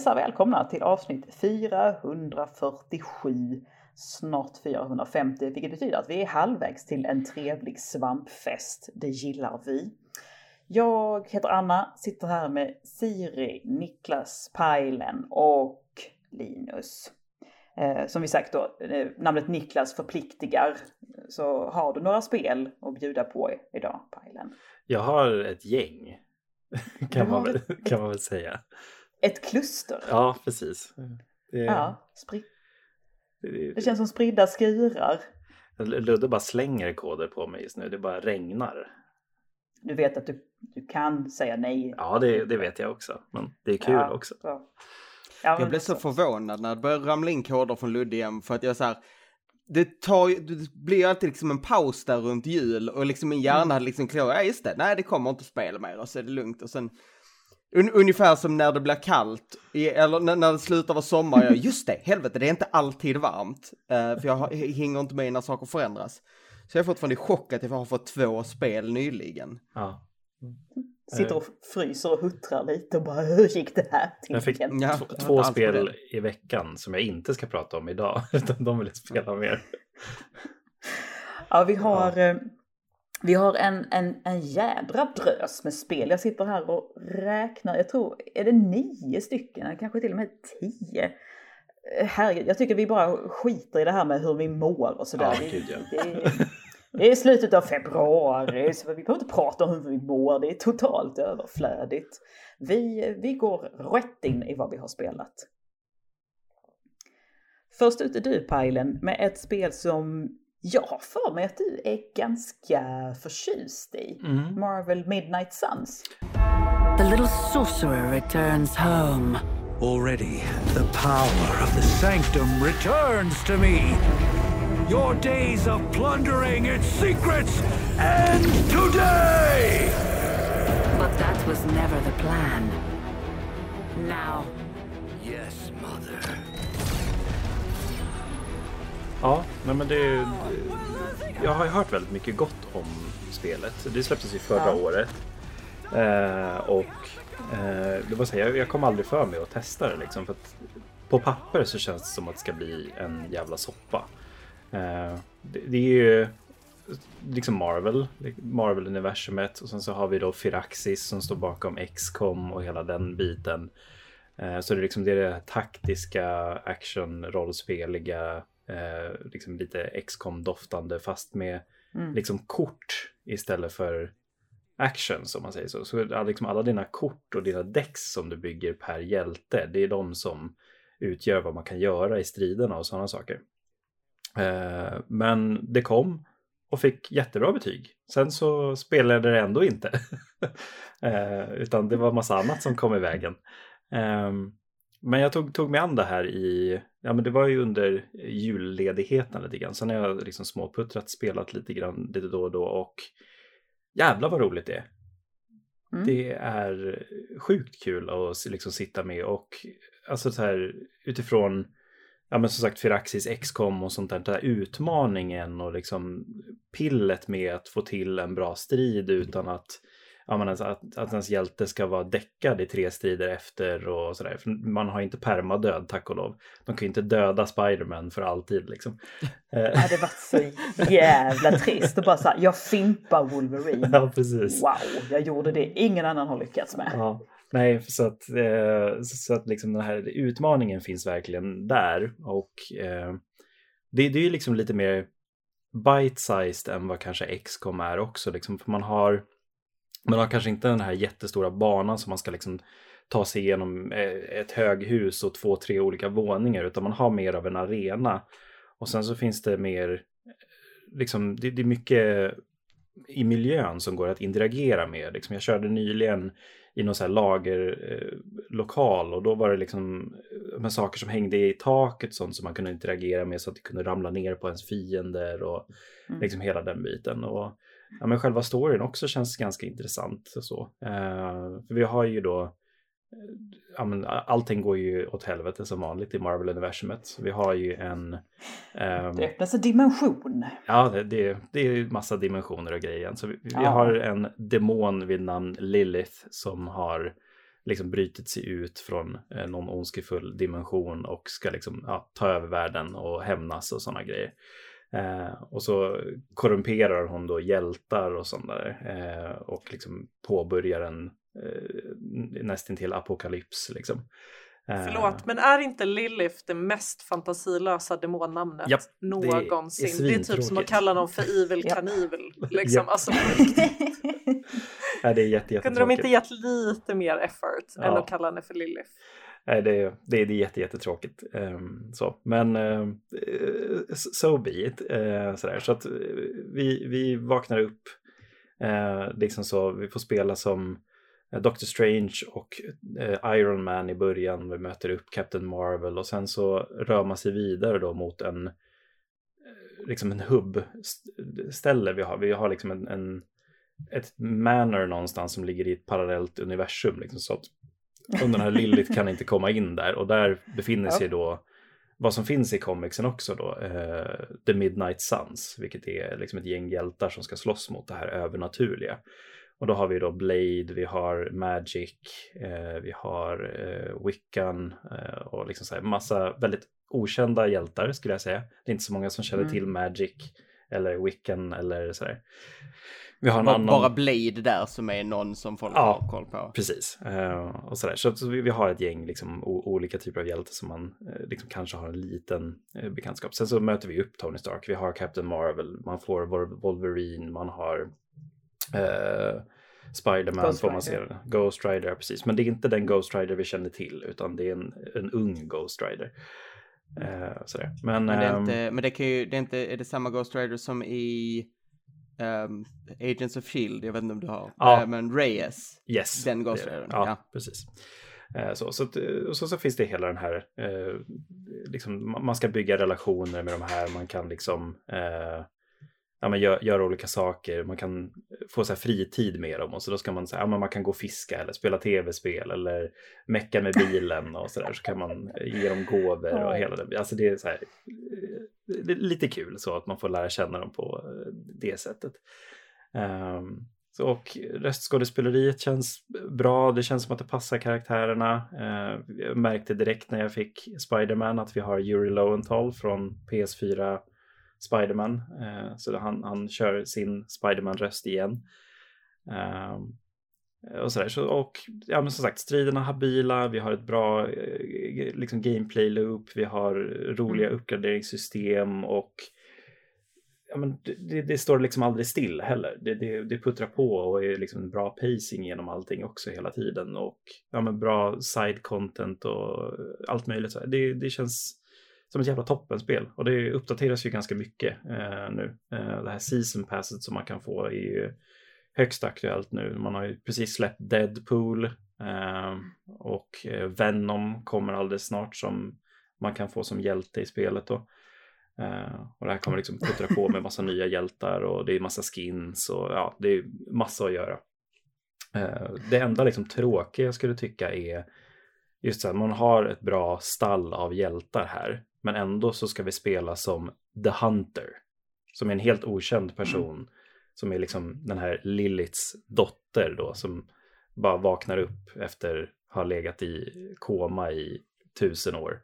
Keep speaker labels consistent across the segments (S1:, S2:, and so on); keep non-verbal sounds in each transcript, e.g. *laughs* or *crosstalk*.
S1: hälsar välkomna till avsnitt 447, snart 450, vilket betyder att vi är halvvägs till en trevlig svampfest. Det gillar vi. Jag heter Anna, sitter här med Siri, Niklas, Pajlen och Linus. Eh, som vi sagt då, eh, namnet Niklas förpliktigar. Så har du några spel att bjuda på idag, Pajlen?
S2: Jag har ett gäng, *laughs* kan, man väl, kan man väl säga.
S1: Ett kluster?
S2: Ja, precis.
S1: Det, ja, spri- det, det känns som spridda skurar.
S2: Ludde bara slänger koder på mig just nu, det bara regnar.
S1: Du vet att du, du kan säga nej.
S2: Ja, det, det vet jag också. Men det är kul ja, också. Ja.
S3: Ja, jag blev så förvånad när det började ramla in koder från Ludde igen för att jag så här, det, tar, det blir alltid liksom en paus där runt jul och liksom min hjärna mm. hade liksom klart, ja just det, nej det kommer inte spela mer och så är det lugnt och sen un, ungefär som när det blir kallt, eller när, det slutar vara sommar, jag, just det, helvete det är inte alltid varmt, uh, för jag hänger inte med när saker förändras. Så jag är fortfarande i chock att jag har fått två spel nyligen.
S2: Ja.
S1: Sitter och fryser och huttrar lite och bara hur gick det här
S2: till? Jag fick ja, två spel i veckan som jag inte ska prata om idag. *laughs* Utan de vill jag spela mer.
S1: Ja, vi har, ja. Vi har en, en, en jädra drös med spel. Jag sitter här och räknar. Jag tror, är det nio stycken? Kanske till och med tio. Eh, herregud, jag tycker vi bara skiter i det här med hur vi mår och sådär.
S2: Ja, gud, ja.
S1: det, det är slutet av februari, så vi behöver inte prata om hur vi mår. Det är totalt överflödigt. Vi, vi går rätt in i vad vi har spelat. Först ut är du Pajlen med ett spel som jag har för mig att du är ganska förtjust i. Mm. Marvel Midnight Suns. The little sorcerer returns home. Already the power of the sanctum returns to me. Your days of plundering its secrets end today! But that was never the plan. Now...
S2: Ja, nej men det... Jag har hört väldigt mycket gott om spelet. Det släpptes ju förra ja. året. Eh, och eh, det var så här, jag, jag kom aldrig för mig att testa det liksom. För att på papper så känns det som att det ska bli en jävla soppa. Eh, det, är ju liksom Marvel, Marvel-universumet och sen så har vi då Firaxis som står bakom XCOM och hela den biten. Eh, så det är liksom det, det taktiska, action-rollspeliga, eh, liksom lite XCOM-doftande fast med mm. liksom kort istället för action som man säger så. Så liksom alla dina kort och dina decks som du bygger per hjälte, det är de som utgör vad man kan göra i striderna och sådana saker. Eh, men det kom och fick jättebra betyg. Sen så spelade det ändå inte. *laughs* eh, utan det var massa annat som kom i vägen. Eh, men jag tog, tog mig an det här i, ja men det var ju under julledigheten lite grann. Sen har jag liksom småputtrat, spelat lite grann lite då och då och jävlar vad roligt det är. Mm. Det är sjukt kul att liksom sitta med och alltså så här utifrån ja men som sagt Firaxis XCOM och sånt där, där utmaningen och liksom pillet med att få till en bra strid utan att ja, men alltså att, att ens hjälte ska vara däckad i tre strider efter och sådär. För man har inte permadöd tack och lov. De kan ju inte döda Spiderman för alltid liksom. *laughs*
S1: Det var så jävla trist och bara så här, jag fimpar Wolverine.
S2: Ja, precis.
S1: Wow, jag gjorde det ingen annan har lyckats med.
S2: Ja. Nej, så att, eh, så att liksom den här utmaningen finns verkligen där. Och eh, det, det är ju liksom lite mer bite-sized än vad kanske XCOM är också. Liksom, för man har, man har kanske inte den här jättestora banan som man ska liksom ta sig igenom eh, ett höghus och två, tre olika våningar. Utan man har mer av en arena. Och sen så finns det mer, liksom, det, det är mycket i miljön som går att interagera med. Liksom jag körde nyligen i någon så lagerlokal eh, och då var det liksom eh, med saker som hängde i taket sånt som man kunde interagera med så att det kunde ramla ner på ens fiender och mm. liksom hela den biten. Och ja, men själva storyn också känns ganska intressant. Och så. Eh, för vi har ju då ja, men allting går ju åt helvete som vanligt i Marvel-universumet. Vi har ju en...
S1: Um, det öppnas en dimension.
S2: Ja, det, det, det är massa dimensioner och grejer. Så vi, ja. vi har en demon vid namn Lilith som har liksom brutit sig ut från eh, någon ondskefull dimension och ska liksom ja, ta över världen och hämnas och sådana grejer. Eh, och så korrumperar hon då hjältar och sånt där eh, och liksom påbörjar en eh, nästintill apokalyps liksom.
S4: Eh, Förlåt, men är inte Lilith det mest fantasilösa demonnamnet
S2: Japp,
S4: någonsin? Det är, det är typ som att kalla någon för *laughs* Evil Kanivel. Liksom. Alltså, *laughs*
S2: ja, det är jätte,
S4: Kunde de inte gett lite mer effort ja. än att kalla henne för Lilith?
S2: Nej, det, är, det, det är jätte, jättetråkigt. Um, så. Men uh, so be it. Uh, sådär. Så att eh, vi, vi vaknar upp. Uh, liksom så, vi får spela som Doctor Strange och Iron Man i början. Vi möter upp Captain Marvel och sen så rör man sig vidare då mot en liksom en hubb-ställe vi har. Vi har liksom en, en ett manor någonstans som ligger i ett parallellt universum. Liksom, så och den här Lilith kan inte komma in där och där befinner sig då vad som finns i comicsen också då, eh, The Midnight Suns, vilket är liksom ett gäng hjältar som ska slåss mot det här övernaturliga. Och då har vi då Blade, vi har Magic, eh, vi har eh, Wiccan eh, och liksom så här massa väldigt okända hjältar skulle jag säga. Det är inte så många som känner mm. till Magic eller Wiccan eller sådär.
S3: Vi har en bara, annan... bara Blade där som är någon som folk ja, har koll på.
S2: Precis. Uh, och sådär. Så, så vi, vi, har ett gäng liksom, olika typer av hjältar som man uh, liksom, kanske har en liten uh, bekantskap. Sen så möter vi upp Tony Stark. Vi har Captain Marvel, man får Wolverine, man har Spiderman får man se. Ghost Rider, precis. Men det är inte den Ghost Rider vi känner till, utan det är en, en ung Ghost Rider. Uh, sådär. Men,
S3: men, det är, inte, um, men det kan ju, det är inte, är det samma Ghost Rider som i um, Agents of Shield, jag vet inte om du har, ja. men Reyes.
S2: Yes.
S3: Den Ghost Rider.
S2: Ja, ja, precis. Uh, så, så, så, så, finns det hela den här, uh, liksom, man ska bygga relationer med de här, man kan liksom ja, men gör, gör, olika saker, man kan få så här fritid med dem och så då ska man säga, ja, man kan gå och fiska eller spela tv-spel eller mecka med *laughs* bilen och så där så kan man ge dem gåvor och hela det. Alltså det är så här, det är lite kul så att man får lära känna dem på det sättet. Um, så, och röstskådespeleriet känns bra, det känns som att det passar karaktärerna. Uh, jag märkte direkt när jag fick Spiderman att vi har Yuri Lowenthal från PS4 Spiderman. Eh, så han, han kör sin Spiderman-röst igen. Eh, och sådär. Så, och ja, men som sagt, striderna habila, vi har ett bra eh, liksom, gameplay-loop, vi har roliga mm. uppgraderingssystem och ja, men det, det, står liksom aldrig still heller. Det, det, det puttrar på och är liksom en bra pacing genom allting också hela tiden. Och ja, men bra side content och allt möjligt. Så det, det känns som ett jävla toppenspel. Och det uppdateras ju ganska mycket eh, nu. Eh, det här season passet som man kan få är ju högst aktuellt nu. Man har ju precis släppt Deadpool eh, och eh, Venom kommer alldeles snart som man kan få som hjälte i spelet då. Eh, och det här kommer liksom puttra på med massa nya hjältar och det är massa skins och ja, det är massa att göra. Eh, det enda liksom tråkiga jag skulle tycka är just så att man har ett bra stall av hjältar här. Men ändå så ska vi spela som The Hunter. Som är en helt okänd person. Mm. Som är liksom den här Liliths dotter då. Som bara vaknar upp efter att ha legat i koma i tusen år.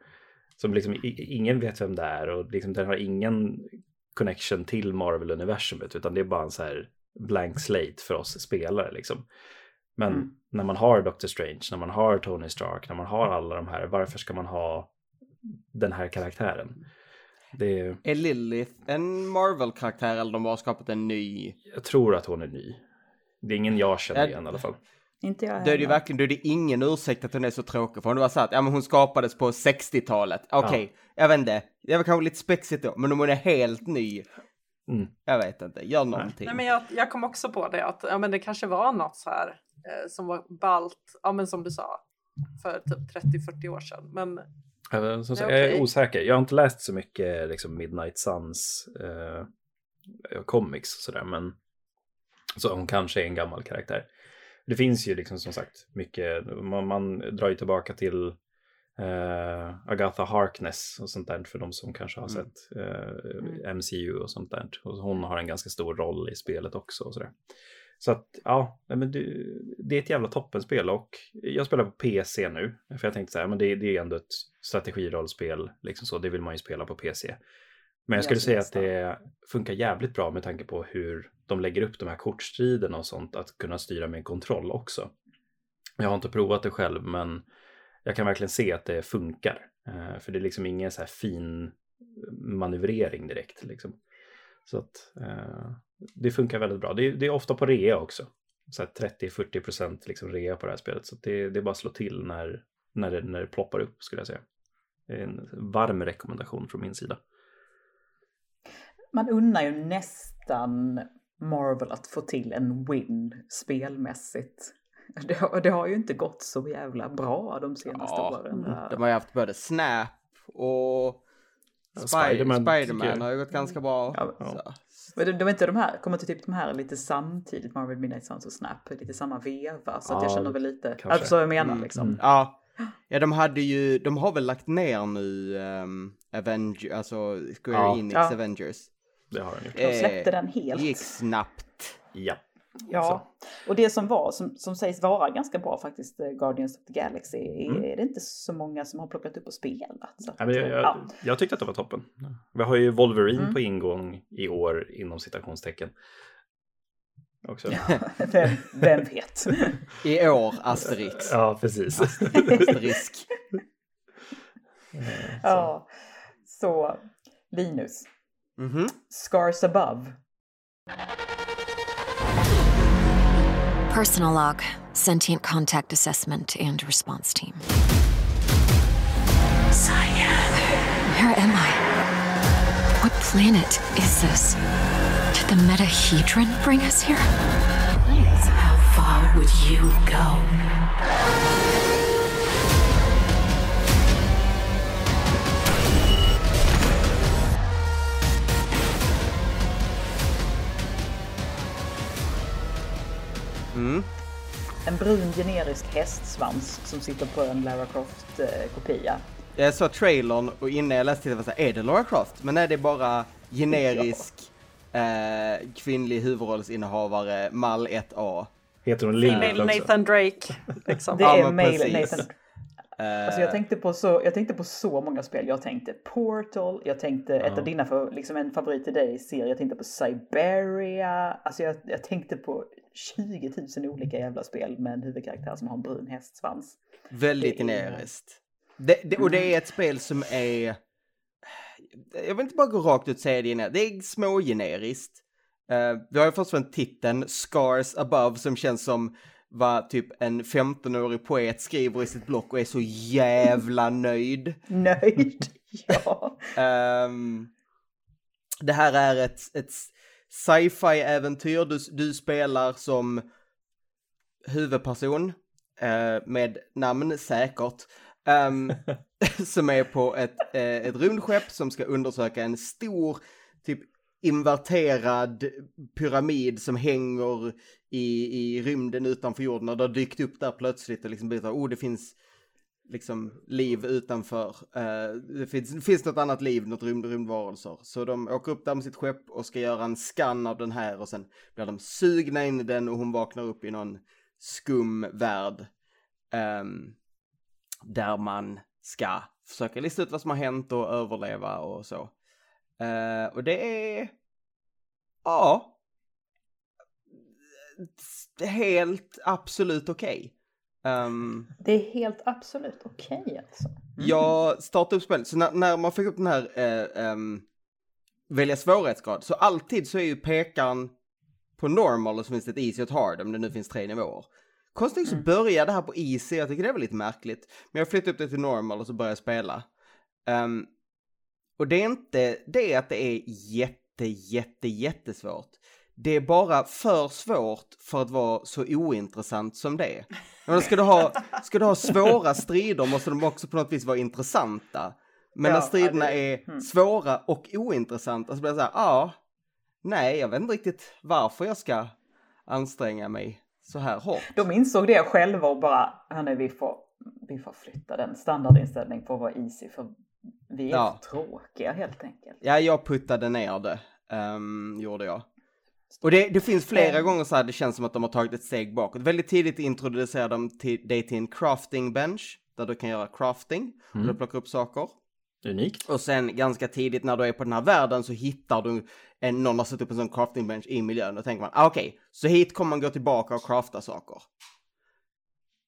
S2: Som liksom ingen vet vem det är och liksom den har ingen connection till Marvel-universumet. Utan det är bara en så här blank slate för oss spelare liksom. Men mm. när man har Doctor Strange, när man har Tony Stark, när man har alla de här, varför ska man ha den här karaktären. Det är...
S3: är Lilith en Marvel-karaktär eller de har skapat en ny?
S2: Jag tror att hon är ny. Det är ingen jag känner igen i alla fall.
S1: Inte jag
S3: Då är det ju verkligen, då är det ingen ursäkt att hon är så tråkig. För hon var så att, ja men hon skapades på 60-talet. Okej, okay, ja. jag vet inte. Det var kanske lite spexigt då, men om hon är helt ny. Mm. Jag vet inte, gör någonting.
S4: Nej men jag, jag kom också på det att, ja men det kanske var något så här eh, som var balt, ja men som du sa, för typ 30-40 år sedan. Men
S2: som sagt, okay. Jag är osäker. Jag har inte läst så mycket liksom, Midnight Suns eh, comics och sådär. Men så hon kanske är en gammal karaktär. Det finns ju liksom som sagt mycket. Man, man drar ju tillbaka till eh, Agatha Harkness och sånt där för de som kanske har mm. sett eh, MCU och sånt där. Och hon har en ganska stor roll i spelet också och sådär. Så att ja, men det, det är ett jävla toppenspel och jag spelar på PC nu. För jag tänkte så här, men det, det är ändå ett strategirollspel, liksom så, det vill man ju spela på PC. Men jag skulle säga att det funkar jävligt bra med tanke på hur de lägger upp de här kortstriderna och sånt, att kunna styra med kontroll också. Jag har inte provat det själv, men jag kan verkligen se att det funkar. Eh, för det är liksom ingen så här fin manövrering direkt. Liksom. Så att eh, det funkar väldigt bra. Det är, det är ofta på rea också. 30-40% liksom rea på det här spelet. Så det, det är bara att slå till när, när, det, när det ploppar upp skulle jag säga. Det är en varm rekommendation från min sida.
S1: Man unnar ju nästan Marvel att få till en win spelmässigt. Det har, det har ju inte gått så jävla bra de senaste ja, åren.
S3: De har ju haft både Snap och Spiderman, Spiderman har ju gått ganska bra. Ja,
S1: de, de, inte de här, kommer inte typ de här lite samtidigt, Marvel Midnight Suns och Snap, lite samma veva. Så att jag känner väl lite, alltså vad jag menar mm, liksom. Mm.
S3: Ja. ja, de hade ju, de har väl lagt ner nu um, Avenger, alltså Square ja. Enix ja. Avengers.
S2: Det har de gjort.
S1: De släppte den helt.
S3: Det gick snabbt.
S2: Ja.
S1: Ja, och det som var, som, som sägs vara ganska bra faktiskt, eh, Guardians of the Galaxy, mm. är det inte så många som har plockat upp och spelat. Så
S2: att, jag, jag, ja. jag tyckte att det var toppen. Vi har ju Wolverine mm. på ingång i år inom citationstecken. Också.
S1: Ja, vem, vem vet?
S3: I år, Asterix.
S2: Ja, precis.
S3: Asterisk.
S1: ja, så Linus.
S3: Mm -hmm.
S1: Scars above.
S5: Personal log, sentient contact assessment, and response team. Cyan. Where am I? What planet is this? Did the Metahedron bring us here? How far would you go?
S1: Mm. En brun generisk hästsvans som sitter på en Lara Croft-kopia.
S3: Jag såg trailern och innan jag läste det var så här, är det Lara Croft? Men nej, det är bara generisk ja. eh, kvinnlig huvudrollsinnehavare, mall 1A.
S2: Heter hon Lily
S4: Nathan Drake. Liksom.
S1: Det är ja, Nathan Alltså jag, tänkte på så, jag tänkte på så många spel. Jag tänkte Portal, jag tänkte ja. ett av dina, för, liksom en favorit till dig serie, jag tänkte på Siberia. Alltså jag, jag tänkte på 20 000 olika jävla spel med en huvudkaraktär som har en brun hästsvans.
S3: Väldigt generiskt. Det, det, och det är ett spel som är... Jag vill inte bara gå rakt ut och säga det, det är smågeneriskt. Uh, vi har ju först från titeln Scars Above som känns som vad typ en 15-årig poet skriver i sitt block och är så jävla *laughs* nöjd.
S1: nöjd, *laughs* ja.
S3: Um, det här är ett, ett sci-fi äventyr. Du, du spelar som huvudperson uh, med namn säkert. Um, *laughs* *laughs* som är på ett, uh, ett rymdskepp som ska undersöka en stor typ inverterad pyramid som hänger i, i rymden utanför jorden och det har dykt upp där plötsligt och liksom blivit oh det finns liksom liv utanför. Uh, det finns, finns något annat liv, något rymd, rymdvarelser. Så de åker upp där med sitt skepp och ska göra en skann av den här och sen blir de sugna in i den och hon vaknar upp i någon skum värld. Um, där man ska försöka lista ut vad som har hänt och överleva och så. Uh, och det är... Ja. Eh, helt absolut okej. Okay. Um,
S1: det är helt absolut okej okay, alltså. Mm.
S3: Jag startade upp spelet, så när, när, man fick upp den här uh, um, välja svårighetsgrad, så alltid så är ju pekaren på normal och så finns det ett easy och ett hard om det nu finns tre nivåer. Konstigt så mm. börjar det här på easy, jag tycker det var lite märkligt. Men jag flyttade upp det till normal och så började jag spela. Um, och det är inte det att det är jätte, jätte, jättesvårt. Det är bara för svårt för att vara så ointressant som det är. Men ska, du ha, ska du ha svåra strider måste de också på något vis vara intressanta. Men ja, när striderna det... är mm. svåra och ointressanta så blir det så här, ja, nej, jag vet inte riktigt varför jag ska anstränga mig så här hårt.
S1: De insåg det själva och bara, hörni, vi får, vi får flytta den standardinställning på att vara easy för vi är ja. tråkiga helt enkelt.
S3: Ja, jag puttade ner det, um, gjorde jag. Och det, det finns flera gånger så här det känns som att de har tagit ett steg bakåt. Väldigt tidigt introducerar de till, dig till en crafting bench där du kan göra crafting mm. och du plockar upp saker.
S2: Unikt.
S3: Och sen ganska tidigt när du är på den här världen så hittar du en, någon har satt upp en sån crafting bench i miljön. Då tänker man, ah, okej, okay, så hit kommer man gå tillbaka och crafta saker.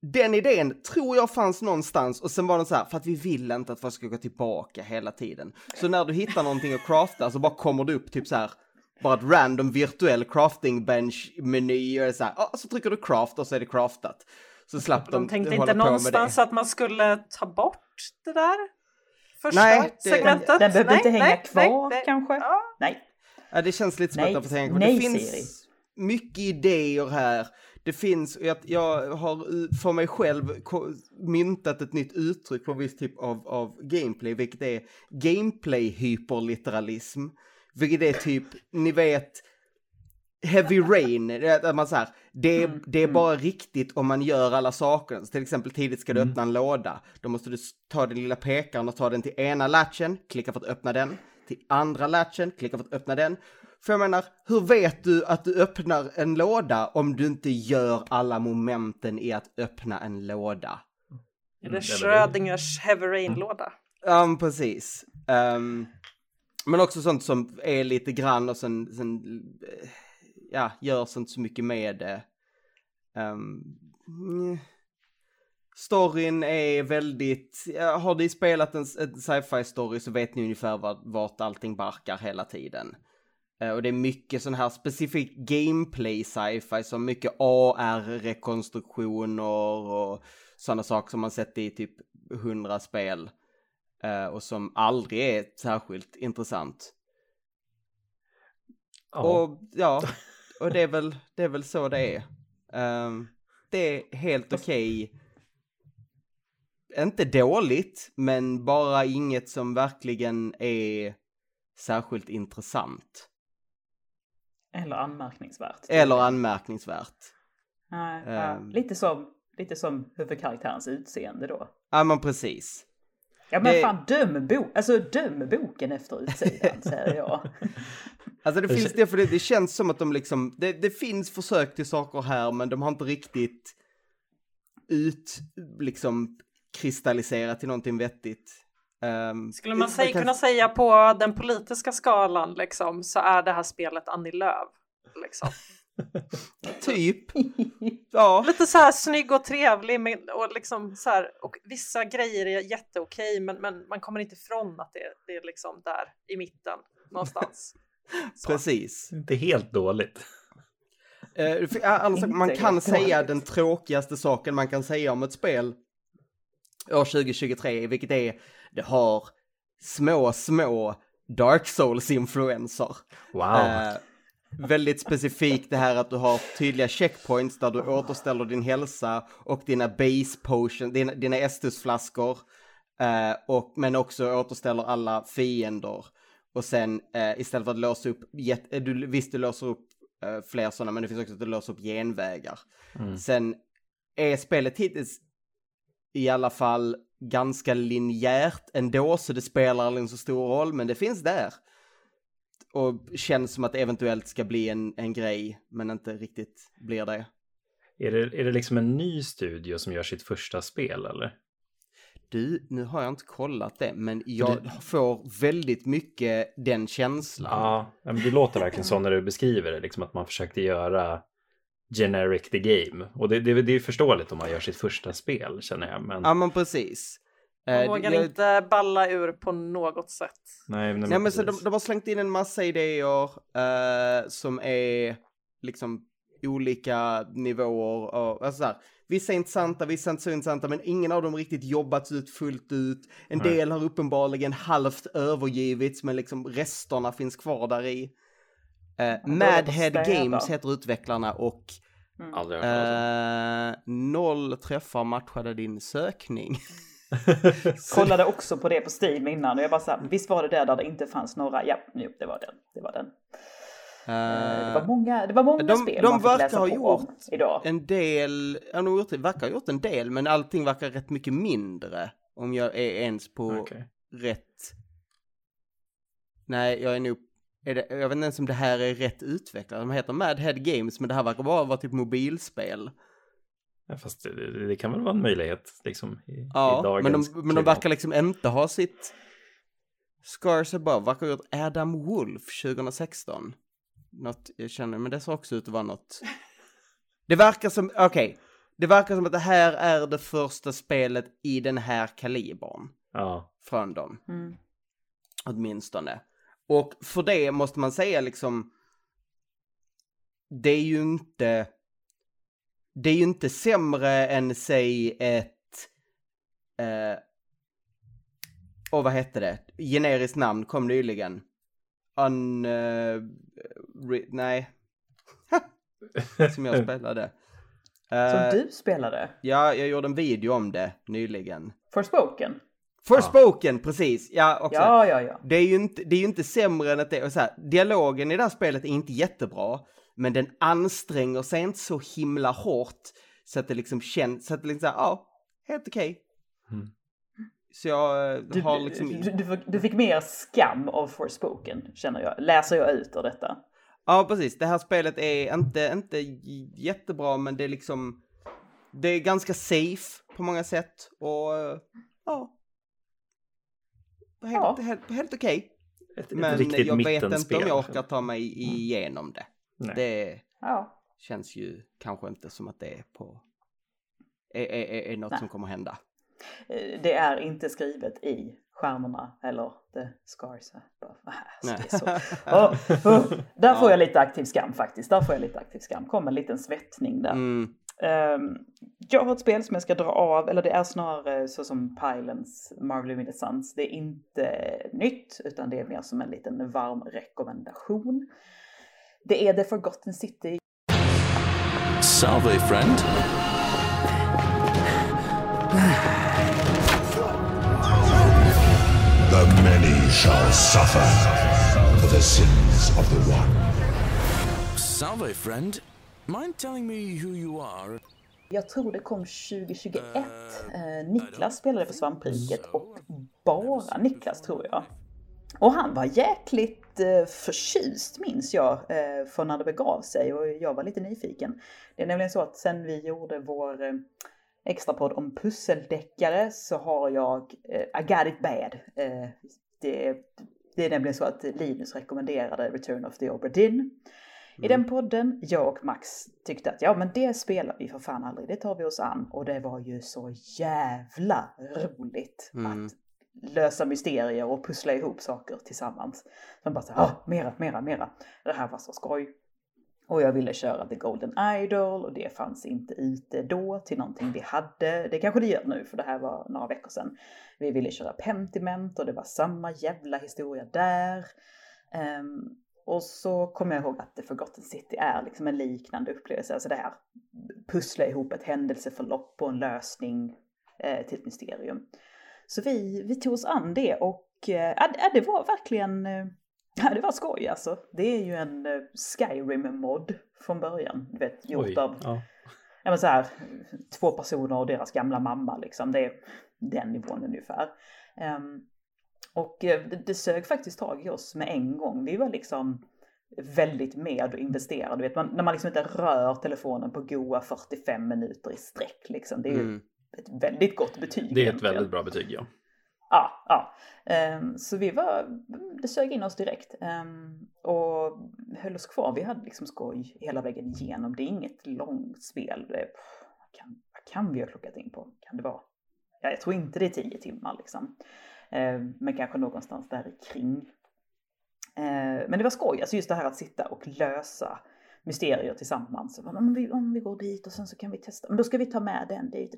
S3: Den idén tror jag fanns någonstans och sen var den så här, för att vi vill inte att folk ska gå tillbaka hela tiden. Så när du hittar någonting att crafta så bara kommer det upp typ så här, bara ett random virtuell crafting bench meny och så här, ah, så trycker du craft och så är det craftat. Så slapp de,
S4: de tänkte inte någonstans att man skulle ta bort det där första nej, det, segmentet? Den
S1: behöver nej, inte hänga nej, kvar nej, kanske? Ja. Nej.
S3: Ja, det känns lite som att de får hänga kvar. Det finns Siri. mycket idéer här. Det finns, jag, jag har för mig själv myntat ett nytt uttryck för en viss typ av, av gameplay, vilket är gameplay-hyperliteralism. Vilket är typ, ni vet, Heavy Rain, man så här, det, är, mm, det är mm. bara riktigt om man gör alla saker. Så till exempel tidigt ska du mm. öppna en låda. Då måste du ta den lilla pekaren och ta den till ena latchen, klicka för att öppna den. Till andra latchen, klicka för att öppna den. För jag menar, hur vet du att du öppnar en låda om du inte gör alla momenten i att öppna en låda?
S4: Är det Schrödingers Heavy Rain-låda?
S3: Ja, um, precis. Um, men också sånt som är lite grann och sen, sen eh, ja, görs inte så mycket med det. Um, storyn är väldigt, har ni spelat en, en sci-fi story så vet ni ungefär vart, vart allting barkar hela tiden. Uh, och det är mycket sån här specifik gameplay sci-fi som mycket AR-rekonstruktioner och sådana saker som man sett i typ hundra spel. Uh, och som aldrig är särskilt intressant. Oh. Och ja, *laughs* och det är väl, det är väl så det är. Um, det är helt okej. Okay. Inte dåligt, men bara inget som verkligen är särskilt intressant.
S1: Eller anmärkningsvärt.
S3: Eller anmärkningsvärt.
S1: Nej, um, lite som, lite som huvudkaraktärens utseende då.
S3: Ja men precis.
S1: Ja men det... fan döm, bo alltså, döm boken efter utsidan *laughs* säger jag.
S3: Alltså det finns det, för det, det känns som att de liksom, det, det finns försök till saker här men de har inte riktigt ut, liksom kristalliserat till någonting vettigt.
S4: Um, Skulle man säga, kan... kunna säga på den politiska skalan liksom så är det här spelet Annie Lööf. Liksom. *laughs*
S3: typ. *laughs* Ja.
S4: Lite så här snygg och trevlig med, och liksom så här, och vissa grejer är jätteokej men, men man kommer inte ifrån att det, det är liksom där i mitten någonstans. *laughs*
S3: Precis.
S2: Inte helt dåligt.
S3: Uh, alltså, man kan säga den tråkigaste saken man kan säga om ett spel år 2023, vilket är det har små, små Dark Souls-influenser.
S2: Wow.
S3: Väldigt specifikt det här att du har tydliga checkpoints där du återställer din hälsa och dina base potion, dina, dina Estus-flaskor. Uh, och, men också återställer alla fiender. Och sen uh, istället för att låsa upp, du, visst du låser upp uh, fler sådana, men det finns också att du låser upp genvägar. Mm. Sen är spelet hittills i alla fall ganska linjärt ändå, så det spelar aldrig så stor roll, men det finns där och känns som att det eventuellt ska bli en, en grej, men inte riktigt blir det.
S2: Är, det. är det liksom en ny studio som gör sitt första spel eller?
S3: Du, nu har jag inte kollat det, men jag det... får väldigt mycket den känslan.
S2: Ja, men det låter verkligen så när du beskriver det, liksom att man försökte göra generic the game. Och det, det, det är förståeligt om man gör sitt första spel, känner jag. Men...
S3: Ja, men precis.
S4: De eh, vågar jag... inte balla ur på något sätt.
S3: Nej, men, Nej, men så de, de, har slängt in en massa idéer uh, som är liksom olika nivåer och alltså här, Vissa är intressanta, vissa är inte så intressanta, men ingen av dem riktigt jobbats ut fullt ut. En Nej. del har uppenbarligen halvt övergivits, men liksom resterna finns kvar där i. Uh, Madhead Games heter utvecklarna och
S2: mm. uh,
S3: noll träffar matchade din sökning. *laughs* *laughs*
S1: Kollade också på det på Steam innan och jag bara såhär, visst var det där där det inte fanns några, ja, nu, det var den, det var den. Uh, det var många, det var många
S3: de,
S1: spel
S3: de man fick läsa ha på gjort om idag. en del, ja, de gjort, verkar ha gjort en del, men allting verkar rätt mycket mindre. Om jag är ens på okay. rätt... Nej, jag är nog är det, jag vet inte ens om det här är rätt utvecklat. De heter Mad Head Games, men det här verkar bara vara typ mobilspel.
S2: Ja, fast det, det, kan väl vara en möjlighet liksom i,
S3: ja,
S2: i dagens
S3: men de, men de verkar liksom inte ha sitt Scars Above verkar ha gjort Adam Wolf 2016. Något, jag känner, men det ser också ut att vara något. Det verkar som, okej, okay. det verkar som att det här är det första spelet i den här kalibern.
S2: Ja.
S3: Från dem.
S1: Mm.
S3: Åtminstone. Och för det måste man säga liksom, det är ju inte, det är ju inte sämre än säg ett, eh, och vad hette det, generiskt namn kom nyligen. Un, uh, re, nej. *laughs* Som jag spelade.
S1: Som uh, du spelade?
S3: Ja, jag gjorde en video om det nyligen.
S1: Forspoken?
S3: Forspoken, ja. precis. Ja, också.
S1: ja, ja, ja.
S3: Det är ju inte, det är ju inte sämre än att det är så här, dialogen i det här spelet är inte jättebra, men den anstränger sig inte så himla hårt så att det liksom känns, så att det liksom såhär, ja, helt okej. Okay. Mm. Så jag eh,
S1: du,
S3: har liksom...
S1: Du, du, du, fick mer skam av Forspoken, känner jag. Läser jag ut av detta.
S3: Ja, precis. Det här spelet är inte, inte jättebra, men det är liksom... Det är ganska safe på många sätt och ja, helt, ja. helt, helt okej. Okay. Men jag vet inte om jag orkar ta mig mm. igenom det. Nej. Det
S1: ja.
S3: känns ju kanske inte som att det är på... Är, är, är något Nej. som kommer hända.
S1: Eh, det är inte skrivet i stjärnorna eller the scars. Alltså, *laughs* där får jag lite aktiv skam faktiskt. Där får jag lite aktiv skam. Kom en liten svettning där.
S3: Mm.
S1: Um, jag har ett spel som jag ska dra av, eller det är snarare så som Pylons Marvel Suns. Det är inte nytt, utan det är mer som en liten varm rekommendation. Det är The Forgotten City. Salve friend. The many shall suffer for the sins of the one. Salve, friend. Mind telling me who you are? Jag tror det kom 2021. Uh, eh, Niklas spelade för Svampriket och bara Niklas tror jag. Och han var jäkligt eh, förtjust minns jag eh, för när det begav sig och jag var lite nyfiken. Det är nämligen så att sen vi gjorde vår eh, extrapodd om pusseldeckare så har jag eh, I got it bad. Eh, det, det, är nämligen så att Linus rekommenderade Return of the Obra Dinn. Mm. I den podden, jag och Max tyckte att ja men det spelar vi för fan aldrig, det tar vi oss an. Och det var ju så jävla roligt mm. att lösa mysterier och pussla ihop saker tillsammans. Man bara så här, ah, mera, mera, mera. Det här var så skoj. Och jag ville köra The Golden Idol och det fanns inte ute då till någonting vi hade. Det kanske det gör nu för det här var några veckor sedan. Vi ville köra Pentiment och det var samma jävla historia där. Um, och så kommer jag ihåg att The Forgotten City är liksom en liknande upplevelse. Alltså det här pussla ihop ett händelseförlopp och en lösning eh, till ett mysterium. Så vi, vi tog oss an det och eh, det var verkligen eh, *laughs* Ja, det var skoj alltså. Det är ju en uh, Skyrim-mod från början. Du vet, gjort Oj, av ja. Ja, men så här, två personer och deras gamla mamma liksom. Det är den nivån ungefär. Um, och det, det sög faktiskt tag i oss med en gång. Vi var liksom väldigt med och investerade. Du vet, man, när man liksom inte rör telefonen på goa 45 minuter i sträck liksom. Det är mm. Ett väldigt gott betyg.
S2: Det är ett väldigt bra betyg, ja.
S1: Ja, ja. Um, så vi var, det sög in oss direkt um, och höll oss kvar. Vi hade liksom skoj hela vägen igenom. Det är inget långt spel. Det, vad, kan, vad kan vi ha klockat in på? Kan det vara? Ja, jag tror inte det är tio timmar liksom. Um, men kanske någonstans där kring. Men det var skoj, alltså just det här att sitta och lösa mysterier tillsammans. Om vi, om vi går dit och sen så kan vi testa, men då ska vi ta med den dit.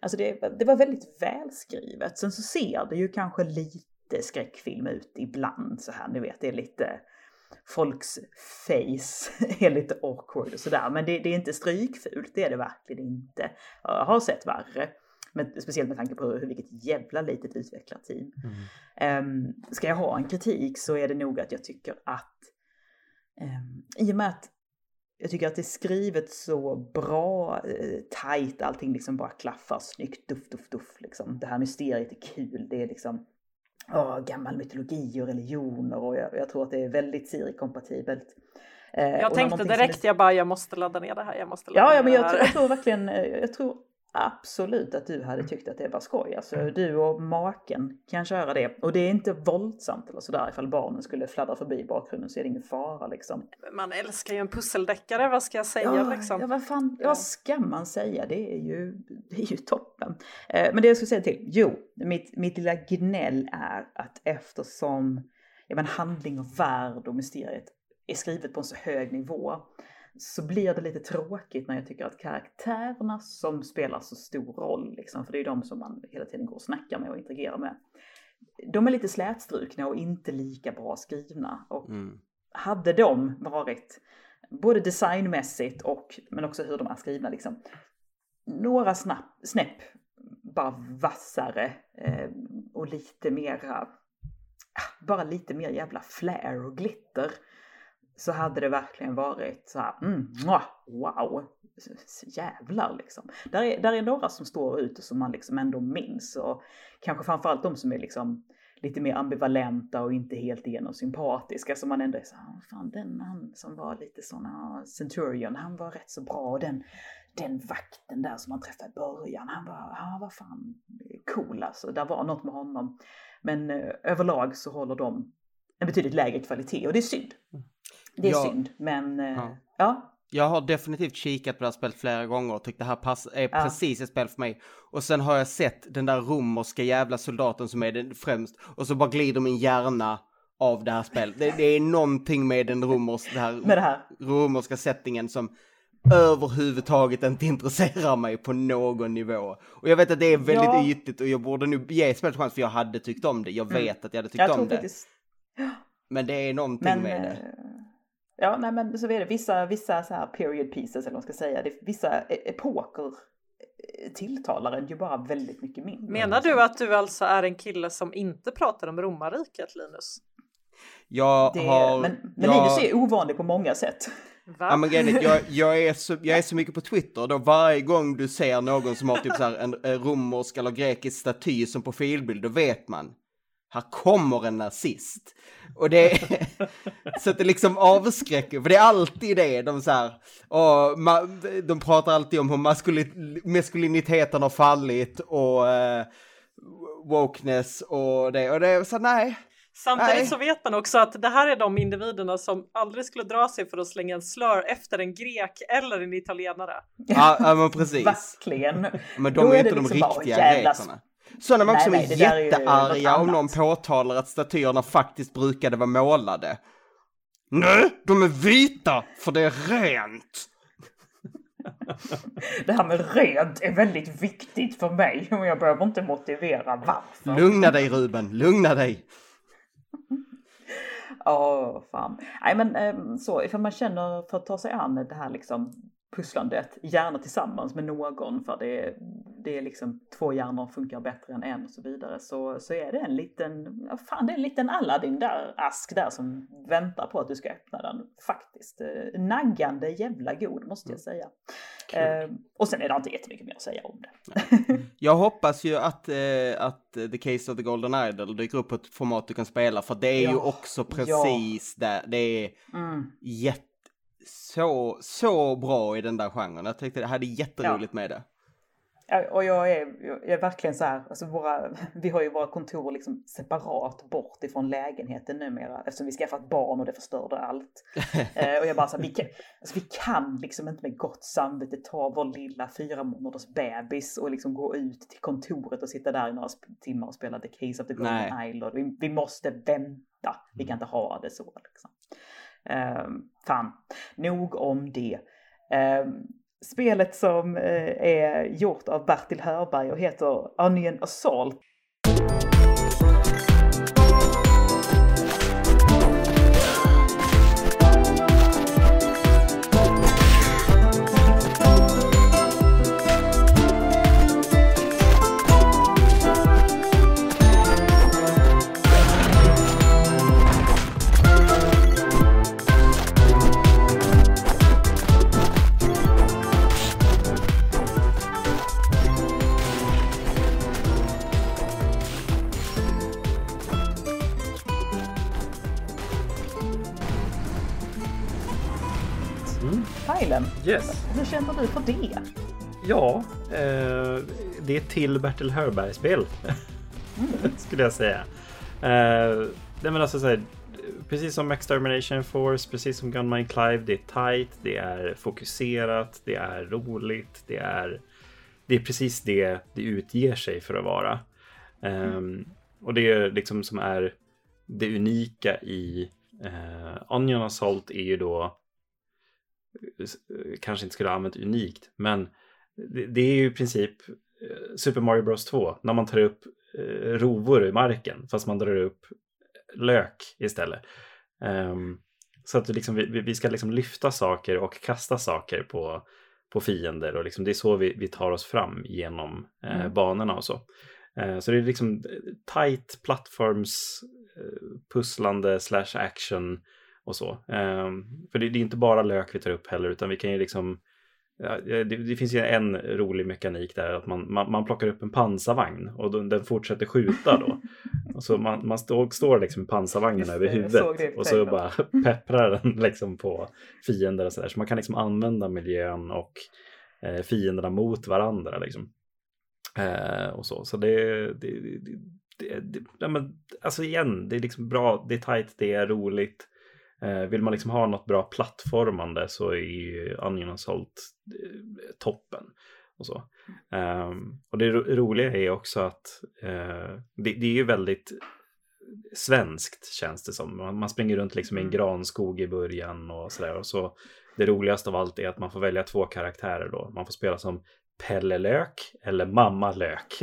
S1: Alltså det, det var väldigt välskrivet. Sen så ser det ju kanske lite skräckfilm ut ibland så här, ni vet det är lite folks face *laughs* är lite awkward och sådär. Men det, det, är inte strykfult, det är det verkligen inte. Jag har sett värre. Men, speciellt med tanke på hur, vilket jävla litet utvecklarteam. Mm. Um, ska jag ha en kritik så är det nog att jag tycker att i och med att jag tycker att det är skrivet så bra, eh, tajt, allting liksom bara klaffar snyggt, duff, duff, duff liksom. Det här mysteriet är kul, det är liksom oh, gammal mytologi och religioner och jag, jag tror att det är väldigt Siri-kompatibelt.
S4: Eh, jag tänkte direkt, jag bara jag måste ladda ner det här, jag måste ladda
S1: ja,
S4: ner
S1: ja, men
S4: jag,
S1: jag, jag tror verkligen, eh, jag tror absolut att du hade tyckt att det var skoj. Alltså du och maken kan köra det. Och det är inte våldsamt eller sådär ifall barnen skulle fladdra förbi bakgrunden så är det ingen fara liksom.
S4: Man älskar ju en pusseldeckare, vad ska jag säga
S1: ja,
S4: liksom?
S1: Ja, vad fan, ja. ska man säga? Det är ju, *laughs* det är ju toppen. Eh, men det jag skulle säga till, jo, mitt, mitt lilla gnäll är att eftersom ja, men handling och värld och mysteriet är skrivet på en så hög nivå så blir det lite tråkigt när jag tycker att karaktärerna som spelar så stor roll, liksom, för det är ju de som man hela tiden går och snackar med och interagerar med, de är lite slätstrukna och inte lika bra skrivna. Och mm. hade de varit, både designmässigt och, men också hur de är skrivna, liksom, några snapp, snäpp bara vassare eh, och lite mera, ah, bara lite mer jävla flair och glitter så hade det verkligen varit så här, mm, wow, jävlar liksom. Där är, där är några som står ut och som man liksom ändå minns och kanske framförallt de som är liksom lite mer ambivalenta och inte helt igenom sympatiska som man ändå är så här, fan den han som var lite såna Centurion, han var rätt så bra och den, den vakten där som man träffade i början, han var, han var fan cool alltså, där var något med honom. Men eh, överlag så håller de en betydligt lägre kvalitet och det är synd. Mm. Det är ja. synd, men eh, ja. ja.
S3: Jag har definitivt kikat på det här spelet flera gånger och tyckt det här pass är ja. precis ett spel för mig. Och sen har jag sett den där romerska jävla soldaten som är den främst och så bara glider min hjärna av det här spelet. Det, det är någonting med den romers, det här,
S1: med det här.
S3: romerska settingen som överhuvudtaget inte intresserar mig på någon nivå. Och jag vet att det är väldigt ja. ytligt och jag borde nu ge spelet chans för jag hade tyckt om det. Jag mm. vet mm. att jag hade tyckt jag om det. Faktiskt... Men det är någonting Men, med det.
S1: Ja, nej men så är det. Vissa, vissa så här period pieces eller vad man ska säga. Det, vissa e, epoker eh, tilltalar en ju bara väldigt mycket mindre.
S4: Menar du att du alltså är en kille som inte pratar om romarriket Linus?
S3: Jag det, har...
S1: Men, men jag... Linus är ovanlig på många sätt.
S3: Ja, men jag, *laughs* jag, är så, jag är så mycket på Twitter, då varje gång du ser någon som har typ så här en, en romersk eller grekisk staty som profilbild, då vet man här kommer en nazist. Och det är, *laughs* så att det liksom avskräcker, för det är alltid det, de så här, och de pratar alltid om hur maskulin, maskuliniteten har fallit och uh, wokeness och det, och det är så nej.
S4: Samtidigt nej. så vet man också att det här är de individerna som aldrig skulle dra sig för att slänga en slör efter en grek eller en italienare.
S3: Ja, ja men precis.
S1: Verkligen.
S3: Men de är, är inte de liksom riktiga grekerna. Sådana också nej, är jättearga om någon påtalar att statyerna faktiskt brukade vara målade. Nej, de är vita för det är rent. *laughs*
S1: Det här med rent är väldigt viktigt för mig och jag behöver inte motivera varför.
S3: Lugna dig Ruben, lugna dig. *laughs*
S1: Ja, oh, fan. Nej men ehm, så, ifall man känner för att ta sig an det här liksom pusslandet, gärna tillsammans med någon för det, det är liksom två hjärnor funkar bättre än en och så vidare så, så är det en liten, ja fan det är en liten Aladdin där, ask där som väntar på att du ska öppna den faktiskt. Eh, naggande jävla god måste jag säga. Eh, och sen är det inte jättemycket mer att säga om det.
S3: jag hoppas ju att, eh, att The Case of the Golden Idol dyker upp på ett format du kan spela för det är ja, ju också precis ja. där, det är mm. jätte så, så bra i den där genren. Jag tyckte det hade jätteroligt ja. med det.
S1: Ja, och jag är, jag är verkligen så här, alltså våra, *laughs* vi har ju våra kontor liksom separat bort ifrån lägenheten numera eftersom vi skaffat barn och det förstörde allt. *laughs* eh, och jag bara så här, vi kan, alltså vi kan liksom inte med gott samvete ta vår lilla fyra månaders bebis och liksom gå ut till kontoret och sitta där i några timmar och spela The Case of the Golden Island. Vi, vi måste vänta, vi kan inte ha det så liksom. Eh, fan, nog om det. Eh, spelet som eh, är gjort av Bertil Hörberg och heter Onion Assault
S2: yes.
S1: hur känner du för det?
S2: Ja, eh, det är till Bertil Hörberg-spel. Mm. *laughs* skulle jag säga. Eh, nej men alltså så här, precis som Extermination Force, precis som Gunmine Clive, det är tight, det är fokuserat, det är roligt, det är, det är precis det det utger sig för att vara. Um, och det är liksom som är det unika i uh, Onion Assault är ju då kanske inte skulle ha använt unikt, men det, det är ju i princip uh, Super Mario Bros 2 när man tar upp uh, rovor i marken fast man drar upp lök istället. Um, så att liksom, vi, vi ska liksom lyfta saker och kasta saker på, på fiender och liksom, det är så vi, vi tar oss fram genom eh, mm. banorna och så. Eh, så det är liksom tight plattforms eh, pusslande slash action och så. Ehm, för det, det, är inte bara lök vi tar upp heller utan vi kan ju liksom Ja, det, det, finns ju en rolig mekanik där att man, man, man plockar upp en pansarvagn och då, den fortsätter skjuta då. *laughs* och så man, man stå, står liksom pansarvagnen över huvudet och så bara *laughs* pepprar den liksom på fiender och sådär. Så man kan liksom använda miljön och eh, fienderna mot varandra liksom. Eh, och så, så det, det, det, det ja, men, alltså igen, det är liksom bra, det är tajt, det är roligt. Eh, vill man liksom ha något bra plattformande så är ju Onion Assault eh, toppen. Och, så. Um, och det ro roliga är också att uh, det, det, är ju väldigt svenskt känns det som. Man, man springer runt liksom i en mm. granskog i början och sådär. Och så det roligaste av allt är att man får välja två karaktärer då. Man får spela som Pelle Lök eller Mamma Lök. *laughs*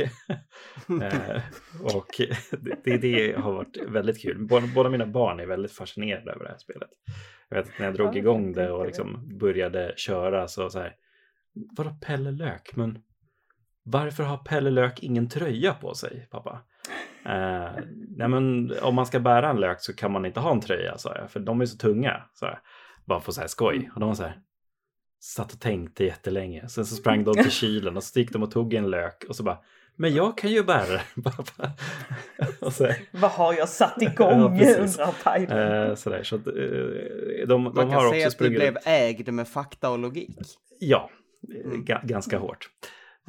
S2: eh, och det, det, har varit väldigt kul. Båda, båda, mina barn är väldigt fascinerade över det här spelet. Jag vet att när jag drog igång det och liksom började köra så så här. Vadå Pelle Lök? Men varför har Pelle Lök ingen tröja på sig pappa? Eh, nej men om man ska bära en lök så kan man inte ha en tröja sa jag. För de är så tunga. Så här. Bara på så här skoj. Och de var så här satt och tänkte jättelänge. Sen så sprang de till *laughs* kylen och så gick de och tog en lök och så bara men jag kan ju bära *laughs*
S1: så, Vad har jag satt igång *laughs* ja, undrar
S2: Pipe. Eh, sådär, så att, eh, de,
S3: de Man kan säga att du blev ägd med fakta och logik.
S2: Ja, mm. ganska hårt.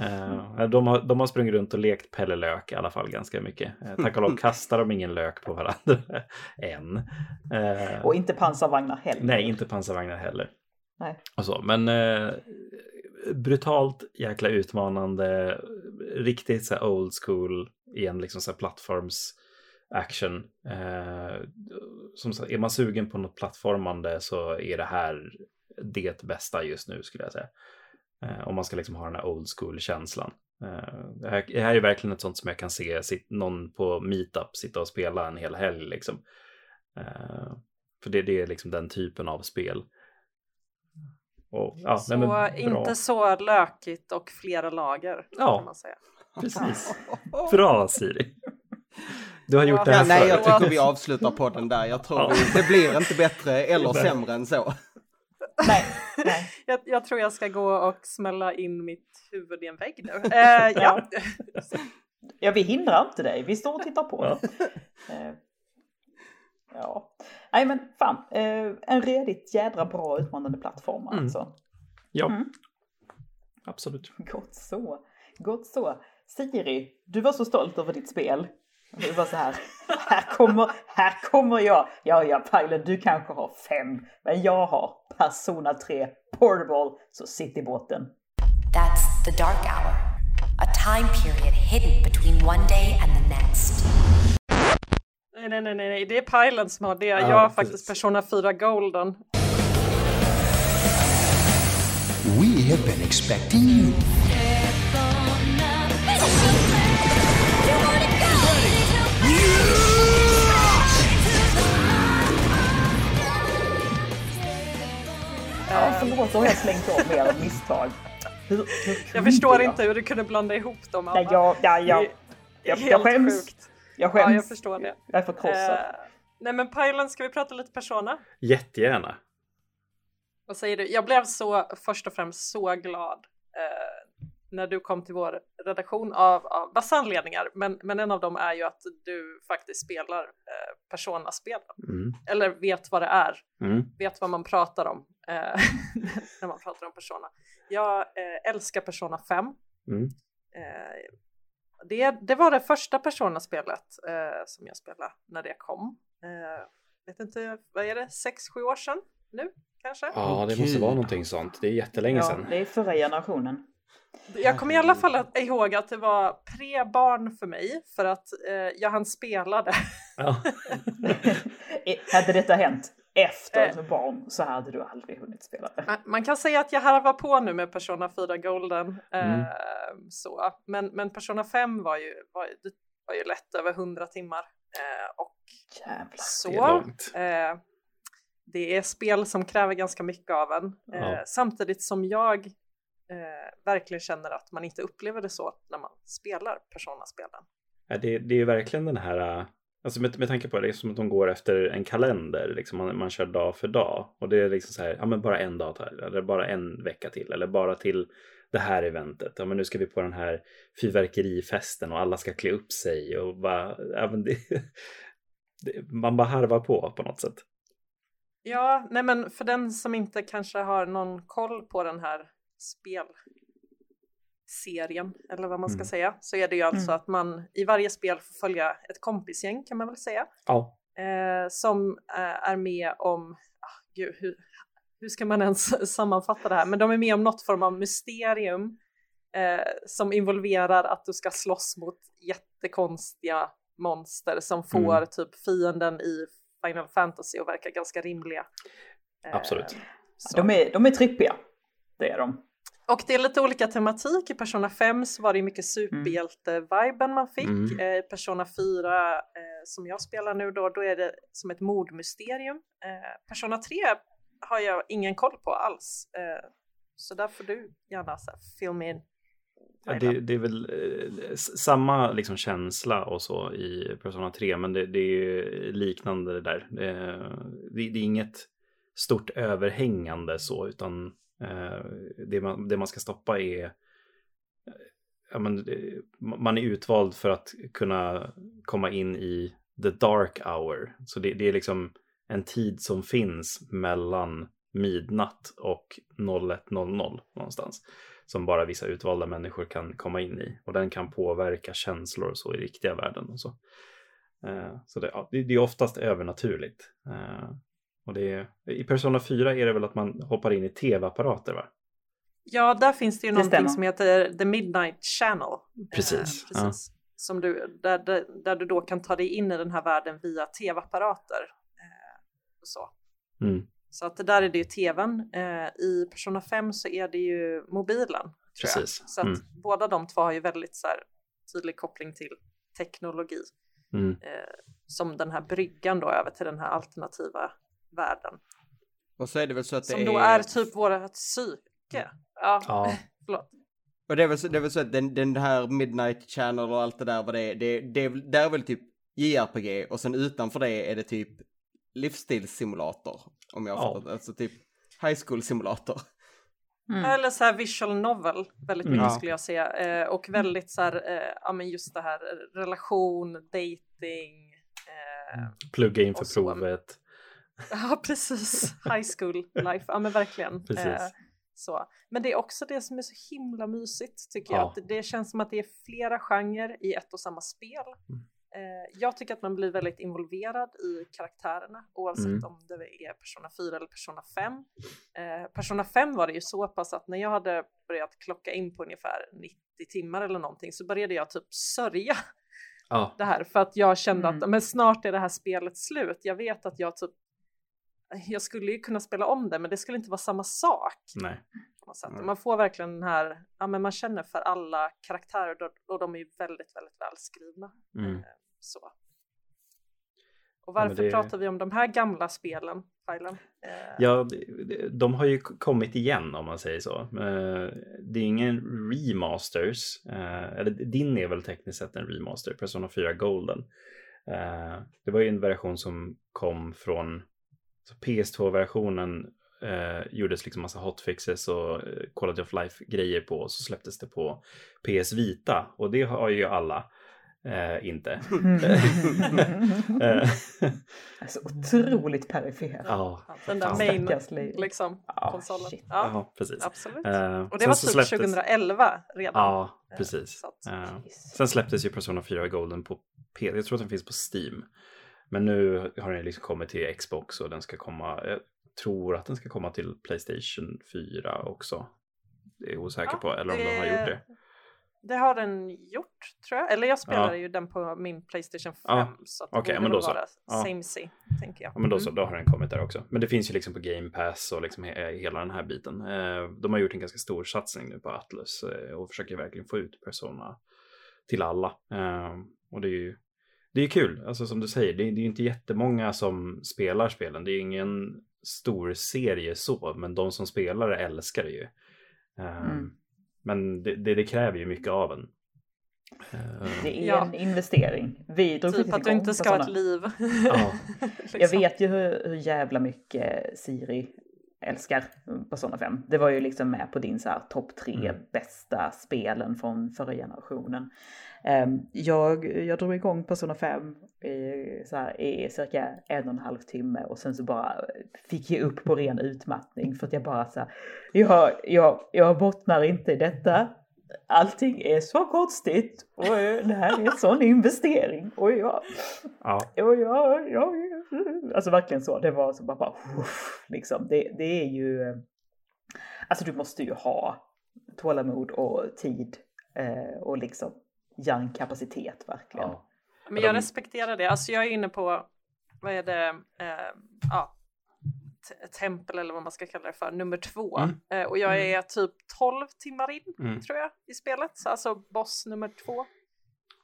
S2: Uh, de, har, de har sprungit runt och lekt Pelle Lök i alla fall ganska mycket. Uh, tack och lov kastar de ingen lök på varandra än.
S1: Uh, och inte pansarvagnar heller.
S2: Nej, inte pansarvagnar heller.
S1: Nej.
S2: Och så. Men eh, brutalt jäkla utmanande. Riktigt så old school igen, liksom så plattforms action. Eh, som sagt, är man sugen på något plattformande så är det här det bästa just nu skulle jag säga. Eh, om man ska liksom ha den här old school känslan. Eh, det, här, det här är verkligen ett sånt som jag kan se sitt, någon på meetup sitta och spela en hel helg liksom. Eh, för det, det är liksom den typen av spel.
S4: Och, ja, så nej, inte så lökigt och flera lager. Ja, kan man säga.
S2: precis. *laughs* Bra Siri. Du har gjort det här
S3: ja, Nej, jag tycker vi avslutar podden där. Jag tror ja. det blir inte bättre eller sämre än så.
S1: Nej, nej. *laughs*
S4: Jag, jag, tror jag ska gå och smälla in mitt huvud i en vägg nu. *laughs* Eh, ja.
S1: ja, vi hindrar inte dig. Vi står och tittar på. Ja. Eh, Ja. Nej men fan, eh, en redigt jädra bra utmanande plattform mm. alltså.
S2: Ja, mm. absolut.
S1: Gott så, gott så. Siri, du var så stolt över ditt spel. Du var så här, här kommer, här kommer jag. Ja, ja, Pajlen, du kanske har fem, men jag har Persona 3 Portable, så sitt i båten. That's the dark hour. A time period hidden between one day and the next.
S4: Nej, nej, nej, nej, det är Pilen som har det. Jag har faktiskt Persona 4 Golden. We have been expecting you.
S1: Ja, förlåt, då har jag slängt av mer av misstag.
S4: Hur, hur jag förstår inte hur du kunde blanda ihop dem.
S1: Nej, jag, ja, jag, jag, jag skäms. Sjukt. Jag skäms.
S4: Ja, jag förstår det.
S1: Jag är förkrossad. Eh,
S4: nej men Pajlen, ska vi prata lite persona?
S2: Jättegärna.
S4: Vad säger du? Jag blev så först och främst så glad eh, när du kom till vår redaktion av, av massa anledningar. Men, men en av dem är ju att du faktiskt spelar eh, Persona-spel. Mm. Eller vet vad det är. Mm. Vet vad man pratar om. eh, *laughs* när man pratar om Persona. Jag eh, älskar Persona 5. Mm. Det, det var det första Persona-spelet eh, som jag spelade när det kom. Eh, vet inte, vad är det, 6-7 år sedan nu kanske?
S2: Ja, det måste vara någonting sånt. Det är jättelänge
S1: ja,
S2: sedan.
S1: Det är förra generationen.
S4: Jag kommer i alla fall ihåg att det var pre-barn för mig för att eh, jag hann spela det. Ja. *laughs* *laughs*
S1: hade detta hänt efter eh, barn så hade du aldrig hunnit spela det.
S4: Man kan säga att jag harvar på nu med Persona 4 Golden. Eh, mm. så. Men, men Persona 5 var ju, var, var ju lätt över 100 timmar. Eh, och
S1: Jävlar,
S4: så, det är långt. Eh, det är spel som kräver ganska mycket av en. Ja. Eh, samtidigt som jag eh, verkligen känner att man inte upplever det så när man spelar Persona-spelen.
S2: Ja, det, det är verkligen den här, alltså med, med tanke på det, det är som att de går efter en kalender, liksom man, man kör dag för dag. Och det är liksom så här, ja men bara en dag till, eller bara en vecka till, eller bara till det här eventet. Ja men nu ska vi på den här fyrverkerifesten och alla ska klä upp sig och bara, ja, men det, *laughs* det, man bara harvar på på något sätt.
S4: Ja, nej men för den som inte kanske har någon koll på den här spel spelserien eller vad man ska mm. säga så är det ju alltså mm. att man i varje spel får följa ett kompisgäng kan man väl säga.
S2: Ja.
S4: Eh, som eh, är med om, ah, gud, hur, hur ska man ens *laughs* sammanfatta det här, men de är med om något form av mysterium eh, som involverar att du ska slåss mot jättekonstiga monster som får mm. typ fienden i Final Fantasy och verkar ganska rimliga.
S2: Absolut.
S1: Eh, de, är, de är trippiga, det är de.
S4: Och det är lite olika tematik. I Persona 5 så var det mycket superhjälte-viben man fick. Mm. I eh, Persona 4 eh, som jag spelar nu då, då är det som ett mordmysterium. Eh, Persona 3 har jag ingen koll på alls. Eh, så där får du gärna så här, fill me in.
S2: Ja, det, det, är väl eh, samma liksom, känsla och så i Persona 3, men det, det är liknande det där. Det, det, är inget stort överhängande så, utan Eh, Eh, det, man, det man ska stoppa är eh, ja, men, eh, man är utvald för att kunna komma in i the dark hour. Så det, det är liksom en tid som finns mellan midnatt och 01.00 någonstans. Som bara vissa utvalda människor kan komma in i. Och den kan påverka känslor och så i riktiga världen och så. Så det, det, är oftast övernaturligt. Och det är, I Persona 4 är det väl att man hoppar in i tv-apparater va?
S4: Ja, där finns det ju det någonting stämmer. som heter The Midnight Channel.
S2: Precis. Eh, precis. Ja.
S4: Som du, där, där, där, du då kan ta dig in i den här världen via tv-apparater. Eh, så.
S2: Mm.
S4: så att där är det ju tvn. Eh, I Persona 5 så är det ju mobilen.
S2: Precis.
S4: Så att mm. båda de två har ju väldigt så här, tydlig koppling till teknologi.
S2: Mm.
S4: Eh, som den här bryggan då över till den här alternativa världen.
S3: Och så är det väl så att det
S4: Som är... då är typ vårt psyke. Ja,
S2: ja.
S4: förlåt.
S3: Och det är väl så, det är väl så att den, den här Midnight Channel och allt det där vad det är, det, det, det är väl typ JRPG och sen utanför det är det typ livsstilssimulator. Om jag har ja. fattat Alltså typ high school simulator.
S4: Mm. Eller så här visual novel väldigt mycket mm. skulle jag säga. Eh, och väldigt så här, eh, ja men just det här relation, dating. Eh,
S2: Plugga inför provet. *laughs*
S4: Ja, precis. High school life. Ja, men verkligen. *laughs* Eh, så. Men det är också det som är så himla mysigt tycker ja. jag. Att det känns som att det är flera genrer i ett och samma spel. Mm. Eh, jag tycker att man blir väldigt involverad i karaktärerna oavsett mm. om det är Persona 4 eller Persona 5. Eh, Persona 5 var det ju så pass att när jag hade börjat klocka in på ungefär 90 timmar eller någonting så började jag typ sörja
S2: ja.
S4: det här för att jag kände mm. att men snart är det här spelet slut. Jag vet att jag typ *laughs* jag skulle ju kunna spela om det men det skulle inte vara samma sak.
S2: Nej.
S4: Man får verkligen den här, ja men man känner för alla karaktärer och de är ju väldigt, väldigt välskrivna.
S2: Mm. Eh,
S4: så. Och varför ja, det... pratar vi om de här gamla spelen, Thailand?
S2: Eh... Ja, de har ju kommit igen om man säger så. Eh, det är ingen remasters, eller din är väl tekniskt sett en remaster, Persona 4 Golden. Det var ju en version som kom från PS2-versionen eh, gjordes liksom massa hotfixes och eh, Quality of Life-grejer på och så släpptes det på PS Vita och det har ju alla. Eh, inte. *laughs*
S1: alltså otroligt perifer.
S2: Ja,
S4: den där main liksom,
S1: oh,
S4: konsolen.
S2: Ja. ja, precis.
S4: Absolut. Uh, och det var typ släpptes... 2011 redan.
S2: Ja, precis. Uh, sen släpptes ju Persona 4 Golden på P Jag tror att den finns på Steam. Men nu har den liksom kommit till Xbox och den ska komma. Jag tror att den ska komma till Playstation 4 också. Det är osäker ja, på. Eller om det... de har gjort det.
S4: Det har den gjort tror jag. Eller jag spelar ja. ju den på min Playstation 5. Ja. Så att
S2: okay, det men då så.
S4: Ja. Same see, tänker jag.
S2: Ja, men då så, mm. då har den kommit där också. Men det finns ju liksom på Game Pass och liksom hela den här biten. Eh, de har gjort en ganska stor satsning nu på Atlus eh, och försöker verkligen få ut Persona till alla. Eh, och det är ju det är kul, alltså som du säger, det är, det är inte jättemånga som spelar spelen. Det är ingen stor serie så, men de som spelar det älskar det ju. Mm. Men det, det, det, kräver ju mycket av en.
S1: Det är ja. en investering. Vi
S4: drog typ att du inte ska ha ett liv.
S1: Ja. *laughs* liksom. Jag vet ju hur, hur jävla mycket Siri älskar Persona 5. Det var ju liksom med på din så här topp tre mm. bästa spelen från förra generationen. Um, jag, jag drog igång Persona 5 i, så här, i cirka en och en halv timme och sen så bara fick jag upp på ren utmattning för att jag bara så här, jag, jag, jag bottnar inte i detta. Allting är så konstigt och det här är en sån investering och jag, ja. och jag, jag, alltså verkligen så, det var så bara, bara liksom, det, det är ju, alltså du måste ju ha tålamod och tid eh, och liksom hjärnkapacitet verkligen. Ja.
S4: Men jag respekterar det. Alltså jag är inne på, vad är det, eh, ja, tempel eller vad man ska kalla det för, nummer två. Mm. Eh, och jag mm. är typ 12 timmar in mm. tror jag i spelet, alltså boss nummer två.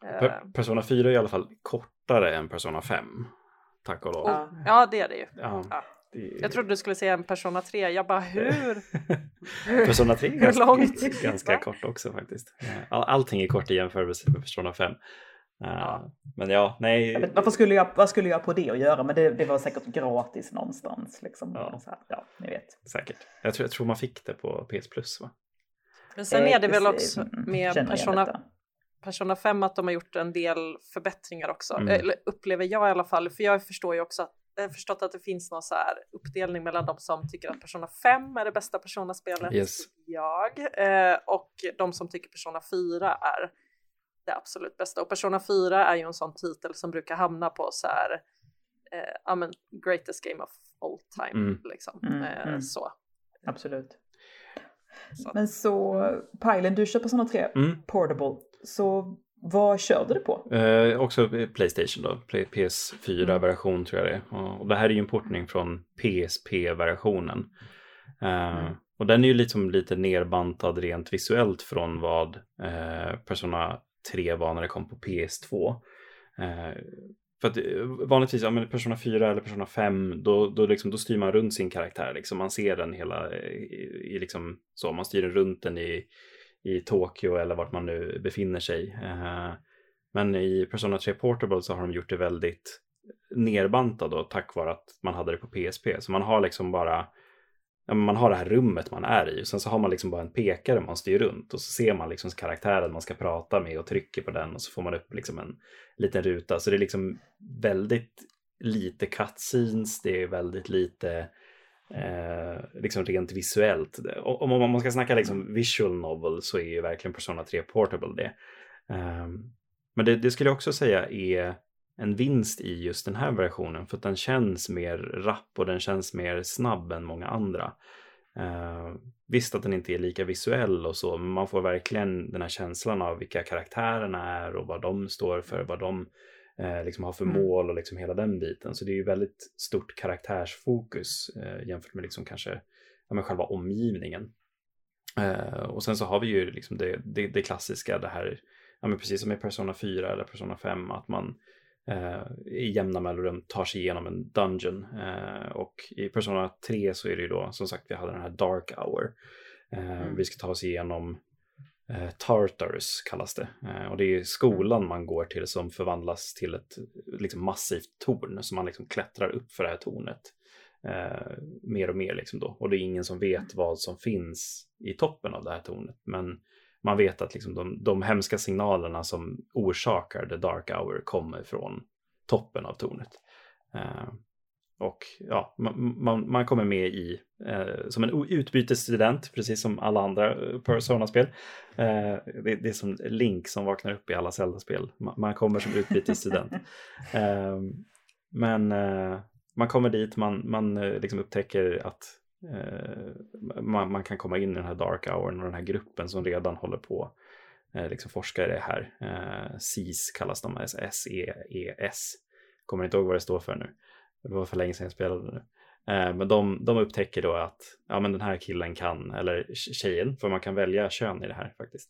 S2: Eh. Persona 4 är i alla fall kortare än Persona 5. Tack och lov.
S4: Ja, ja det är det ju. Ja. Ja. Jag trodde du skulle säga en Persona 3, jag bara hur? *laughs*
S2: Persona 3 är ganska, långt? ganska kort också faktiskt. All, allting är kort i jämförelse med Persona 5. Ja. Men ja, nej.
S1: Vet, varför skulle jag, vad skulle jag på det att göra? Men det, det var säkert gratis någonstans. Liksom. Ja. Så här, ja, ni vet.
S2: Säkert. Jag tror, jag tror man fick det på PS Plus va?
S4: Men sen är det väl också mm, med Persona, Persona 5 att de har gjort en del förbättringar också. Mm. Eller upplever jag i alla fall. För jag förstår ju också att jag har förstått att det finns någon så här uppdelning mellan de som tycker att Persona 5 är det bästa Persona-spelet,
S2: yes.
S4: jag, eh, och de som tycker Persona 4 är det absolut bästa. Och Persona 4 är ju en sån titel som brukar hamna på så här, eh, ja men greatest game of all time mm. liksom. Mm, eh, mm. Så.
S1: Absolut. Så. Men så, Pajlen, du kör Persona 3 mm. Portable. Så vad körde du på?
S2: Eh, också Playstation då, PS4-version mm. tror jag det är. Och det här är ju en portning från PSP-versionen. Eh, mm. Och den är ju liksom lite nerbantad rent visuellt från vad eh, Persona 3 var när det kom på PS2. Eh, för att eh, vanligtvis, ja men Persona 4 eller Persona 5, då, då, liksom, då styr man runt sin karaktär. Liksom. Man ser den hela, eh, i, i liksom, så, man styr den runt den i, i Tokyo eller vart man nu befinner sig. Eh, men i Persona 3 Portable så har de gjort det väldigt nerbantad då, tack vare att man hade det på PSP. Så man har liksom bara man har det här rummet man är i och sen så har man liksom bara en pekare man styr runt och så ser man liksom karaktären man ska prata med och trycker på den och så får man upp liksom en liten ruta. Så det är liksom väldigt lite cutscenes, det är väldigt lite eh, liksom rent visuellt. Om, om man ska snacka liksom visual novel så är ju verkligen Persona 3 Portable det. Eh, men det, det skulle jag också säga är en vinst i just den här versionen för att den känns mer rapp och den känns mer snabb än många andra. Uh, visst att den inte är lika visuell och så, men man får verkligen den här känslan av vilka karaktärerna är och vad de står för, vad de uh, liksom har för mm. mål och liksom hela den biten. Så det är ju väldigt stort karaktärsfokus uh, jämfört med liksom kanske ja, med själva omgivningen. och sen så har vi ju liksom det, det, det klassiska, det här, ja, men precis som i Persona 4 eller Persona 5, att man eh, i jämna mellanrum tar sig igenom en dungeon. Eh, och i Persona 3 så är det ju då som sagt vi hade den här Dark Hour. Eh, mm. Vi ska ta oss igenom eh, Tartarus kallas det. Eh, och det är skolan man går till som förvandlas till ett liksom, massivt torn. Så man liksom klättrar upp för det här tornet. Eh, mer och mer liksom då. Och det är ingen som vet vad som finns i toppen av det här tornet. Men man vet att liksom de, de hemska signalerna som orsakar The Dark Hour kommer från toppen av tornet. Eh, och ja, man, man, man, kommer med i eh, som en utbytesstudent, precis som alla andra eh, Persona-spel. Eh, det, det, är som Link som vaknar upp i alla Zelda-spel. Man, man, kommer som utbytesstudent. *laughs* eh, men eh, man kommer dit, man, man liksom upptäcker att Eh, man, man, kan komma in i den här Dark Houren och den här gruppen som redan håller på eh, liksom forskar i det här. Eh, kallas de, S-E-E-S. Kommer inte ihåg vad det står för nu. Det var för länge sedan jag spelade nu. Eh, men de, de upptäcker då att ja, men den här killen kan, eller tjejen, för man kan välja kön i det här faktiskt.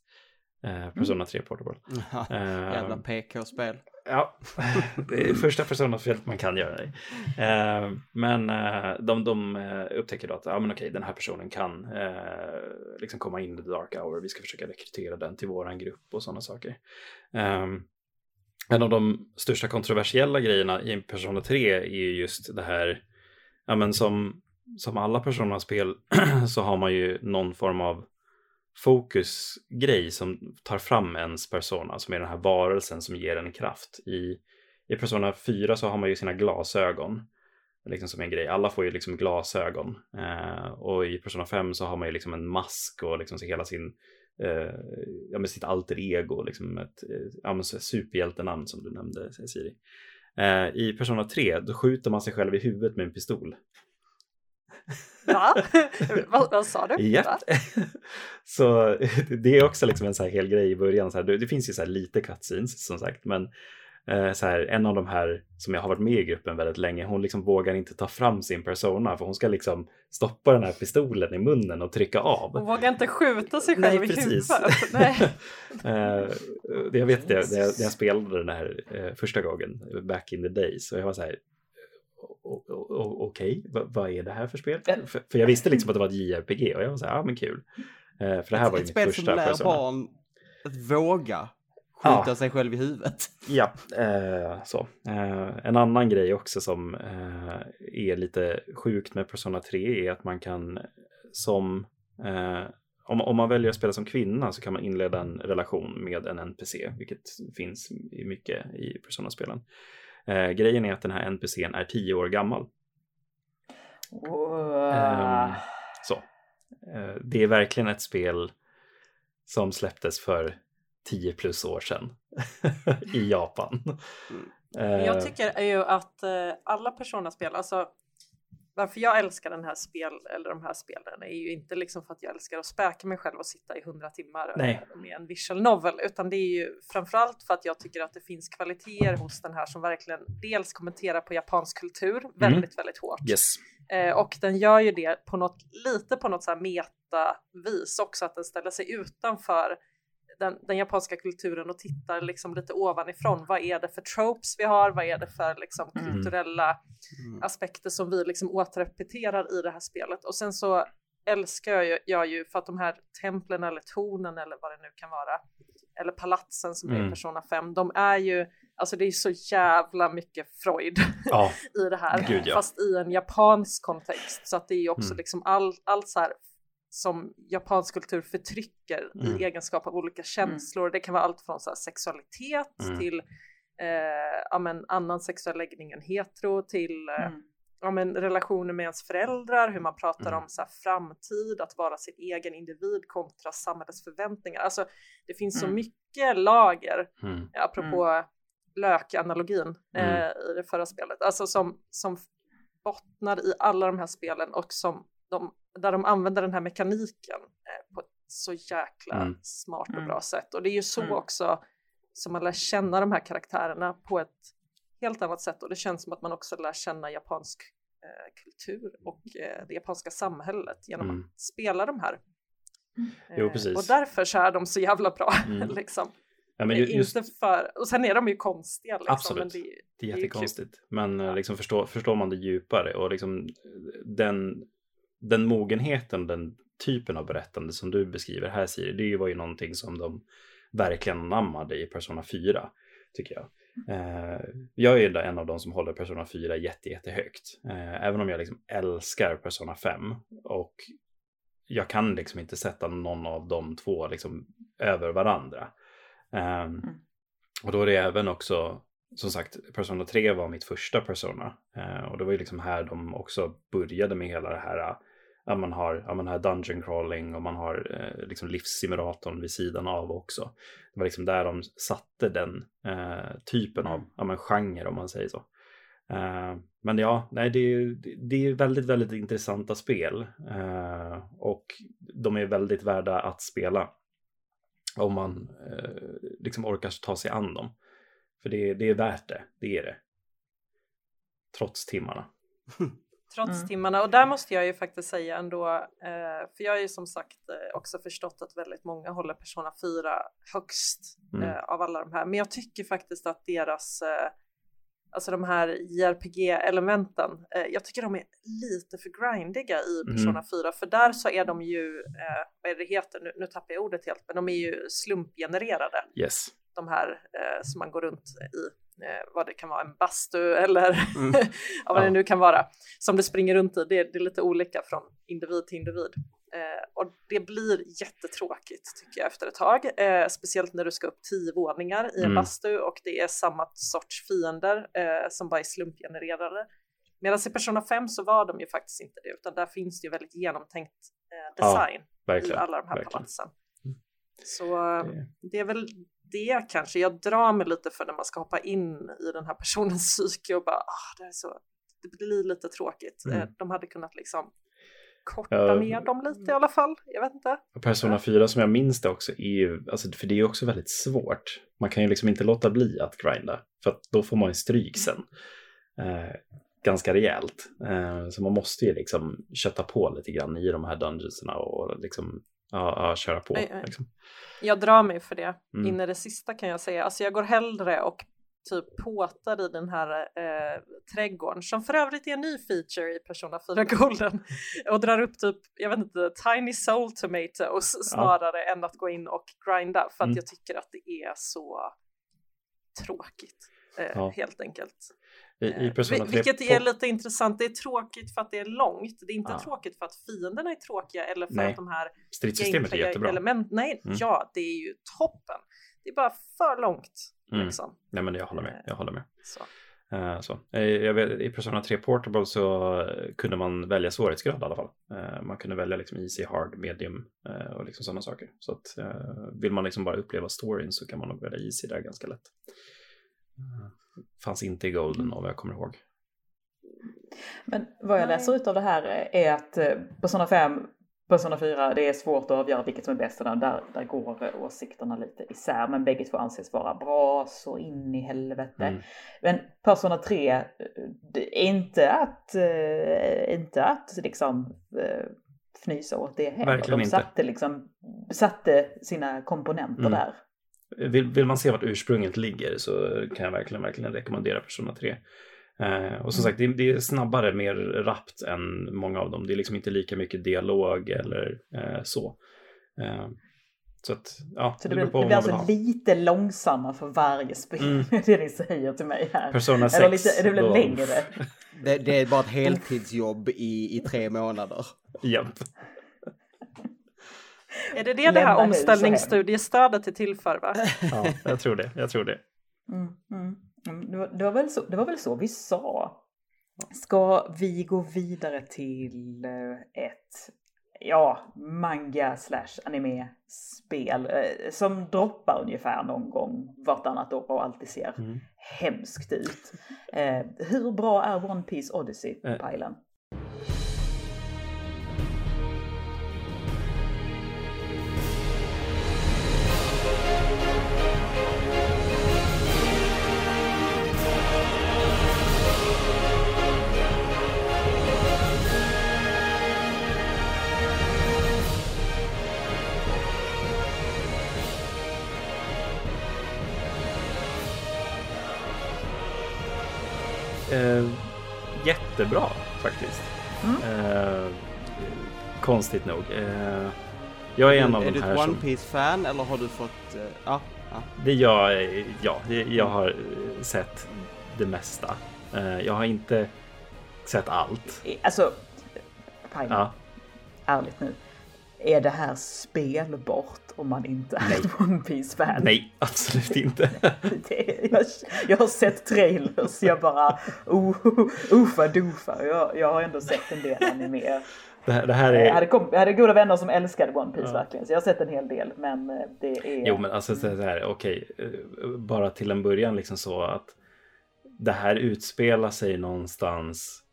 S2: Eh, Persona 3 Portable. *laughs*
S3: Eh, jävla PK-spel.
S2: Ja, *laughs* det är första Persona-spelet man kan göra det eh, Men eh, de, de upptäcker då att ja, men okej, den här personen kan liksom komma in i The Dark Hour. Vi ska försöka rekrytera den till våran grupp och sådana saker. Um, en av de största kontroversiella grejerna i Persona 3 är just det här, ja men som, som alla Persona-spel *clears throat* så har man ju någon form av fokusgrej som tar fram ens persona, som är den här varelsen som ger en kraft. I, i Persona 4 så har man ju sina glasögon, liksom som en grej. Alla får ju liksom glasögon. Eh, och i Persona 5 så har man ju liksom en mask och liksom hela sin eh, ja, med sitt alter ego, liksom ett eh, superhjältenamn som du nämnde Siri. Eh, I Persona 3 då skjuter man sig själv i huvudet med en pistol.
S4: Va? *laughs* vad, vad sa du?
S2: Ja. *laughs* så det är också liksom en så här hel grej i början. Så här, det, det finns ju så här lite cutscenes som sagt, men Eh, så här, en av de här som jag har varit med i gruppen väldigt länge, hon liksom vågar inte ta fram sin persona för hon ska liksom stoppa den här pistolen i munnen och trycka av.
S4: Hon vågar inte skjuta sig själv Nej, i precis. huvudet. *laughs* Nej.
S2: uh, jag vet det, när jag, när jag spelade den här uh, första gången, back in the days, och jag var så här, okej, okay, vad är det här för spel? För, för, jag visste liksom att det var ett JRPG och jag var så här, ja men kul. Uh, för det här var ju mitt första.
S3: Ett spel som lär barn att våga skjuta ja. sig själv i huvudet. *laughs*
S2: Ja, eh, så. Eh, en annan grej också som eh, är lite sjukt med Persona 3 är att man kan som eh, om, om man väljer att spela som kvinna så kan man inleda en relation med en NPC, vilket finns mycket i Persona-spelen. Eh, grejen är att den här NPCn är tio år gammal. Ehm, så. Eh, det är verkligen ett spel som släpptes för 10 plus år sedan *laughs* i Japan.
S4: Mm. Jag tycker ju att eh, alla Persona-spel, alltså varför jag älskar den här spel, eller de här spelen är ju inte liksom för att jag älskar att späka mig själv och sitta i hundra timmar eh, Nej. med en visual novel, utan det är ju framförallt för att jag tycker att det finns kvaliteter hos den här som verkligen dels kommenterar på japansk kultur mm. väldigt, väldigt hårt.
S2: Yes.
S4: Eh, och den gör ju det på något, lite på något så här meta vis också, att den ställer sig utanför den, den, japanska kulturen och tittar liksom lite ovanifrån. Vad är det för tropes vi har? Vad är det för liksom mm. kulturella mm. aspekter som vi liksom återrepeterar i det här spelet? Och sen så älskar jag ju, jag ju för att de här templen eller tornen eller vad det nu kan vara eller palatsen som mm. är i Persona 5, de är ju Alltså det är så jävla mycket Freud *laughs* ja. i det här, Gud, ja. fast i en japansk kontext. Så att det är ju också mm. liksom all, allt så här som japansk kultur förtrycker mm. i egenskap av olika känslor. Mm. Det kan vara allt från så sexualitet mm. till eh, ja, men, annan sexuell läggning än hetero till eh, mm. ja, men, relationer med ens föräldrar, hur man pratar mm. om så framtid, att vara sin egen individ kontra samhällets förväntningar. Alltså det finns så mm. mycket lager, mm. apropå lökanalogin eh, i det förra spelet, alltså som, som bottnar i alla de här spelen och som de där de använder den här mekaniken eh, på ett så jäkla mm. smart och bra mm. sätt. Och det är ju så mm. också som man lär känna de här karaktärerna på ett helt annat sätt och det känns som att man också lär känna japansk eh, kultur och eh, det japanska samhället genom mm. att spela de här.
S2: Jo, precis.
S4: Och därför så är de så jävla bra. *laughs* Mm. liksom. Ja, men just... Inte för... Och sen är de ju konstiga. Liksom,
S2: Absolut, det, det, är jättekonstigt. Men liksom förstår, förstår man det djupare och liksom den den mogenheten, den typen av berättande som du beskriver här Siri, det var ju någonting som de verkligen anammade i Persona 4, tycker jag. Eh, jag är en av de som håller Persona 4 jätte, jättehögt. Eh, även om jag liksom älskar Persona 5 och jag kan liksom inte sätta någon av de två liksom över varandra. Mm. Och då är det även också, som sagt, Persona 3 var mitt första Persona. Uh, och det var ju liksom här de också började med hela det här ja, man har, ja, man har dungeon crawling och man har eh, liksom livssimulatorn vid sidan av också. Det var liksom där de satte den eh, typen av ja, men genre om man säger så. Eh, men ja, nej, det, är, det är väldigt, väldigt intressanta spel eh, och de är väldigt värda att spela om man eh, liksom orkar ta sig an dem. För det, det är värt det, det är det. Trots timmarna. *laughs*
S4: trots mm. timmarna. Och där måste jag ju faktiskt säga ändå, eh, för jag har ju som sagt eh, också förstått att väldigt många håller Persona 4 högst mm. eh, av alla de här. Men jag tycker faktiskt att deras, eh, alltså de här JRPG-elementen, eh, jag tycker de är lite för grindiga i mm. Persona mm. 4. För där så är de ju, eh, vad är det heter, nu, nu tappar jag ordet helt, men de är ju slumpgenererade.
S2: Yes.
S4: De här som man går runt i eh, vad det kan vara, en bastu eller *laughs* mm. ja, vad det nu kan vara, som det springer runt i. Det, det är lite olika från individ till individ. Eh, och det blir jättetråkigt tycker jag efter ett tag, eh, speciellt när du ska upp tio våningar i en mm. bastu och det är samma sorts fiender eh, som bara är slumpgenererade. Medan i Persona 5 så var de ju faktiskt inte det, utan där finns det ju väldigt genomtänkt eh, design ja, i alla de här verkligen. palatsen. Mm. Så det är väl det kanske. Jag drar mig lite för när man ska hoppa in i den här personens *laughs* psyke och bara, ah, det, är så, det blir lite tråkigt. Mm. Eh, de hade kunnat liksom korta uh, ner dem lite i alla fall. Jag vet inte.
S2: Persona 4 som jag minns det också är ju, alltså, för det är ju också väldigt svårt. Man kan ju liksom inte låta bli att grinda, för att då får man ju stryk sen. Uh, ganska rejält. Uh, så man måste ju liksom kötta på lite grann i de här dungeonsarna och liksom ja, ja, köra på. Liksom.
S4: Jag drar mig för det mm. in i det sista kan jag säga. Alltså jag går hellre och typ påtar i den här eh, trädgården som för övrigt är en ny feature i Persona 4 Golden *laughs* och drar upp typ, jag vet inte, Tiny Soul Tomatoes snarare ja. än att gå in och grinda för att mm. jag tycker att det är så tråkigt eh, ja. helt enkelt.
S2: I, i eh, Persona 3
S4: Vilket är lite intressant. Det är tråkigt för att det är långt. Det är inte ja. tråkigt för att fienderna är tråkiga eller för
S2: nej.
S4: att de här
S2: stridssystemet är jättebra.
S4: Element, nej, mm. ja, det är ju toppen. Det är bara för långt. Mm. Liksom.
S2: Nej, men jag håller med. Jag håller med. Så. Uh, så. Vet, I Persona 3 Portable så kunde man välja svårighetsgrad i alla fall. Man kunde välja liksom easy, hard, medium och liksom sådana saker. Så att vill man liksom bara uppleva storyn så kan man nog välja easy där ganska lätt. Fanns inte i Golden av vad jag kommer ihåg.
S1: Men vad jag läser ut av det här är att eh, Persona 5, Persona 4, det är svårt att avgöra vilket som är bäst. Där, där går åsikterna lite isär. Men bägge två anses vara bra så in i helvete. Mm. Men Persona 3, eh, inte att, inte att liksom fnysa åt det heller.
S2: Verkligen
S1: De satte, inte. Liksom, satte sina komponenter mm. där.
S2: Vill, vill, man se vart ursprunget ligger så kan jag verkligen, verkligen rekommendera Persona 3. Eh, och som sagt, det, det, är snabbare, mer rappt än många av dem. Det är liksom inte lika mycket dialog eller eh, så. Eh, så att, ja,
S1: så det, blir, det blir alltså lite långsammare för varje spel, mm. *laughs* det ni säger till mig här.
S2: Persona 6.
S1: Eller lite, det blir då... längre.
S3: Det, det, är bara ett heltidsjobb i, i tre månader.
S2: Japp. *laughs*
S4: Är det det det här omställningsstudiestödet är till för? Va? *laughs*
S2: Ja, jag tror det. Jag tror det.
S1: Mm, mm. mm det, var, det, var väl så, det var väl så vi sa. Ska vi gå vidare till eh, ett ja, manga slash anime spel eh, som droppar ungefär någon gång vartannat år och alltid ser mm. hemskt ut. Eh, hur bra är One Piece Odyssey, Pajlen?
S2: Jättebra faktiskt. Mm. Eh, konstigt nog. Eh, jag är, är en av
S3: är
S2: de
S3: här Är du ett One Piece-fan eller har du fått... Uh, ja,
S2: ja. Det jag, ja, jag har sett det mesta. Jag har inte sett allt.
S1: Alltså, Pine, ja. ärligt nu. Är det här spelbart om man inte är ett *laughs* One Piece-fan?
S2: Nej, absolut inte. *laughs*
S1: det, jag, jag, har sett trailers, jag bara oh, ufa dofa. Jag, jag har ändå sett en del anime.
S2: Det här, det här är...
S1: jag, hade kom, jag hade goda vänner som älskade One Piece ja. verkligen, så jag har sett en hel del. Men eh, det är...
S2: Jo, men alltså så här, okej, okay. Eh, bara till en början liksom så att det här utspelar sig någonstans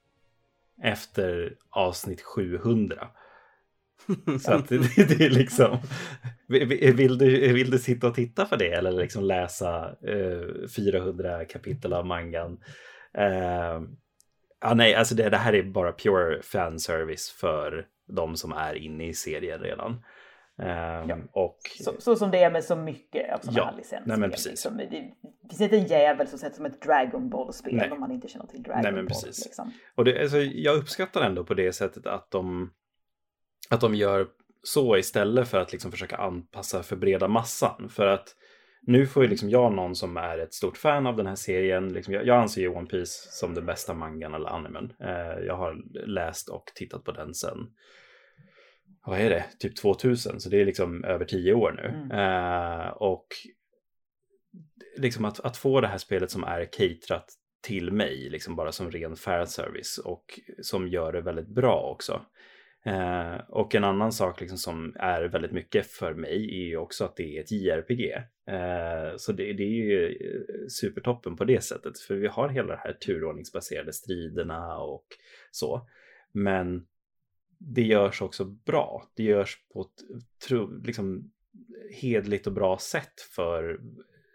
S2: efter avsnitt 700. *laughs* Så att det, det, är liksom, vill du, vill du sitta och titta för det eller liksom läsa eh, 400 kapitel av mangan? Eh, ja, nej, alltså det, det, här är bara pure fanservice för de som är inne i serien redan. Um, ja. och,
S1: så, så, som det är med så mycket av sådana ja, här licensspel.
S2: Nej, men precis.
S1: Liksom, det finns inte en jävel som sätter som ett Dragon Ball-spel om man inte känner till Dragon
S2: nej, men
S1: Ball.
S2: Precis.
S1: Liksom.
S2: Och det, alltså, jag uppskattar ändå på det sättet att de, att de gör så istället för att liksom försöka anpassa för breda massan. För att nu får ju liksom jag någon som är ett stort fan av den här serien. Liksom jag, jag anser ju One Piece som den bästa mangan eller animen. Eh, jag har läst och tittat på den sen vad är det, typ 2000, så det är liksom över tio år nu. Mm. Uh, och liksom att, att få det här spelet som är caterat till mig, liksom bara som ren fanservice och som gör det väldigt bra också. Eh, och en annan sak liksom som är väldigt mycket för mig är ju också att det är ett JRPG. Eh, så det, det, är ju eh, supertoppen på det sättet, för vi har hela de här turordningsbaserade striderna och så. Men det görs också bra. Det görs på ett liksom, hedligt och bra sätt för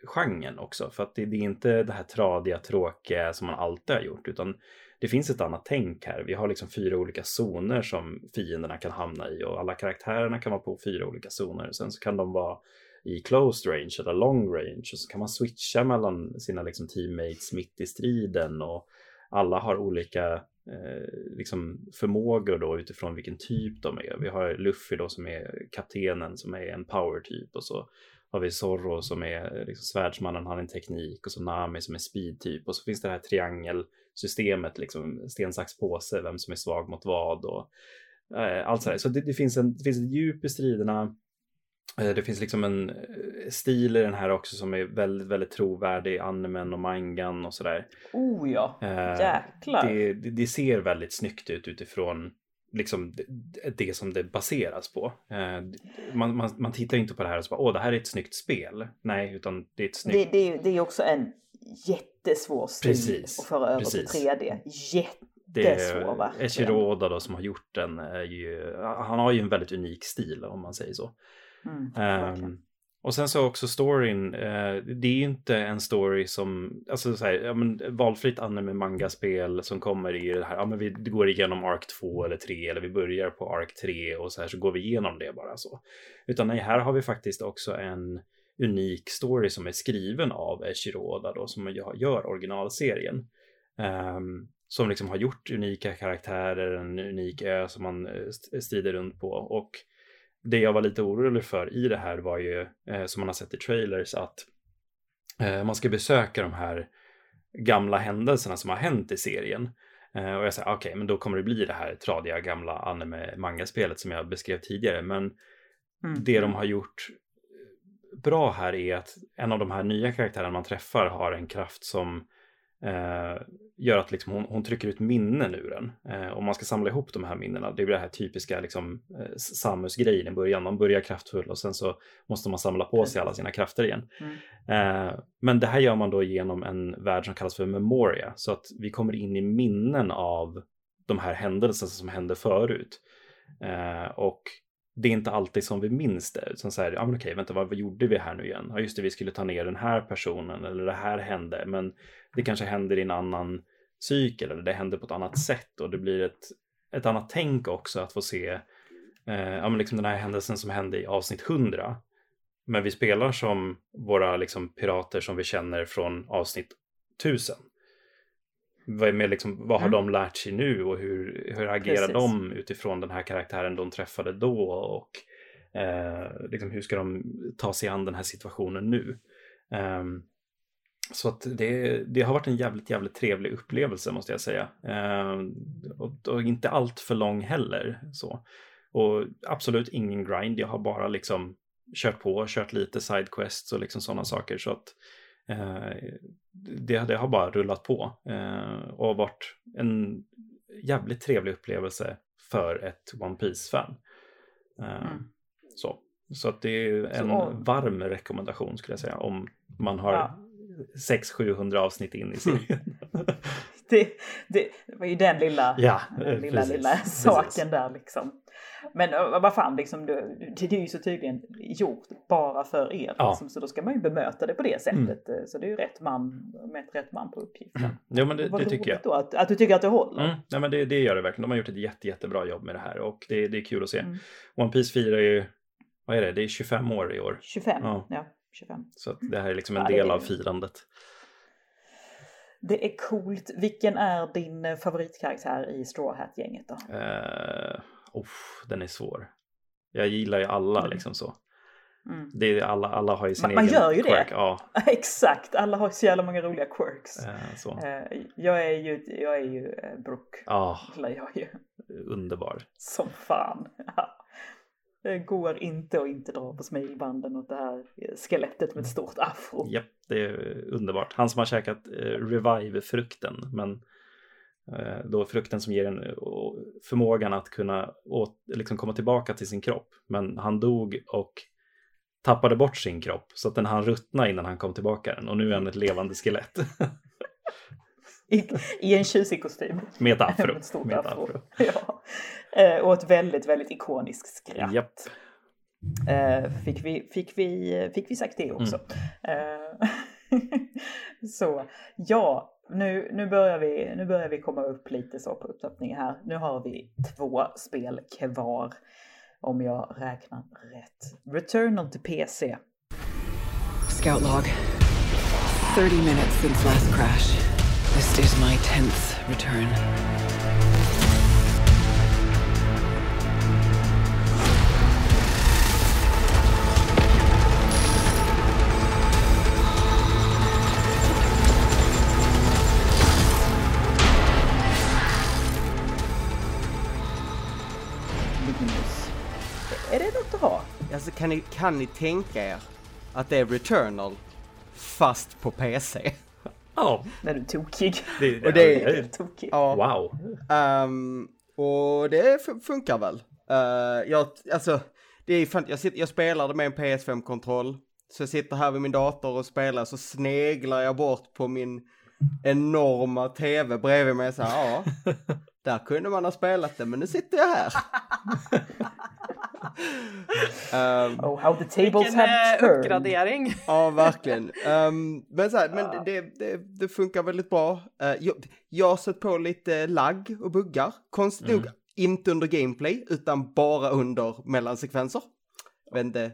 S2: genren också. För att det, det, är inte det här tradiga, tråkiga som man alltid har gjort, utan det finns ett annat tänk här. Vi har liksom fyra olika zoner som fienderna kan hamna i och alla karaktärerna kan vara på fyra olika zoner. Sen så kan de vara i closed range eller long range och så kan man switcha mellan sina liksom teammates mitt i striden och alla har olika eh, liksom förmågor då utifrån vilken typ de är. Vi har Luffy då som är kaptenen som är en power typ och så har vi Zorro som är eh, liksom svärdsmannen, han är en teknik och så Nami som är speed typ och så finns det här triangel triangelsystemet liksom sten, sax, påse, vem som är svag mot vad och eh, allt sådär. Så det, det, finns en, det finns ett djup i striderna Eh, det finns liksom en eh, stil i den här också som är väldigt, väldigt trovärdig animen och mangan och sådär.
S1: Oh ja, eh, jäklar.
S2: Det, det, det, ser väldigt snyggt ut utifrån liksom det, som det baseras på. Man, man, man tittar inte på det här och så bara, åh, det här är ett snyggt spel. Nej, utan det är ett snyggt...
S1: Det, det, det är också en jättesvår stil precis, att föra över precis. till 3D. Jätte det är
S2: Echiroda då som har gjort den. Ju, han har ju en väldigt unik stil om man säger så. Mm, um, och sen så också storyn, uh, det är ju inte en story som, alltså så här, ja, men, valfritt anime manga-spel som kommer i det här, ja men vi går igenom ark 2 eller 3 eller vi börjar på ark 3 och så här så går vi igenom det bara så. Utan nej, här har vi faktiskt också en unik story som är skriven av Shiroda då som gör originalserien. Um, som liksom har gjort unika karaktärer, en unik ö som man eh, strider runt på och det jag var lite orolig för i det här var ju, eh, som man har sett i trailers, att eh, man ska besöka de här gamla händelserna som har hänt i serien. Eh, och jag säger, okej, okay, men då kommer det bli det här tradiga gamla anime-manga-spelet som jag beskrev tidigare. Men mm. det de har gjort bra här är att en av de här nya karaktärerna man träffar har en kraft som eh, gör att liksom hon, hon, trycker ut minnen ur den. Eh, och man ska samla ihop de här minnena. Det blir det här typiska liksom, eh, Samus-grejen i början. Man börjar kraftfull och sen så måste man samla på sig alla sina krafter igen. Mm. Eh, men det här gör man då genom en värld som kallas för Memoria. Så att vi kommer in i minnen av de här händelserna som hände förut. Eh, och det är inte alltid som vi minns det. Som så här, ja men okej, vänta, vad, vad gjorde vi här nu igen? Ja just det, vi skulle ta ner den här personen eller det här hände. Men det kanske händer i en annan cykel eller det händer på ett annat sätt och det blir ett, ett annat tänk också att få se eh, ja, men liksom den här händelsen som hände i avsnitt 100. Men vi spelar som våra liksom, pirater som vi känner från avsnitt 1000. Vad, med liksom, vad har mm. de lärt sig nu och hur, hur agerar Precis. de utifrån den här karaktären de träffade då och eh, liksom, hur ska de ta sig an den här situationen nu? Um, så att det, det, har varit en jävligt, jävligt trevlig upplevelse måste jag säga. Eh, och, och, inte allt för lång heller. Så. Och absolut ingen grind, jag har bara liksom kört på, kört lite sidequests och liksom sådana saker. Så att eh, det, det, har bara rullat på eh, och varit en jävligt trevlig upplevelse för ett One Piece-fan. Eh, mm. Så. så att det är en så, varm rekommendation skulle jag säga om man har ja. 600-700 avsnitt in i serien.
S1: det, *laughs* det, det, var ju den lilla, ja, den lilla, precis, lilla saken precis. där liksom. Men vad fan, liksom, det, det är ju så tydligen gjort bara för er. Ja. Liksom, så då ska man ju bemöta det på det sättet. Mm. Så det är ju rätt man med rätt man på uppgiften. Mm.
S2: Ja, men det, det tycker jag.
S1: Då, att, att du tycker att det håller.
S2: Mm. Ja, men det, det gör det verkligen. De har gjort ett jätte, jättebra jobb med det här och det, det är kul att se. Mm. One Piece firar ju, vad är det, det är 25 år i år.
S1: 25, ja. ja 25.
S2: Så det här är liksom en ja, del av firandet.
S1: Det är coolt. Vilken är din eh, favoritkaraktär i Straw Hat-gänget då?
S2: Uh, oh, den är svår. Jag gillar ju alla mm. liksom så. Mm. Det är alla, alla har ju sin man, egen
S1: Man gör ju
S2: quirk.
S1: det. Ja. *laughs* Exakt, alla har så jävla många roliga quirks. Så. Uh, jag är ju, jag är ju Brooke.
S2: Ja,
S1: jag ju.
S2: underbar.
S1: Som fan. *laughs* Det går inte att inte dra på smilbanden åt det här skelettet med ett stort afro.
S2: Japp, det är underbart. Han som har käkat eh, revive-frukten, men eh, då frukten som ger en eh, förmågan att kunna åt, liksom komma tillbaka till sin kropp. Men han dog och tappade bort sin kropp så att den hann ruttna innan han kom tillbaka den och nu är han ett levande skelett.
S1: I, I, en tjusig kostym.
S2: Med ett afro. Med ett stort Med afro. afro. *laughs*
S1: ja. Eh, och ett väldigt, väldigt ikoniskt skratt.
S2: Japp.
S1: Eh, fick, vi, fick, vi, fick vi sagt det också. Mm. Eh, *laughs* så ja, nu, nu, börjar vi, nu börjar vi komma upp lite så på upptappningen här. Nu har vi två spel kvar om jag räknar rätt. Returnal till PC.
S6: Scout log. 30 minutes since last crash. This is my tenth return.
S3: Kan ni, kan ni tänka er att det är Returnal fast på PC?
S2: Ja.
S1: När du är tokig.
S2: Det, och det är,
S1: tokig.
S2: Ja. Wow.
S3: Um, och det funkar väl. Uh, jag, alltså, det är fan, jag, sitter, jag spelade med en PS5-kontroll. Så jag sitter här vid min dator och spelar så sneglar jag bort på min enorma tv bredvid mig så här, ja. *laughs* Där kunde man ha spelat det men nu sitter jag här. *laughs*
S1: um, oh, how the tables Vilken have eh, turned.
S4: uppgradering.
S3: ja, verkligen. Um, men så här, men det, det, det, funkar väldigt bra. Uh, jag, jag har sett på lite lagg och buggar. Konstigt mm. nog inte under gameplay utan bara under mellansekvenser. Vet inte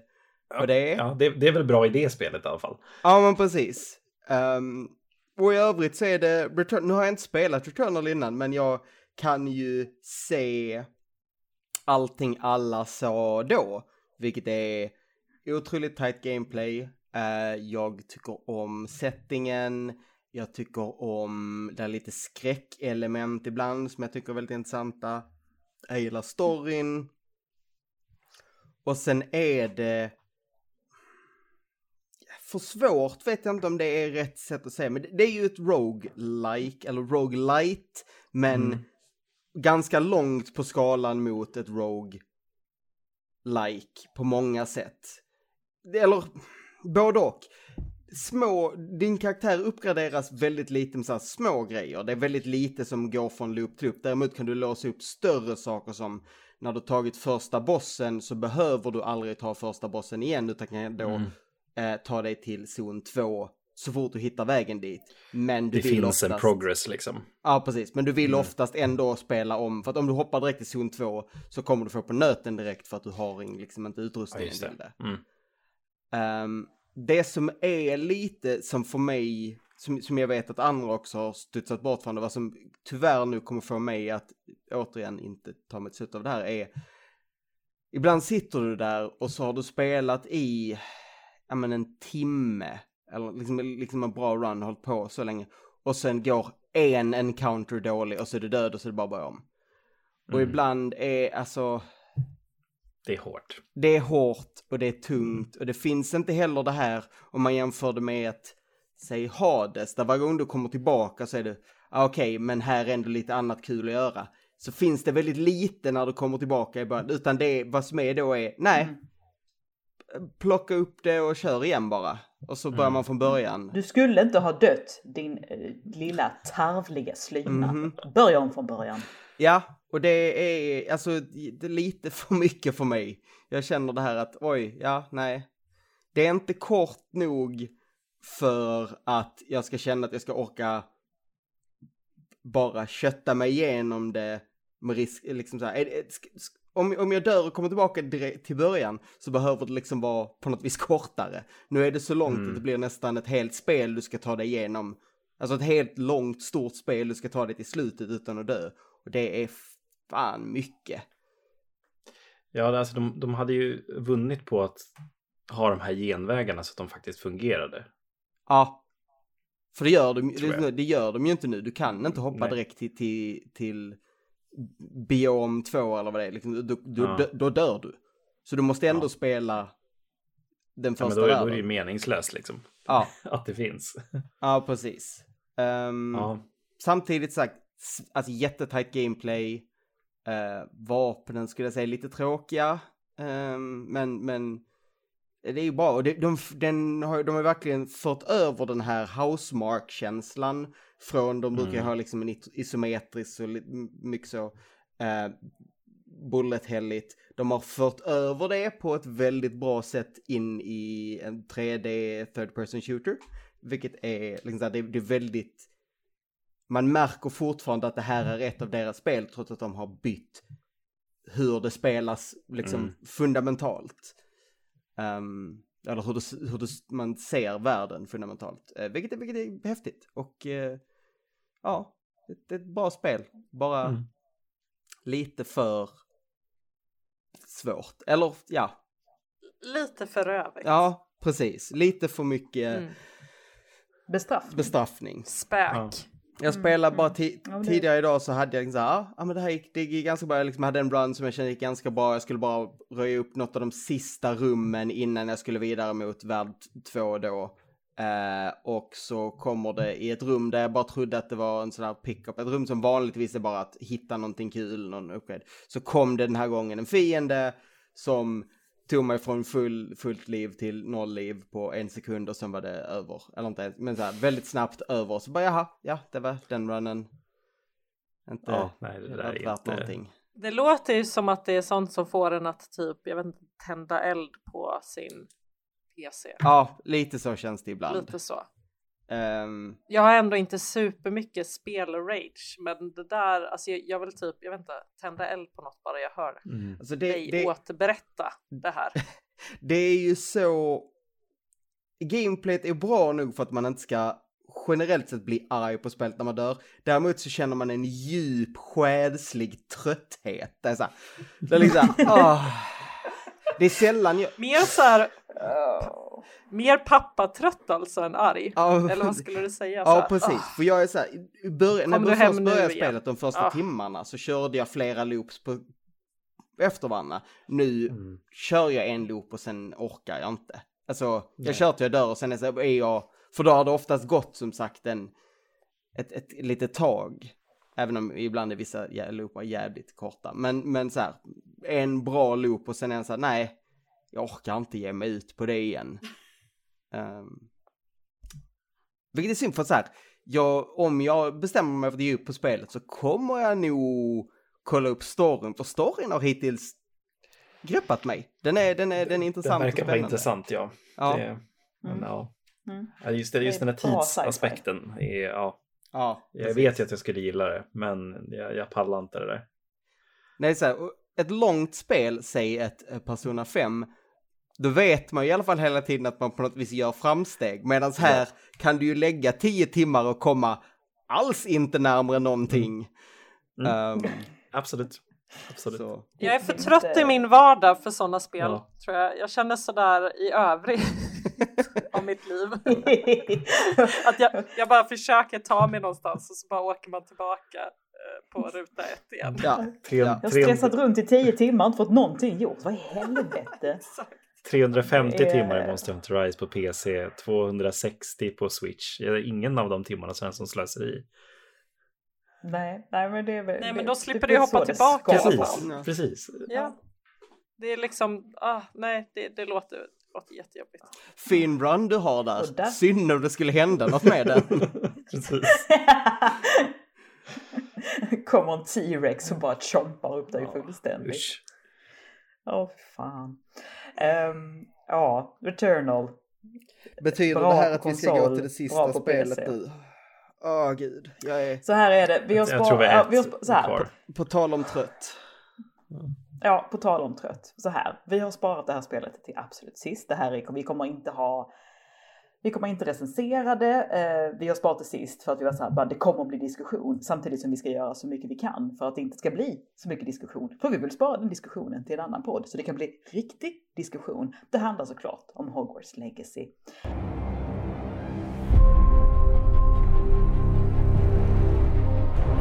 S3: vad det är.
S2: Ja, det, det, är väl bra i det spelet i alla fall.
S3: Ja, men precis. Um, och i övrigt så är det, Return, nu har jag inte spelat Returnal innan, men jag kan ju se allting alla sa då, vilket är otroligt tight gameplay. Eh, jag tycker om settingen, jag tycker om, det är lite skräckelement ibland som jag tycker är väldigt intressanta. Jag gillar storyn. Och sen är det för svårt vet jag inte om det är rätt sätt att säga, men det är ju ett rogue-like, eller rogue-light, men mm ganska långt på skalan mot ett Rogue like på många sätt. Eller både och. Små, din karaktär uppgraderas väldigt lite med så små grejer. Det är väldigt lite som går från loop till loop. Däremot kan du låsa upp större saker som när du tagit första bossen så behöver du aldrig ta första bossen igen utan kan då mm. eh, ta dig till zon 2 så fort du hittar vägen dit. Men du
S2: det
S3: vill
S2: finns
S3: oftast...
S2: en progress liksom.
S3: Ja, precis. Men du vill mm. oftast ändå spela om, för att om du hoppar direkt till zon 2 så kommer du få på nöten direkt för att du har liksom inte utrustningen ja, till det. Mm. Um, det som är lite som för mig, som, som jag vet att andra också har studsat bort från det, vad som tyvärr nu kommer få mig att återigen inte ta mig till av det här är Ibland sitter du där och så har du spelat i, ja men en timme eller liksom, liksom en bra run, hållit på så länge. Och sen går en encounter dålig och så är det död och så är det bara börja om. Och mm. ibland är alltså,
S2: Det är hårt.
S3: Det är hårt och det är tungt och det finns inte heller det här om man jämför det med ett, säg Hades, där varje gång du kommer tillbaka så är det, ah, okej, okay, men här är ändå lite annat kul att göra. Så finns det väldigt lite när du kommer tillbaka i början, utan det, vad som är då är, nej, mm plocka upp det och kör igen bara. Och så börjar mm. man från början.
S1: Du skulle inte ha dött din eh, lilla tarvliga slyna. Mm. Börja om från början.
S3: Ja, och det är alltså det är lite för mycket för mig. Jag känner det här att oj, ja, nej. Det är inte kort nog för att jag ska känna att jag ska orka bara kötta mig igenom det med risk, liksom så här, om, om jag dör och kommer tillbaka direkt till början så behöver det liksom vara på något vis kortare. Nu är det så långt mm. att det blir nästan ett helt spel du ska ta dig igenom. Alltså ett helt långt stort spel du ska ta dig till slutet utan att dö. Och det är fan mycket.
S2: Ja, alltså de, de hade ju vunnit på att ha de här genvägarna så att de faktiskt fungerade.
S3: Ja. För det gör de, det, det, gör de ju inte nu. Du kan inte hoppa Nej. direkt till, till, till biom 2 eller vad det är, liksom, då, då, ja. då, dör du. Så du måste ändå ja. spela den första
S2: ja, men då, då är det ju meningslöst liksom. Ja. *laughs* att det finns.
S3: ja, precis. Um, ja. Samtidigt sagt, alltså jättetajt gameplay. Uh, vapnen skulle jag säga lite tråkiga. Um, men, men det är ju bra. Och det, de, den har, de har verkligen fört över den här housemark-känslan från, de brukar mm. ha liksom en isometrisk och mycket så, eh, bullet-helligt. De har fört över det på ett väldigt bra sätt in i en 3D third person shooter. Vilket är, liksom, det, det är väldigt, man märker fortfarande att det här är ett av deras spel trots att de har bytt hur det spelas liksom mm. fundamentalt. Um, eller hur, det, hur det, man ser världen fundamentalt. Uh, vilket, vilket är häftigt. Och uh, ja, det är ett bra spel. Bara mm. lite för svårt. Eller ja.
S4: Lite för övrigt.
S3: Ja, precis. Lite för mycket mm.
S1: bestraffning.
S3: bestraffning.
S4: Späk. Ja.
S3: Jag spelade bara mm. tidigare idag så hade jag liksom såhär, ja men det här gick, det gick ganska bra. Jag liksom hade en run som jag kände gick ganska bra. Jag skulle bara röja upp något av de sista rummen innan jag skulle vidare mot värld 2 då. Uh, och så kommer det i ett rum där jag bara trodde att det var en sån här pickup, ett rum som vanligtvis är bara att hitta någonting kul, någon upgrade. Så kom det den här gången en fiende som tog mig från full, fullt liv till noll liv på en sekund och sen var det över. Eller inte men så här, väldigt snabbt över. Så bara jaha, ja det var den runnen. Inte ja, nej, det där värt inte... någonting.
S4: Det låter ju som att det är sånt som får en att typ, jag vet inte, tända eld på sin PC.
S3: Ja, lite så känns det ibland.
S4: Lite så. Um, jag har ändå inte supermycket spel-rage, men det där, alltså jag, jag, vill typ, jag vet inte, tända eld på något bara jag hör mm. alltså det, dig det, återberätta det här. *laughs*
S3: det är ju så, gameplayet är bra nog för att man inte ska generellt sett bli arg på spelet när man dör. Däremot så känner man en djup själslig trötthet. Det är så här, det är liksom, oh. *laughs* Det är sällan jag...
S4: Mer så här... *laughs* Oh. Mer pappatrött alltså än arg? Oh. Eller vad skulle du säga?
S3: Ja, precis. Oh. För jag är så här, i början, när jag först började spelet de första timmarna så körde jag flera loops på efter varandra. Nu mm. kör jag en loop och sen orkar jag inte. Alltså, Nej. jag kör till jag dör och sen är, så, är jag, för då har det oftast gått som sagt en, ett, ett litet tag. Även om ibland är vissa loopar jävligt korta. Men, men så här, en bra loop och sen en så här, nej, jag orkar inte ge mig ut på det igen. Um, *laughs* vilket är synd för så här, jag, om jag bestämmer mig för att ge upp på spelet så kommer jag nog kolla upp storyn, för storyn har hittills greppat mig. Den är, den är, den är intressant.
S2: Den verkar vara intressant, ja. ja. Det, men, mm. ja. Mm. Just, det, just den här tidsaspekten är, ja. Ja, jag vet ju att jag skulle gilla det, men jag, jag pallar inte det där.
S3: Nej, så här, ett långt spel, säg ett eh, Persona 5, då vet man ju i alla fall hela tiden att man på något vis gör framsteg. Medan här ja. kan du ju lägga tio timmar och komma alls inte närmare någonting. Mm. Mm. Um,
S2: Absolut. Absolut. Så.
S4: Jag är för trött i min vardag för sådana spel, ja. tror jag. Jag känner sådär i övrigt *laughs* av mitt liv. *laughs* att jag, jag bara försöker ta mig någonstans och så bara åker man tillbaka. på ruta ett igen.
S3: Ja.
S2: Tre,
S1: Jag har stressat runt i tio timmar och inte fått någonting gjort. Vad i helvete? *laughs*
S2: 350
S1: Det är-
S2: timmar i Monster Hunter Rise på PC, 260 på Switch. Ingen av de timmarna känns som slöseri.
S1: Nej, nej men det är väl...
S4: Nej, men då slipper du hoppa tillbaka
S1: ska.
S3: Ja.
S2: Precis.
S4: Ja. Det är liksom, ah, nej, det, det låter, det låter jättejobbigt.
S3: Fin run du har där.
S1: där-
S3: Synd om det skulle hända något med den. *laughs*
S2: Precis. *laughs*
S1: Kommer en T-Rex och bara chompar upp dig
S2: Ja,
S1: fullständigt. Åh fan. Ehm, ja, Returnal.
S3: Betyder
S1: Bra
S3: det här
S1: på
S3: att vi ska gå
S1: konsol,
S3: till det sista
S1: på
S3: spelet
S1: PC.
S3: nu? Åh gud, jag är
S1: Så här är det. Vi har
S2: Jag tror vi
S1: sparat... vi har sp- så här,
S2: kvar.
S3: på tal om trött.
S1: Ja, på tal om trött. Så här, vi har sparat det här spelet till absolut sist. Det här är, vi kommer inte ha, vi kommer inte recensera det. Eh, vi har sparat det sist för att vi var så här, bara, det kommer att bli diskussion samtidigt som vi ska göra så mycket vi kan för att det inte ska bli så mycket diskussion. För vi vill spara den diskussionen till en annan podd så det kan bli riktig diskussion. Det handlar såklart om Hogwarts Legacy.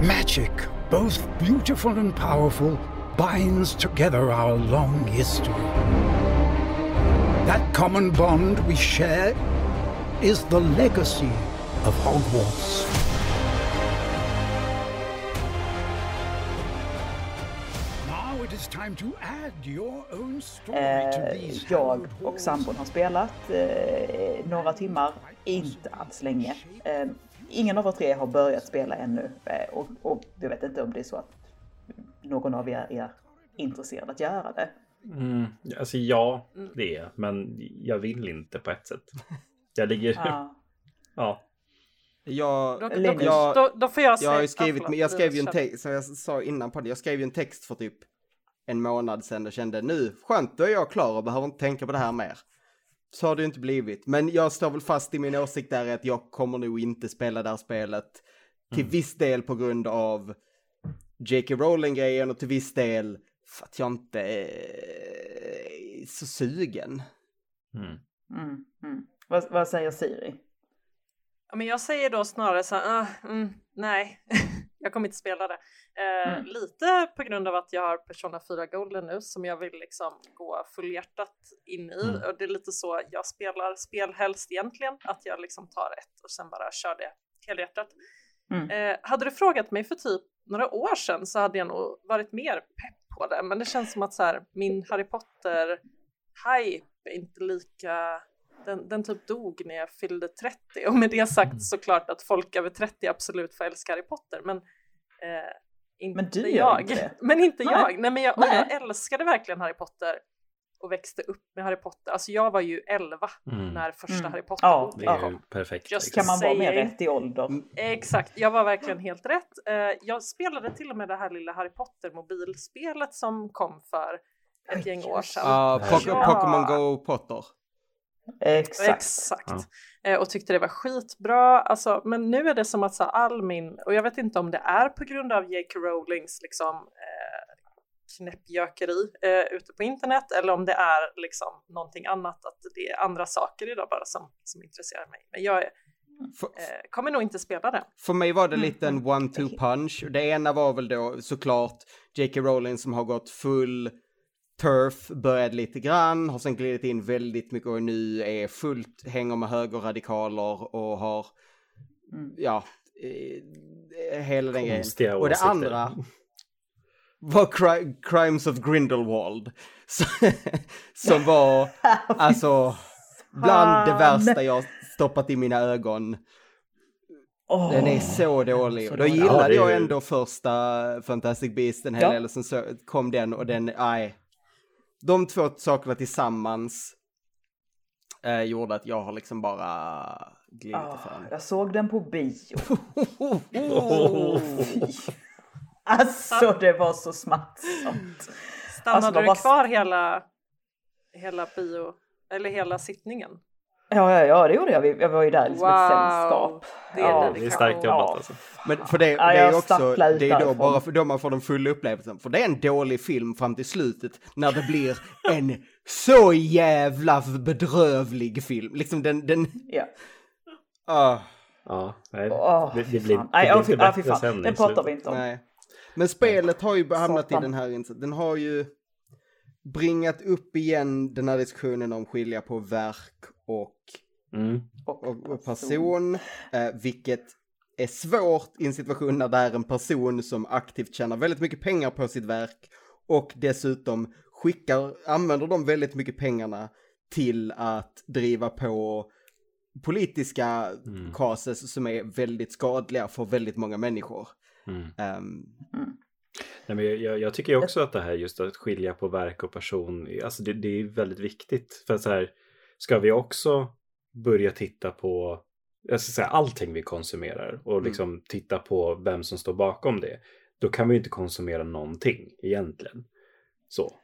S7: Magic, both beautiful and powerful, binds together our long history. That common bond we share is the legacy of Hogwarts. Now it is time to add your own story to
S1: Eh,
S7: these
S1: jag och sambon har spelat eh, några timmar, inte alls länge. Eh, ingen av er tre har börjat spela ännu eh, och, och jag vet inte om det är så att någon av er är intresserad att göra det.
S2: Mm, alltså ja, det är men jag vill inte på ett sätt. Jag ligger...
S1: Ja. *laughs*
S2: ja.
S3: Jag,
S4: Då, då,
S3: jag,
S4: då, då får jag
S3: jag
S4: säga...
S3: har skrivit,
S4: förlåt,
S3: jag skrev ju en text, som jag sa innan på det, jag skrev ju en text för typ en månad sedan och kände nu, skönt, då är jag klar och behöver inte tänka på det här mer. Så har det inte blivit, men jag står väl fast i min åsikt där att jag kommer nog inte spela det här spelet till viss del på grund av J.K. Rowling-grejen och till viss del för att jag inte är så sugen.
S2: Mm.
S1: Mm, mm. Vad, vad säger Siri?
S4: Ja, men jag säger då snarare så här, ah, mm, nej, *laughs* jag kommer inte spela det. Eh,
S1: Mm.
S4: Lite på grund av att jag har Persona 4 Golden nu som jag vill liksom gå fullhjärtat in i.
S2: Mm.
S4: Och det är lite så jag spelar spel helst egentligen, att jag liksom tar ett och sen bara kör det helhjärtat.
S1: Mm.
S4: Eh, hade du frågat mig för typ några år sedan så hade jag nog varit mer pepp på det. Men det känns som att så här, min Harry Potter-hype är inte lika... Den, den typ dog när jag fyllde 30 och med det sagt såklart att folk över 30 absolut får älska Harry Potter men eh, inte
S1: Men du
S4: jag.
S1: inte det. *laughs*
S4: Men inte
S1: Nej.
S4: jag. Nej, men jag, och
S1: Nej.
S4: jag älskade verkligen Harry Potter och växte upp med Harry Potter. Alltså jag var ju 11
S2: Mm.
S4: när första
S1: Mm.
S4: Harry Potter
S1: Ja,
S2: Det är ju perfekt.
S4: Just
S2: liksom.
S1: Kan man vara mer rätt i ålder?
S4: Exakt, jag var verkligen helt rätt. Eh, jag spelade till och med det här lilla Harry Potter mobilspelet som kom för ett gäng år sedan.
S3: Ja,
S2: Ja.
S3: Poke- Pokémon Go Potter.
S1: Exakt.
S4: Exakt.
S2: Ja.
S4: Eh, och tyckte det var skitbra. Alltså, men nu är det som att så, all min, och jag vet inte om det är på grund av J.K. Rowlings liksom, eh, knäppjökeri eh, ute på internet eller om det är liksom någonting annat, att det är andra saker idag bara som, som intresserar mig. Men jag är,
S3: För,
S4: eh, kommer nog inte spela det.
S3: för mig var det
S1: Mm,
S3: lite en one-two punch. Det ena var väl då såklart J.K. Rowling som har gått full turf, började lite grann, har sen glidit in väldigt mycket och nu är fullt, hänger med högerradikaler och har,
S1: Mm.
S3: ja, eh, hela den grejen. Och det andra var Cri- Crimes of Grindelwald. *laughs* Så- Som var, *laughs* alltså, bland det värsta jag stoppat i mina ögon. Den är så dålig. Och då
S1: dålig.
S3: gillade
S2: Ja, är
S3: jag ändå första Fantastic Beast en hel
S1: Ja.
S3: del, sen så kom den och den, nej. De två sakerna tillsammans eh, gjorde att jag har liksom bara glidit
S1: Ah,
S3: ifrån.
S1: jag såg den på bio.
S2: Oh. *laughs* *laughs*
S1: Alltså det var så smärtsamt.
S4: Stannade
S1: Alltså,
S4: du
S1: var-
S4: kvar hela, hela bio, eller hela sittningen?
S1: Ja, ja, ja, det gjorde jag. Jag var ju där liksom
S4: Wow.
S1: ett sällskap.
S4: Det är
S1: ja.
S2: Det är starkt jobbat
S1: Ja.
S2: alltså.
S3: Men för det,
S1: Ja,
S3: det är också, det är då
S1: därifrån.
S3: bara för då man får den fulla upplevelsen. För det är en dålig film fram till slutet när det blir *laughs* en så jävla bedrövlig film. Liksom den, den,
S1: Ja.
S3: ah,
S2: Ja, nej,
S1: Åh,
S2: det, det blir,
S1: fan.
S2: det
S1: Nej,
S2: blir inte bättre
S1: fan.
S2: sen
S1: Det
S2: i
S1: pratar vi inte om.
S3: nej. Men spelet har ju hamnat Satan. i den här, den har ju bringat upp igen den här diskussionen om skilja på verk och, mm. och, och, person, eh, vilket är svårt i en situation när det är en person som aktivt tjänar väldigt mycket pengar på sitt verk och dessutom skickar, använder de väldigt mycket pengarna till att driva på politiska mm. cases som är väldigt skadliga för väldigt många människor. Mm. Um,
S2: mm. Nej, men jag, jag, tycker också att det här just att skilja på verk och person, alltså det, det är väldigt viktigt. För så här, ska vi också börja titta på jag ska säga, allting vi konsumerar och mm. liksom mm. titta på vem som står bakom det, då kan vi inte konsumera någonting egentligen. Så.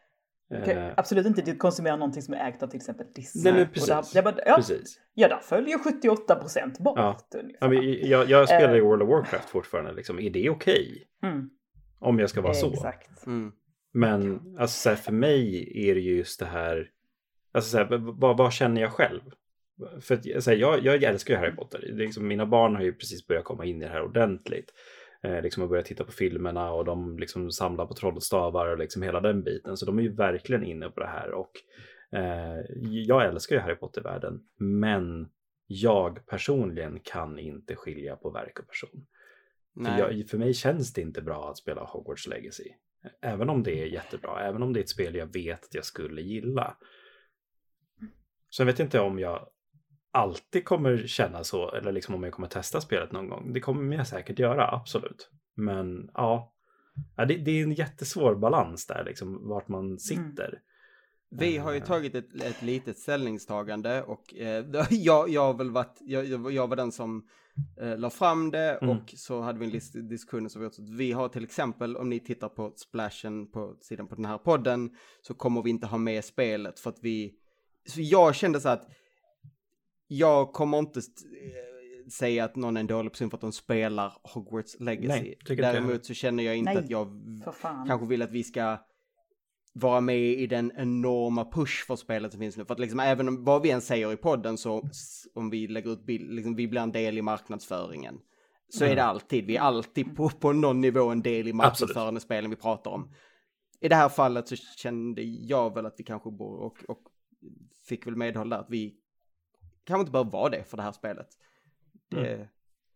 S1: Okay, eh. Absolut inte konsumera någonting som är ägt av till exempel Disney.
S2: Nej, men precis. Där,
S1: jag bara, ja, precis. ja, där följer 78 procent bort. Ja.
S2: Ja, jag, jag spelar ju uh, World of Warcraft fortfarande. Liksom. Är det okej? Okay? Mm. Om jag ska vara så.
S1: Exakt. Mm.
S2: Men alltså, här, för mig är det ju just det här. Alltså, så här, vad, vad känner jag själv? För så här, jag, jag älskar ju Harry Potter. Liksom, mina barn har ju precis börjat komma in i det här ordentligt eh, liksom har börjat titta på filmerna och de liksom samlar på trollstavar och liksom hela den biten. Så de är ju verkligen inne på det här och eh, jag älskar ju Harry Potter-världen. Men jag personligen kan inte skilja på verk och person. För, jag, för mig känns det inte bra att spela Hogwarts Legacy. Även om det är jättebra, även om det är ett spel jag vet att jag skulle gilla. Sen vet jag inte om jag alltid kommer känna så, eller liksom om jag kommer testa spelet någon gång. Det kommer jag säkert göra, absolut. Men ja, ja det, det, är en jättesvår balans där, liksom vart man mm. sitter. Mm.
S3: Vi har ju eh. tagit ett, ett litet ställningstagande och eh, *laughs* jag, jag har väl varit, jag, jag var den som eh, la fram det mm. och så hade vi en lista diskussioner som vi åt. Vi har till exempel, om ni tittar på splashen på sidan på den här podden, så kommer vi inte ha med spelet för att vi, så jag kände så att jag kommer inte eh, säga att någon är en dålig person för att de spelar Hogwarts Legacy. Nej, Däremot så känner jag inte Nej, att jag kanske vill att vi ska vara med i den enorma push för spelet som finns nu. För att liksom även om, vad vi än säger i podden så om vi lägger ut bild, liksom vi blir en del i marknadsföringen. Så mm. är det alltid, vi är alltid på, på någon nivå en del i marknadsförande spelen vi pratar om. I det här fallet så kände jag väl att vi kanske borde, och, och fick väl medhåll där att vi kanske inte behöver vara det för det här spelet. Det,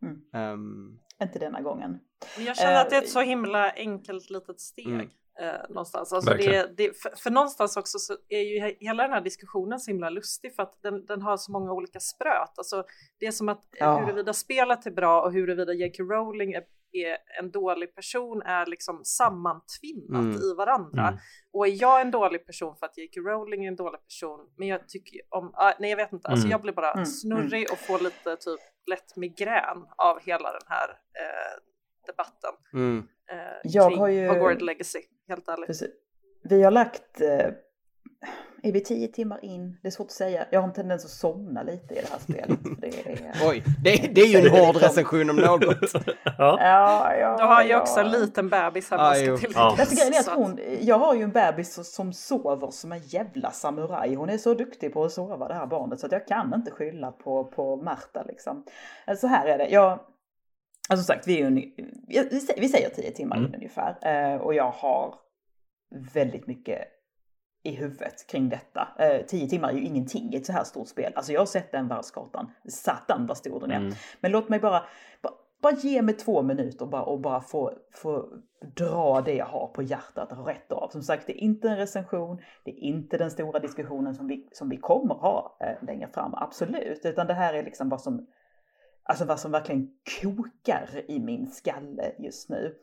S1: mm. Um... Inte denna gången.
S4: Jag känner att det är ett så himla enkelt litet steg. Mm. Eh, någonstans. Alltså det, det, för, för, någonstans också så är ju hela den här diskussionen så himla lustig för att den, den har så många olika spröt. Alltså det är som att ja. huruvida spelet är bra och huruvida J.K. Rowling är, är, en dålig person är liksom sammantvinnat mm. i varandra. Mm. Och är jag en dålig person för att J.K. Rowling är en dålig person, men jag tycker om, uh, nej jag vet inte, alltså mm. jag blir bara mm. snurrig och får lite typ lätt migrän av hela den här eh, debatten. Mm. Eh, jag har ju... Hogwarts Legacy, helt ärligt. Precis.
S1: Vi har lagt, eh, är vi tio timmar in? Det är svårt att säga. Jag har en tendens att somna lite i det här spelet. Det är... *laughs*
S3: Oj, det, det är ju en hård recension om något. *laughs*
S1: ja. Ja,
S4: ja, Då har jag också en liten bebis här. Ah, ska till
S1: ja. grejen är att hon, jag har ju en bebis som sover som en jävla samuraj. Hon är så duktig på att sova det här barnet så att jag kan inte skylla på, på Märta liksom. Så här är det. Jag, Alltså sagt, vi, är vi säger tio timmar mm. in ungefär. Eh, och jag har väldigt mycket i huvudet kring detta. Eh, tio timmar är ju ingenting i ett så här stort spel. Alltså jag har sett den världskartan. Satan vad stor den är. Mm. Men låt mig bara, bara, bara ge mig två minuter bara, och bara få, få dra det jag har på hjärtat rätt av. Som sagt, det är inte en recension. Det är inte den stora diskussionen som vi, som vi kommer ha eh, längre fram. Absolut. Utan det här är liksom vad som alltså vad som verkligen kokar i min skalle just nu.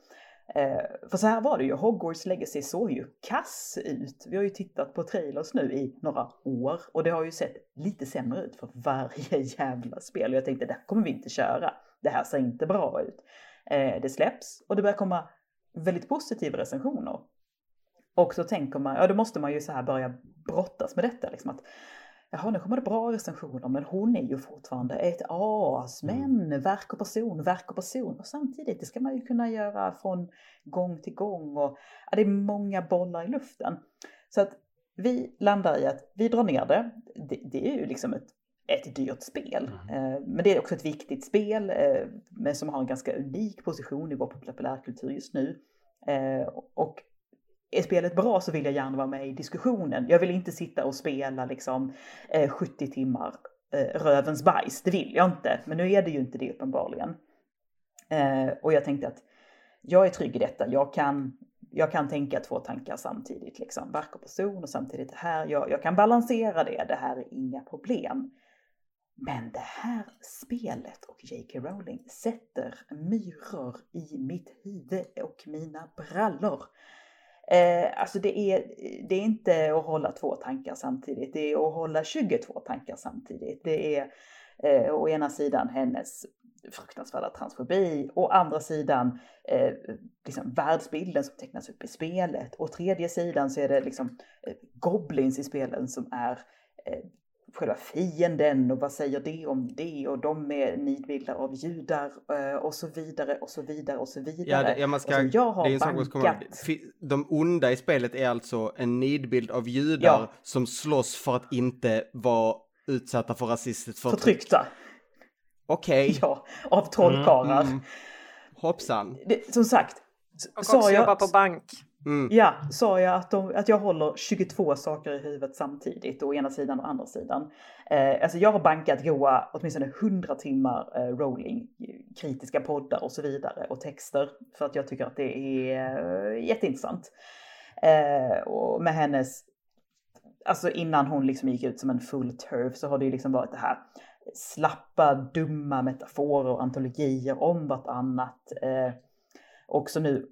S1: Eh, för så här var det ju, Hogwarts Legacy såg ju kass ut. Vi har ju tittat på trailers nu i några år och det har ju sett lite sämre ut för varje *laughs* jävla spel. Och jag tänkte, det här kommer vi inte köra. Det här ser inte bra ut. Eh, det släpps och det börjar komma väldigt positiva recensioner. Och så tänker man, ja då måste man ju så här börja brottas med detta liksom att Jaha, nu kommer det bra recensioner, men hon är ju fortfarande ett as. Men mm. verk och person, verk och person. Och samtidigt, det ska man ju kunna göra från gång till gång. Och, ja, det är många bollar i luften. Så att vi landar i att vi drar ner det. Det, det är ju liksom ett, ett dyrt spel. Mm. Eh, men det är också ett viktigt spel, eh, men som har en ganska unik position i vår populärkultur just nu. Eh, och är spelet bra så vill jag gärna vara med i diskussionen. Jag vill inte sitta och spela liksom eh, 70 timmar eh, rövens bajs. Det vill jag inte. Men nu är det ju inte det uppenbarligen. Eh, och jag tänkte att jag är trygg i detta. Jag kan, jag kan tänka två tankar samtidigt. Liksom. Verk och person och samtidigt det här. Jag, jag kan balansera det. Det här är inga problem. Men det här spelet och J.K. Rowling sätter myror i mitt huvud och mina brallor. Eh, alltså det är, det är inte att hålla två tankar samtidigt, det är att hålla 22 tankar samtidigt. Det är eh, å ena sidan hennes fruktansvärda transfobi, å andra sidan eh, liksom världsbilden som tecknas upp i spelet, och tredje sidan så är det liksom eh, goblins i spelen som är eh, själva fienden och vad säger det om det och de är nidbilder av judar eh, och så vidare och så vidare och så vidare. Ja, det, ja, man ska, alltså, jag har det är en bankat...
S3: De onda i spelet är alltså en nidbild av judar ja. som slåss för att inte vara utsatta för rasistiskt
S1: förtryck. Förtryckta.
S3: Okej. Okay. *laughs*
S1: Ja, av trollkarlar. Mm, mm.
S3: Hoppsan.
S1: Det, som sagt.
S4: Och också jobba på bank.
S1: Mm. Ja, sa jag att, de, att jag håller 22 saker i huvudet samtidigt, å ena sidan och andra sidan. Eh, alltså jag har bankat goa åtminstone 100 timmar eh, rolling, kritiska poddar och så vidare och texter för att jag tycker att det är eh, jätteintressant. Eh, och med hennes, alltså innan hon liksom gick ut som en full turf så har det ju liksom varit det här slappa, dumma metaforer och antologier om vartannat. Eh, också nu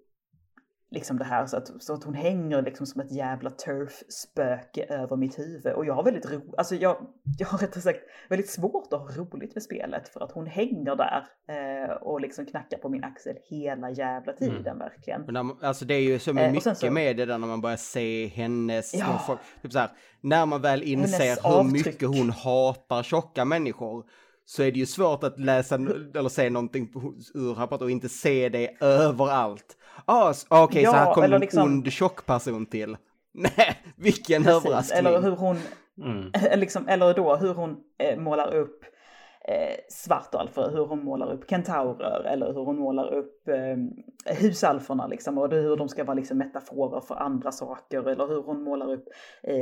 S1: liksom det här så att, så att hon hänger liksom som ett jävla turf-spöke över mitt huvud. Och jag har väldigt ro, alltså jag, *laughs* jag har rättare sagt väldigt svårt att ha roligt med spelet för att hon hänger där eh, och liksom knackar på min axel hela jävla mm. tiden mm. verkligen.
S3: Man, alltså det är ju så eh, mycket så, med det där när man börjar se hennes, ja, folk, typ så här, när man väl inser hur avtryck. mycket hon hatar tjocka människor så är det ju svårt att läsa eller se någonting ur Harry och inte se det överallt. Ah, Okej, okay, ja, så här kommer en liksom... ond tjock person till. *laughs* Nej, vilken Precis, överraskning.
S1: Eller hur hon, mm. *laughs* liksom, eller då hur hon eh, målar upp eh, svartalfer, hur hon målar upp kentaurer eller hur hon målar upp eh, husalferna liksom och hur de ska vara liksom metaforer för andra saker eller hur hon målar upp eh,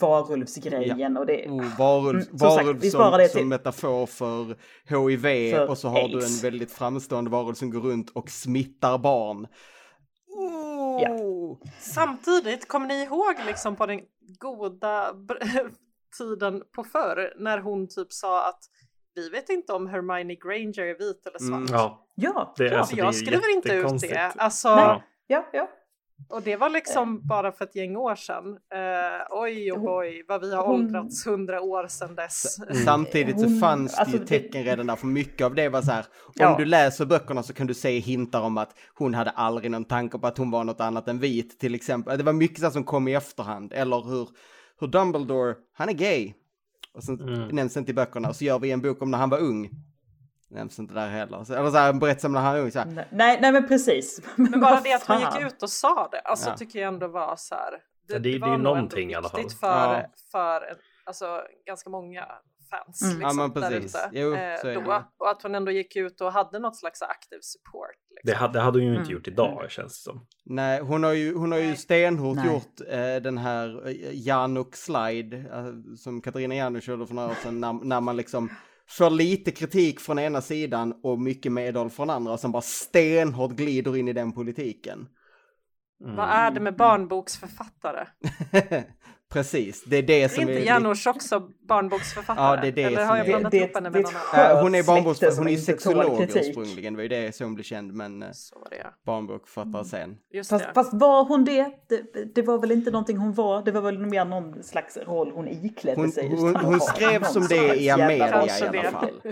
S1: varulvsgrejen ja. och det...
S3: Oh, varulv, mm, varulv sagt, som, som metafor för HIV för och så har AIDS. du en väldigt framstående varulv som går runt och smittar barn.
S4: Oh. Ja. Samtidigt, kommer ni ihåg liksom på den goda *laughs* tiden på förr när hon typ sa att vi vet inte om Hermione Granger är vit eller svart. Mm,
S1: ja, ja,
S4: det, ja alltså, jag skriver inte ut det. Alltså,
S1: Nej. Ja, ja.
S4: Och det var liksom eh. bara för ett gäng år sedan. Uh, oj, oj, oj, vad vi har hon... åldrats hundra år sedan dess.
S3: Mm. Samtidigt så fanns det alltså, ju tecken redan där, för mycket av det var så här, om ja. du läser böckerna så kan du se hintar om att hon hade aldrig någon tanke på att hon var något annat än vit till exempel. Det var mycket så som kom i efterhand, eller hur, hur Dumbledore, han är gay, och sen mm. nämns inte i böckerna. Och så gör vi en bok om när han var ung. Nämns inte där heller. Så, eller så här, en berättelse om när han var ung. Så
S1: här. Nej, nej men precis. *laughs*
S4: Men bara det att han gick ut och sa det. Alltså ja. tycker jag ändå var så här.
S2: Det, ja, det, det, det är någonting i alla fall.
S4: för, ja. för alltså, ganska många fans mm. liksom, ja, där ute. Jo, eh, då. Och att hon ändå gick ut och hade något slags aktiv support.
S2: Liksom. Det, hade, det hade hon ju inte mm. gjort idag mm. känns det som.
S3: Nej, hon har ju, hon har ju stenhårt gjort eh, den här eh, Januk slide eh, som Katarina Januk körde för några år sedan när, när man liksom får lite kritik från ena sidan och mycket medhåll från andra och sen bara stenhårt glider in i den politiken.
S4: Mm. Vad är det med barnboksförfattare? *laughs*
S3: Precis, det är det som
S4: är... Inte Janusz också barnboksförfattare? Ja, det är det Eller har jag blandat ihop henne med någon
S3: annan? Hon är barnboksförfattare, hon är sexolog ursprungligen, det var ju det som hon blev känd, men eh, barnbokförfattare sen.
S1: Just fast, fast var hon det? det? det? var väl inte någonting hon var, det var väl mer någon slags roll hon iklädde
S3: hon,
S1: sig.
S3: Hon, hon skrev som det i Amerika i alla fall.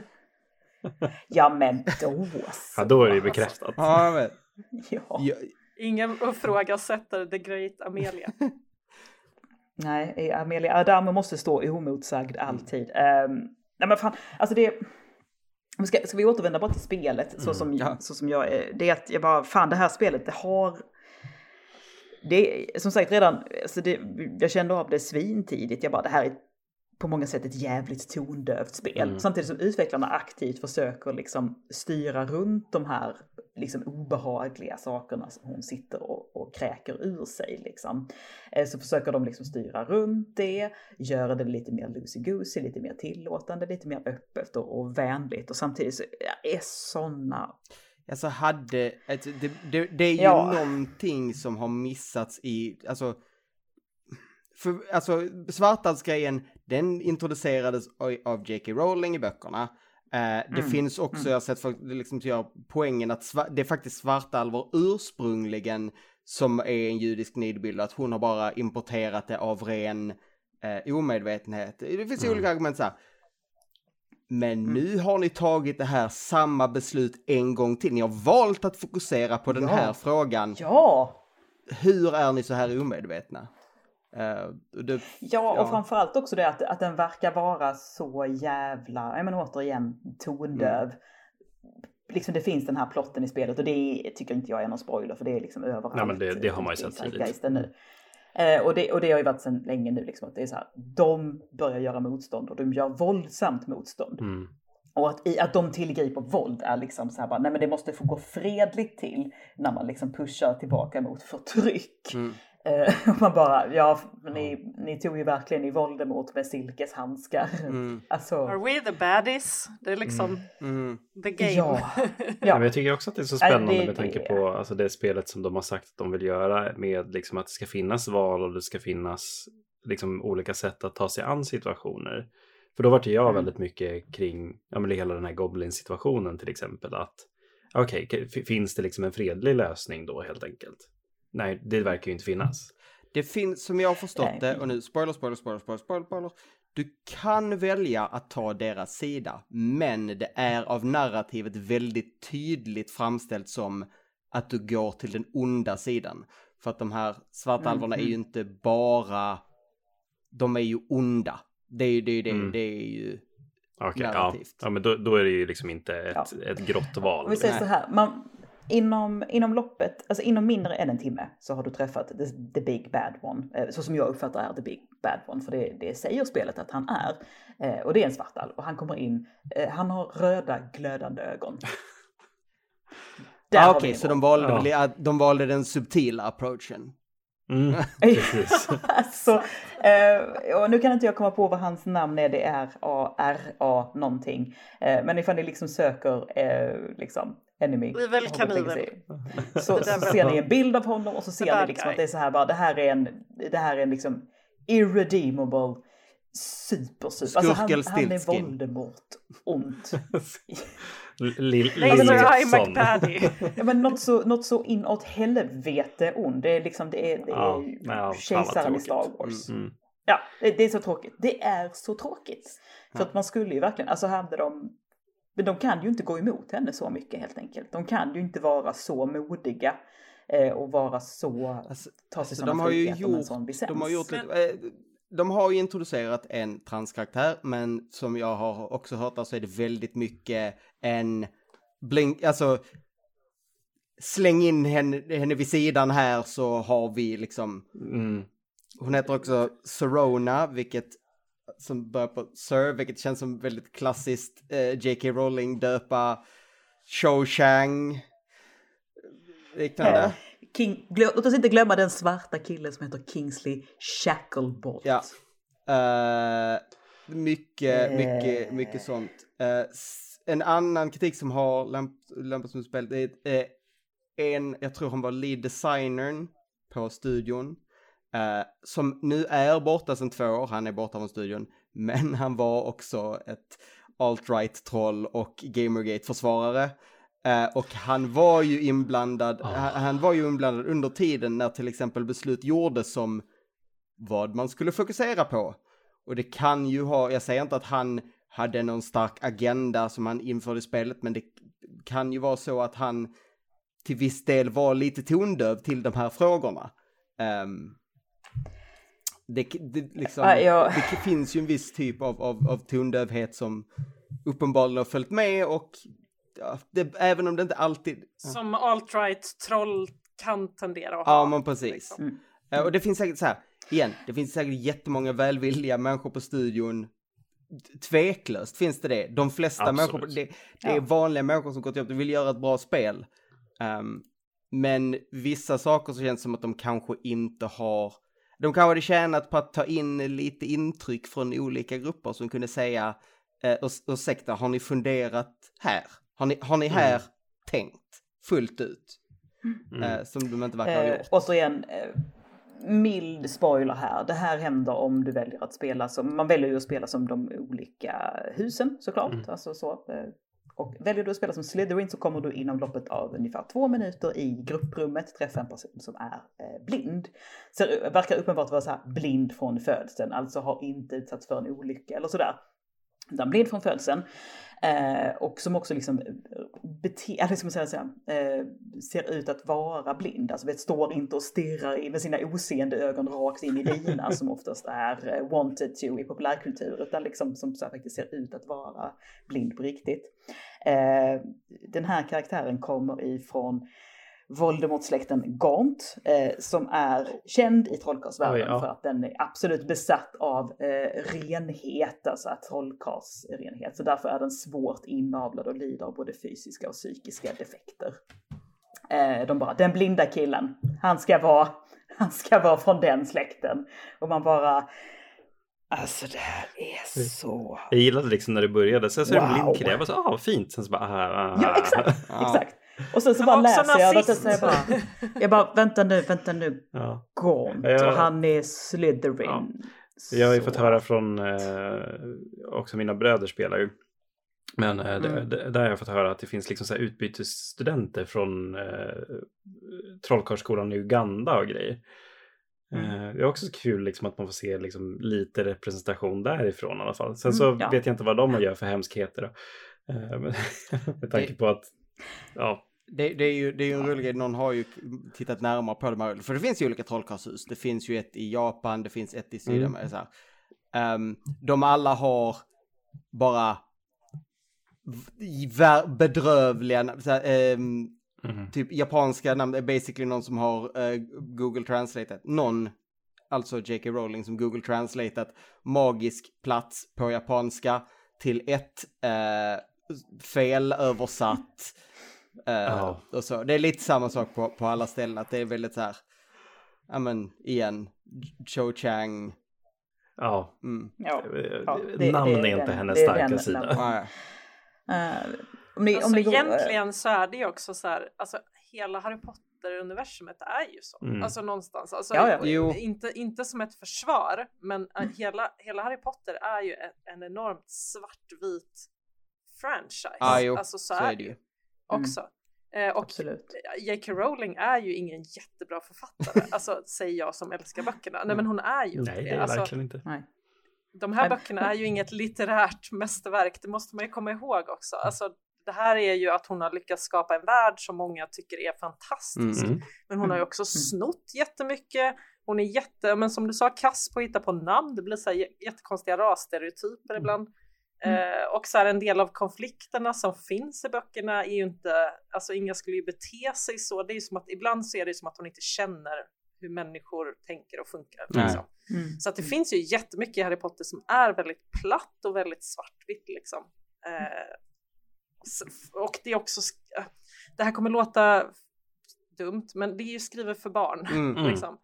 S3: *laughs*
S1: ja men då
S2: så. Ja då är det bekräftat.
S3: Ja, men. *laughs*
S4: ja. Ingen ifrågasätter the great Amelia. *laughs*
S1: Nej, Amelia Adamo måste stå oemotsagd alltid. Um, nej men fan, alltså det... Ska, ska vi återvända bara till spelet mm, så, som, ja. så som jag är? Det är att jag bara, fan det här spelet det har... Det är som sagt redan, alltså det, jag kände av det svintidigt. Jag bara det här är på många sätt ett jävligt tondövt spel. Mm. Samtidigt som utvecklarna aktivt försöker liksom styra runt de här liksom obehagliga sakerna som hon sitter och, och kräker ur sig. Liksom. Eh, så försöker de liksom styra runt det, göra det lite mer loosey-goosey, lite mer tillåtande, lite mer öppet och, och vänligt. Och samtidigt så är sådana
S3: Alltså hade, alltså, det, det, det är ju ja. någonting som har missats i, alltså, för, alltså svartaldsgrejen, den introducerades av J.K. Rowling i böckerna. Uh, det mm. finns också, mm. jag har sett folk liksom gör poängen att det är faktiskt svartalvor ursprungligen som är en judisk nidbild, att hon har bara importerat det av ren uh, omedvetenhet. Det finns mm. olika argument så här. Men mm. nu har ni tagit det här samma beslut en gång till. Ni har valt att fokusera på den ja. här frågan.
S1: Ja!
S3: Hur är ni så här omedvetna?
S1: Uh, det, ja, och ja. framförallt också det att, att den verkar vara så jävla, jag menar återigen, tondöv. Mm. Liksom det finns den här plotten i spelet och det tycker inte jag är någon spoiler för det är liksom överallt.
S2: Nej men det, det har man ju sett tidigt.
S1: Nu. Eh, och, det, och det har ju varit sedan länge nu liksom att det är så här, de börjar göra motstånd och de gör våldsamt motstånd. Mm. Och att, i, att de tillgriper våld är liksom så här bara, nej men det måste få gå fredligt till när man liksom pushar tillbaka mot förtryck. Mm. Eh, *laughs* man bara, ja, ni, ni tog ju verkligen i Voldemort med silkeshandskar. Mm. *laughs*
S4: Alltså, Are we the baddies? Det är liksom mm. mm. the game.
S2: Ja. *laughs* ja. men jag tycker också att det är så spännande det, med tanke på alltså, det spelet som de har sagt att de vill göra med liksom, att det ska finnas val och det ska finnas liksom, olika sätt att ta sig an situationer. För då vart jag mm. väldigt mycket kring ja, men hela den här Goblin-situationen till exempel. att Okej, okay, finns det liksom en fredlig lösning då helt enkelt? Nej, det verkar ju inte finnas.
S3: Det finns, som jag har förstått Nej. det, och nu spoiler, spoiler, spoiler, spoiler, spoiler, spoiler. Du kan välja att ta deras sida, men det är av narrativet väldigt tydligt framställt som att du går till den onda sidan. För att de här svartalvorna mm. är ju mm. inte bara, de är ju onda. Det är ju det, det, mm. det är ju
S2: okay, narrativt. Ja. ja, men då, då, är det ju liksom inte ett, ja. ett grått val.
S1: Vi säger så här, man, Inom, inom loppet, alltså inom mindre än en timme så har du träffat the, the big bad one. Eh, så som jag uppfattar är the big bad one, för det, det säger spelet att han är. Eh, och det är en svartalv och han kommer in, eh, han har röda glödande ögon. *laughs*
S3: ah, Okej, okay, så de valde, ja. de valde den subtila approachen.
S2: Mm, *laughs* precis. *laughs*
S1: alltså, eh, och nu kan inte jag komma på vad hans namn är, det är A-R-A någonting. Eh, men ifall ni liksom söker eh, liksom enemy.
S4: Evil Kanivel. *laughs*
S1: Så, så ser ni en bild av honom och så ser ni liksom att det är så här bara, det här är en, det här är en liksom irredeemable super super. Alltså han, han är Voldemort ont. *laughs*
S2: Lillson.
S1: ja, men något så, något så inåt helvete ond. Det är liksom, det är, det är ja, kejsaren i Star Wars. Mm. Mm. Ja, det, det, är så tråkigt. Det är så tråkigt. För att man skulle ju verkligen, alltså hade de men de kan ju inte gå emot henne så mycket helt enkelt. De kan ju inte vara så modiga eh, och vara så, alltså, ta sig alltså, sådana friheter med en sån licens.
S3: De har gjort lite, eh, de har ju introducerat en transkaraktär, men som jag har också hört så är det väldigt mycket en blink, alltså släng in henne, henne vid sidan här så har vi liksom, mm. hon heter också Sorona, vilket som börjar på Sir, vilket känns som väldigt klassiskt eh, J.K. Rowling döpa Cho Chang liknande. Eh,
S1: King, låt oss inte glömma den svarta killen som heter Kingsley Shacklebolt.
S3: Ja. Uh, mycket, uh. mycket, mycket sånt. Uh, en annan kritik som har lämpats mot spelet är en, jag tror han var lead designern på studion. Uh, som nu är borta sedan två år, han är borta från studion, *laughs* men han var också ett alt-right troll och Gamergate-försvarare. Uh, och han var ju inblandad, oh. han var ju inblandad under tiden när till exempel beslut gjordes som vad man skulle fokusera på. Och det kan ju ha, jag säger inte att han hade någon stark agenda som han införde i spelet, men det kan ju vara så att han till viss del var lite tondöv till de här frågorna. Um, det, det, liksom, ah, ja. det finns ju en viss typ av, av, av tondövhet som uppenbarligen har följt med och ja, det, även om det inte alltid...
S4: Som alt-right troll kan tendera att
S3: ha. Ja, men precis. Liksom. Mm. Och det finns säkert så här, igen, det finns säkert jättemånga välvilliga människor på studion. Tveklöst finns det det. De flesta Absolut. människor, det, det är vanliga människor som går till jobbet och vill göra ett bra spel. Um, men vissa saker så känns det som att de kanske inte har de kanske hade tjänat på att ta in lite intryck från olika grupper som kunde säga eh, ursäkta, har ni funderat här? Har ni, har ni här mm. tänkt fullt ut? Mm. Eh, som de inte verkar ha
S1: gjort. Eh, återigen, eh, mild spoiler här. Det här händer om du väljer att spela som, man väljer ju att spela som de olika husen såklart. Mm. Alltså så, eh, och väljer du att spela som Slytherin så kommer du inom loppet av ungefär två minuter i grupprummet träffa en person som är eh, blind. Så verkar uppenbart vara så här blind från födseln, alltså har inte utsatts för en olycka eller sådär. Utan blind från födseln. Eh, och som också liksom, eh, bete, liksom säga eh, ser ut att vara blind. Alltså vet, står inte och stirrar med sina oseende ögon rakt in i dina som oftast är eh, wanted to i populärkultur. Utan liksom som så här, faktiskt ser ut att vara blind på riktigt. Eh, den här karaktären kommer ifrån Voldemort-släkten Gaunt, eh, som är känd i trollkarlsvärlden ja. för att den är absolut besatt av eh, renhet, alltså trollkarlsrenhet. Så därför är den svårt inavlad och lider av både fysiska och psykiska defekter. Eh, de bara, den blinda killen, han ska vara, *laughs* han ska vara från den släkten. Och man bara, Alltså det här är så...
S2: Jag gillade liksom när det började, sen så är det en blind kille, jag bara så, ah fint, sen så bara, ah,
S1: ah. Ja exakt, *laughs* exakt. Och sen så bara läser jag det och jag bara, jag bara, vänta nu, vänta nu, ja. Gaunt och han är Slytherin. Ja.
S2: Jag har ju fått höra från, eh, också mina bröder spelar ju. Men eh, mm. där har jag fått höra att det finns liksom så här utbytesstudenter från eh, Trollkarlsskolan i Uganda och grejer. Mm. Eh, det är också kul liksom att man får se liksom lite representation därifrån i alla fall. Sen så mm, ja. vet jag inte vad de gör för hemskheter. Då. Eh, *laughs* med tanke på att ja.
S3: Det, det, är ju, det är ju en rolig grej, någon har ju tittat närmare på de här, för det finns ju olika trollkarlshus. Det finns ju ett i Japan, det finns ett i Sydamerika. Mm. Um, de alla har bara bedrövliga, så här, um, mm. typ japanska namn, är basically någon som har uh, Google translated, någon, alltså J.K. Rowling som Google translated magisk plats på japanska till ett uh, felöversatt. Uh, *laughs* oh. och så. Det är lite samma sak på, på alla ställen, att det är väldigt så här, ja men igen, Cho Chang.
S2: Ja, mm. ja. Det, namn det, är, är inte hennes starka sida.
S4: Uh, om ni, alltså, om ni går, egentligen så är det ju också så här, alltså hela Harry Potter-universumet är ju så. Mm. Alltså någonstans. Alltså, ja, ja. Inte, inte som ett försvar, men mm. hela, hela Harry Potter är ju en, en enormt svartvit franchise.
S3: Ah, jo, alltså så, så är, det ju.
S4: Också. Mm. Eh, och J.K. Rowling är ju ingen jättebra författare, *laughs* alltså säger jag som älskar böckerna. Nej men hon är ju
S2: inte Nej, det. är alltså, verkligen inte. Nej.
S4: De här böckerna är ju inget litterärt mästerverk, det måste man ju komma ihåg också. Alltså, det här är ju att hon har lyckats skapa en värld som många tycker är fantastisk. Mm. Men hon har ju också mm. snott jättemycket. Hon är jätte, men som du sa, kass på att hitta på namn. Det blir så här jättekonstiga rasstereotyper ibland. Mm. Eh, och så här, en del av konflikterna som finns i böckerna är ju inte, alltså Inga skulle ju bete sig så, det är ju som att ibland så är det som att hon inte känner hur människor tänker och funkar. Liksom. Mm. Så att det finns ju jättemycket i Harry Potter som är väldigt platt och väldigt svartvitt liksom. Eh, och det är också, eh, det här kommer låta dumt, men det är ju skrivet för barn. Mm. mm. *laughs* Liksom.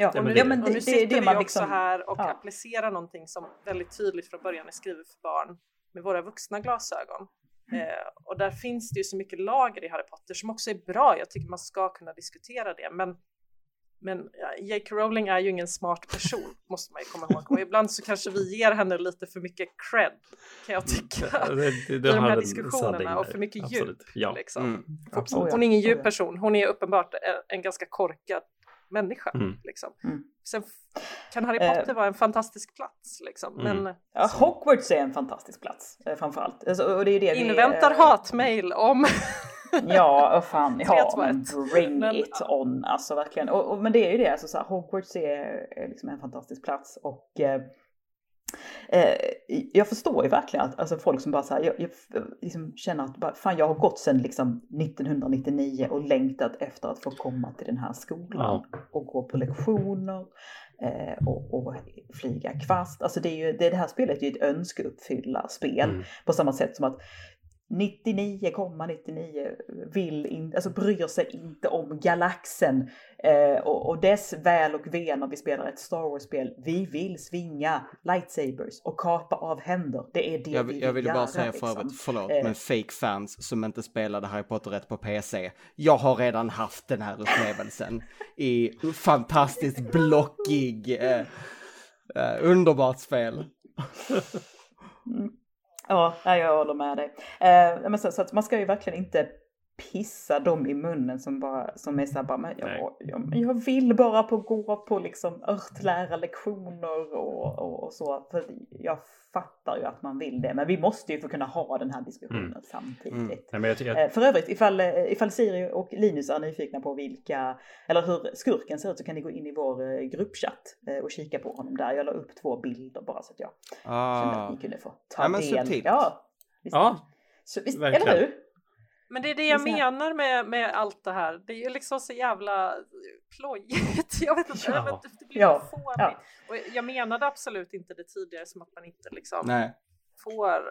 S4: Ja, och nu, ja, men det, och nu sitter det, det vi också liksom, här och ja. applicerar någonting som väldigt tydligt från början är skrivet för barn med våra vuxna glasögon. Mm. Eh, och där finns det ju så mycket lager i Harry Potter som också är bra. Jag tycker man ska kunna diskutera det. Men, men J.K. Rowling är ju ingen smart person, *laughs* måste man ju komma ihåg. Och ibland så kanske vi ger henne lite för mycket cred, kan jag tycka, det, det, det i de här diskussionerna. Och för mycket Absolut. djup. Ja. Liksom. Mm. Hon är ingen djup person, hon är uppenbart en, en ganska korkad människa. Mm. Liksom. Mm. Sen kan Harry Potter eh, vara en fantastisk plats. Liksom. Mm. Men,
S1: ja, Hogwarts är en fantastisk plats eh, framförallt. Alltså, och det är det
S4: Inväntar vi, eh, hatmail om *laughs*
S1: Ja, och fan, ja, men bring men, it on, alltså verkligen. Och, och, men det är ju det, alltså, så här, Hogwarts är, är liksom en fantastisk plats och eh, Eh, jag förstår ju verkligen att alltså folk som bara så här, jag, jag liksom känner att bara, fan jag har gått sedan liksom 1999 och längtat efter att få komma till den här skolan ja. och gå på lektioner eh, och, och, flyga kvast. Alltså det, är ju, det, det här spelet är ju ett önskeuppfyllarspel mm. på samma sätt som att 99,99 vill in, alltså bryr sig inte om galaxen eh, och, och, dess väl och ve när vi spelar ett Star Wars-spel. Vi vill svinga lightsabers och kapa av händer. Det är det
S3: jag,
S1: vi vill
S3: Jag vill
S1: göra,
S3: bara säga liksom. för övrigt, förlåt, eh, men fake fans som inte spelade Harry Potter rätt på PC. Jag har redan haft den här upplevelsen i fantastiskt blockig, eh, eh underbart spel.
S1: Mm. Ja, jag håller med dig. Eh, men så, så, att man ska ju verkligen inte pissa dem i munnen som bara som är såhär bara, men jag, jag, jag, vill bara på gå på liksom örtlärarlektioner och, och, och, så. För jag fattar ju att man vill det, men vi måste ju få kunna ha den här diskussionen mm. samtidigt.
S2: Mm. Jag
S1: jag... För övrigt, ifall, ifall Siri och Linus är nyfikna på vilka, eller hur skurken ser ut så kan ni gå in i vår eh, gruppchatt eh, och kika på honom där. Jag la upp två bilder bara så att jag ah. kände att ni kunde få ta ja, men del.
S3: Subtilt.
S1: Ja, visst. ja så, visst, eller hur?
S4: Men det är det jag menar med, med allt det här. Det är ju liksom så jävla plojigt. *laughs* Jag vet inte, ja. det blir ja. fånigt. Ja. Och jag menade absolut inte det tidigare som att man inte liksom Nej. får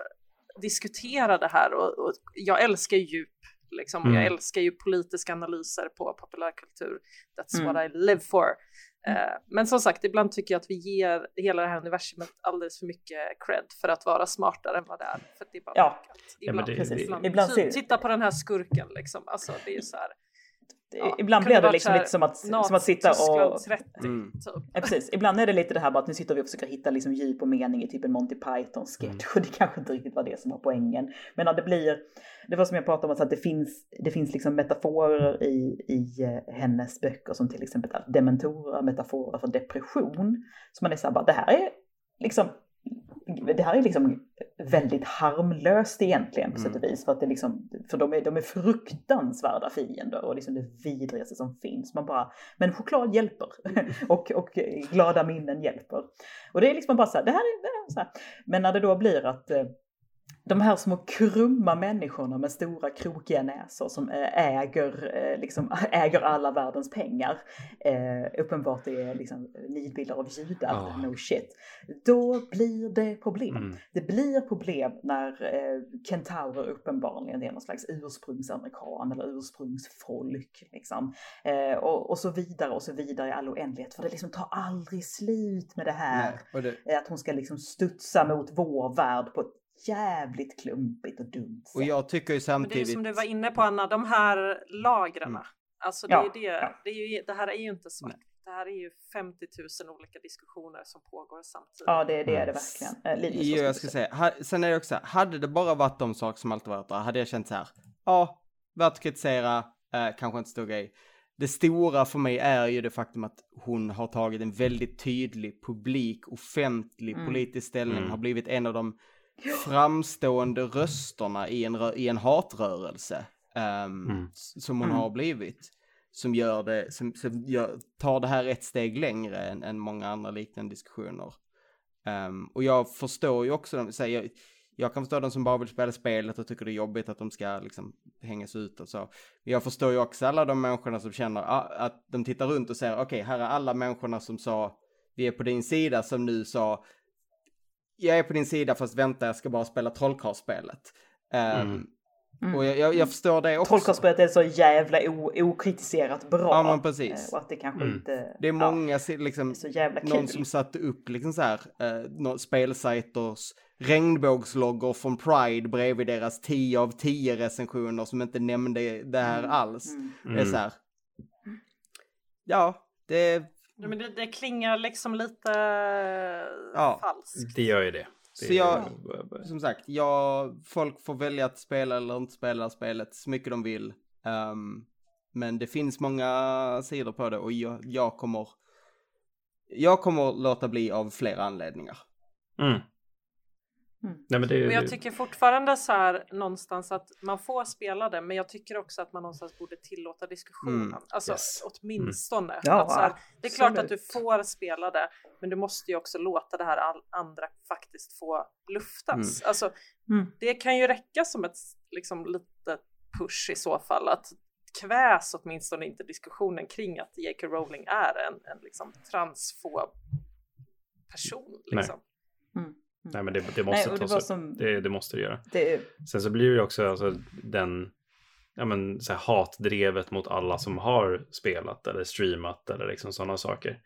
S4: diskutera det här och, och jag älskar djup. Liksom. Mm. Jag älskar ju politiska analyser på populärkultur. That's mm. what I live for. Mm. Men som sagt, ibland tycker jag att vi ger hela det här universumet alldeles för mycket cred för att vara smartare än vad det är. För det är bara
S1: ja.
S4: Ibland,
S1: ja, det,
S4: ibland, ibland ser... Titta på den här skurken liksom. Alltså det är ju så här.
S1: Ja, ibland blir det liksom lite som att, som att sitta och...
S4: 30, mm. typ.
S1: ja, precis. Ibland är det lite det här bara att nu sitter vi och försöker hitta liksom djup och mening i typ en Monty Python-sketch mm. *laughs* och det kanske inte riktigt var det som var poängen. Men när det blir, det var som jag pratade om, att det finns, det finns liksom metaforer i, i eh, hennes böcker som till exempel dementorer, metaforer för depression. Så man är så här bara, det här är liksom det här är liksom väldigt harmlöst egentligen på sätt och mm. vis. För, att det liksom, för de, är, de är fruktansvärda fiender och liksom det vidrigaste som finns. Man bara, men choklad hjälper *laughs* och, och glada minnen hjälper. Och det är liksom bara så här, det här är, det är så här. Men när det då blir att eh, de här små krumma människorna med stora krokiga näsor som eh, äger, eh, liksom, *laughs* äger alla världens pengar. Eh, uppenbart är liksom nidbilder av judar, oh. no shit. Då blir det problem. Mm. Det blir problem när eh, kentaurer uppenbarligen är någon slags ursprungsamerikan eller ursprungsfolk. Liksom. Eh, och, och, så vidare och så vidare i all oändlighet. För det liksom tar aldrig slut med det här. Nej, det... Att hon ska liksom studsa mot vår värld på ett jävligt klumpigt och dumt sätt.
S3: Och jag tycker ju samtidigt... Men
S4: det är som du var inne på Anna, de här lagren. Mm. Alltså det, ja, är det, ja. det, är ju, det här är ju inte svart. Nej. Det här är ju 50 000 olika diskussioner som pågår samtidigt.
S1: Ja, det, det är det verkligen.
S3: Linus, jo, jag ska säga, ha, sen är det också, hade det bara varit de saker som alltid varit där, hade jag känt så här, ja, värt att kritisera, eh, kanske inte stor grej. Det stora för mig är ju det faktum att hon har tagit en väldigt tydlig publik, offentlig mm. politisk ställning, mm. har blivit en av de framstående rösterna i en, i en hatrörelse um, mm. som hon mm. har blivit. Som gör det, som, som gör, tar det här ett steg längre än, än många andra liknande diskussioner. Um, och jag förstår ju också, så här, jag, jag kan förstå de som bara vill spela spelet och tycker det är jobbigt att de ska liksom hängas ut och så. Men jag förstår ju också alla de människorna som känner ah, att de tittar runt och säger okej, okay, här är alla människorna som sa vi är på din sida som nu sa jag är på din sida fast vänta jag ska bara spela trollkarlsspelet. Um, mm. Mm. Och jag, jag, jag, förstår det också.
S1: Trollkarlsspelet är så jävla okritiserat bra.
S3: Ja men precis.
S1: Och att det kanske mm. inte...
S3: Det är många ja, liksom, så jävla någon som satte upp liksom så här, eh, spelsajters regnbågsloggor från Pride bredvid deras 10 av 10 recensioner som inte nämnde det här mm. alls. Mm. Det är så här. Ja, det
S4: Ja, men det, det klingar liksom lite ja, falskt.
S2: Det gör ju det.
S3: det så jag, som sagt, jag, folk får välja att spela eller inte spela spelet så mycket de vill. Um, men det finns många sidor på det och jag, jag kommer jag kommer låta bli av flera anledningar.
S2: Mm.
S4: Mm. Nej, men det, och jag tycker fortfarande så här någonstans att man får spela det, men jag tycker också att man någonstans borde tillåta diskussionen. Mm. Alltså yes. åtminstone. Mm. Ja, här, det är klart att du får spela det, men du måste ju också låta det här all andra faktiskt få luftas. Mm. Alltså, mm. det kan ju räcka som ett liksom litet push i så fall att kväs åtminstone inte diskussionen kring att J.K. Rowling är en, en liksom transfob person. Liksom.
S2: Nej. Mm. Nej men det, det måste Nej, tas upp. Som... Det, det, måste det göra. Det... Sen så blir det också alltså, den ja, men, så här, hatdrevet mot alla som har spelat eller streamat eller liksom sådana saker.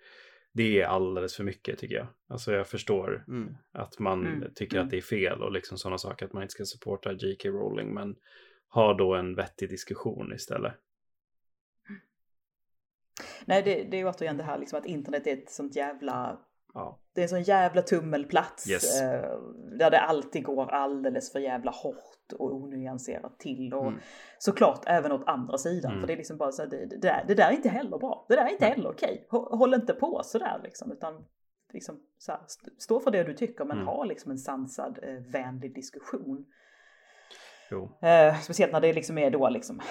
S2: Det är alldeles för mycket tycker jag. Alltså jag förstår mm. att man mm. tycker mm. att det är fel och liksom sådana saker att man inte ska supporta J.K. Rowling men ha då en vettig diskussion istället.
S1: Nej, det, det är återigen det här liksom att internet är ett sånt jävla Ja. Det är en sån jävla tummelplats yes. eh, där det alltid går alldeles för jävla hårt och onyanserat till. Och mm. såklart även åt andra sidan. Mm. För det är liksom bara så här, det, det, där, det där är inte heller bra. Det där är inte heller okej. Håll inte på sådär liksom. Utan liksom, så här, stå för det du tycker men mm. ha liksom en sansad, eh, vänlig diskussion. Eh, speciellt när det liksom är då liksom,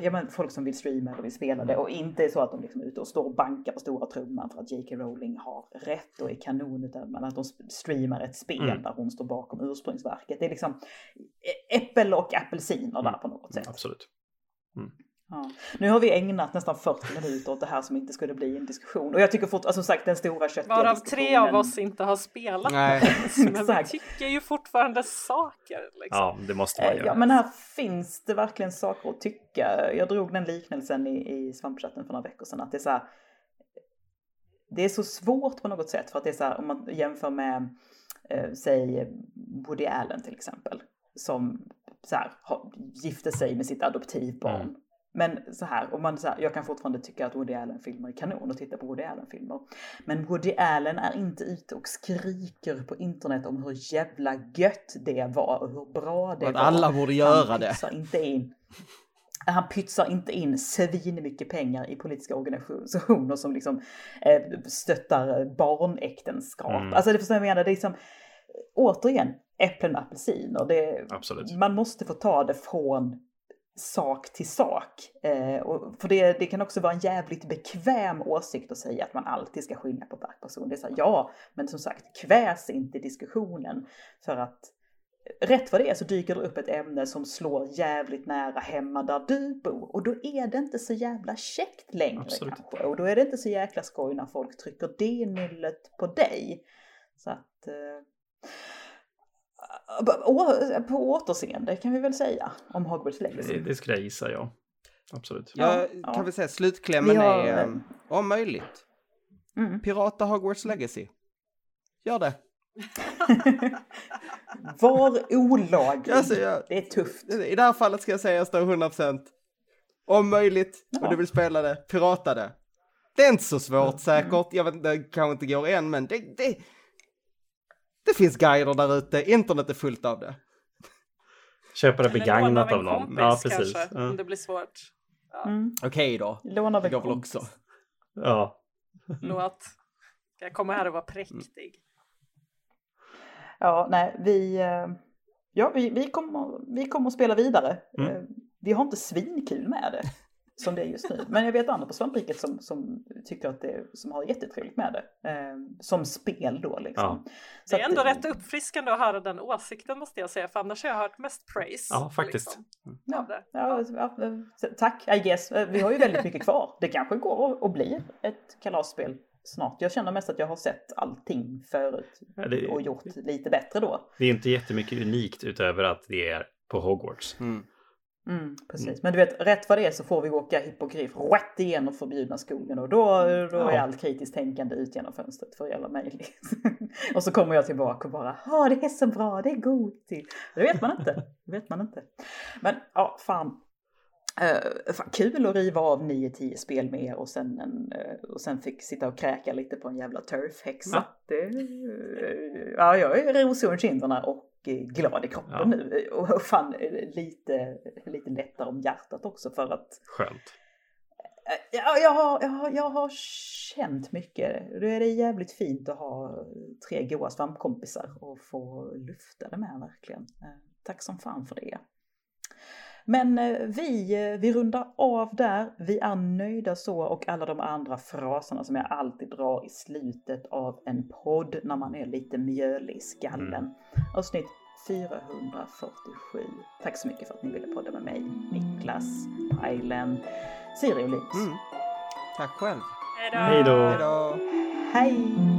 S1: ja men folk som vill streama eller vill spela det och inte så att de liksom är ute och står och bankar på stora trumman för att J.K. Rowling har rätt och är kanon utan att de streamar ett spel mm. där hon står bakom ursprungsverket. Det är liksom äppel och apelsiner mm. där på något sätt.
S2: Absolut.
S1: Mm. Ja. Nu har vi ägnat nästan 40 minuter åt det här som inte skulle bli en diskussion. Och jag tycker fort, alltså sagt den stora köttiga
S4: Varav tre av oss inte har spelat Nej. *laughs* Men vi tycker ju fortfarande saker. Liksom.
S2: Ja, det måste man
S1: göra. Ja, men här finns det verkligen saker att tycka. Jag drog den liknelsen i, i svampchatten för några veckor sedan. Att det är så här, det är så svårt på något sätt för att det är så här om man jämför med eh, säg Woody Allen till exempel som så här, gifte sig med sitt adoptivbarn mm. Men så här, och man, så här, jag kan fortfarande tycka att Woody Allen-filmer är kanon och titta på Woody Allen-filmer. Men Woody Allen är inte ute och skriker på internet om hur jävla gött det var och hur bra det
S3: att
S1: var.
S3: alla borde göra det.
S1: Inte in, han pytsar inte in svin mycket pengar i politiska organisationer som liksom eh, stöttar barnäktenskap. Mm. Alltså det förstår jag menar, det är liksom återigen äpplen och apelsiner. Det,
S2: Absolut.
S1: Man måste få ta det från sak till sak. Eh, och för det, det kan också vara en jävligt bekväm åsikt att säga att man alltid ska skilja på person. Det är så här, ja, men som sagt, kväs inte diskussionen. För att rätt vad det är så dyker det upp ett ämne som slår jävligt nära hemma där du bor. Och då är det inte så jävla käckt längre Absolut. kanske. Och då är det inte så jäkla skoj när folk trycker det nyllet på dig. Så att... Eh, på återseende kan vi väl säga om Hogwarts Legacy.
S2: Det, det skulle jag gissa, ja. Absolut.
S3: Ja, ja. kan vi säga slutklämmen har, är um, om möjligt. Mm. Pirata Hogwarts Legacy. Gör det. *laughs*
S1: Var olaglig. Alltså, jag, det är tufft.
S3: I det här fallet ska jag säga att jag står 100% om möjligt ja. och du vill spela det, pirata det. Det är inte så svårt mm. säkert. Jag vet inte, det kanske inte går än, men det, det, det finns guider där ute, internet är fullt av det.
S2: Köpa det begagnat av någon. Ja, precis. Kanske,
S4: ja. om det blir svårt. Ja.
S3: Mm. Okej okay då.
S1: Låna av en kompis. också.
S2: Ja.
S4: Låt. Jag komma här och vara präktig?
S1: Ja, nej, vi, eh, ja, vi, vi, kommer, vi kommer att spela vidare. Mm. Eh, vi har inte svinkul med det som det är just nu. Men jag vet andra på svampriket som, som tycker att det, som har jättetrevligt med det. Eh, som spel då liksom.
S4: Ja. Så det är ändå att, rätt uppfriskande att höra den åsikten måste jag säga, för annars har jag hört mest praise.
S2: Ja, faktiskt. Liksom,
S1: ja, ja, ja, tack, I guess. Vi har ju väldigt mycket kvar. Det kanske går att bli ett kalasspel snart. Jag känner mest att jag har sett allting förut ja, det, och gjort lite bättre då.
S2: Det är inte jättemycket unikt utöver att det är på Hogwarts.
S1: Mm. Mm, precis, mm. men du vet rätt vad det är så får vi åka hippogriff rätt igenom förbjudna skogen och då, då är allt kritiskt tänkande ut genom fönstret för hela mig. *laughs* och så kommer jag tillbaka och bara, ja det är så bra, det är god till. Det vet man inte, det vet man inte. Men ja, fan. Uh, fan, kul att riva av 9-10 spel med er och sen, en, uh, och sen fick sitta och kräka lite på en jävla turfhäxa. Ja. uh, ja, jag är rosig om kinderna och glad i kroppen ja. nu och fan lite, lite lättare om hjärtat också för att
S2: Skönt.
S1: Ja, jag, har, jag, har, jag har känt mycket. Det är jävligt fint att ha tre goa svampkompisar och få lufta det med verkligen. Tack som fan för det. Men eh, vi, eh, vi rundar av där. Vi är nöjda så och alla de andra fraserna som jag alltid drar i slutet av en podd när man är lite mjölig i skallen. Mm. Avsnitt 447. Tack så mycket för att ni ville podda med mig, Niklas, Pajlen, Siri och Linus. Mm.
S3: Tack själv.
S2: Hej då.
S3: Hej då.
S1: Hej.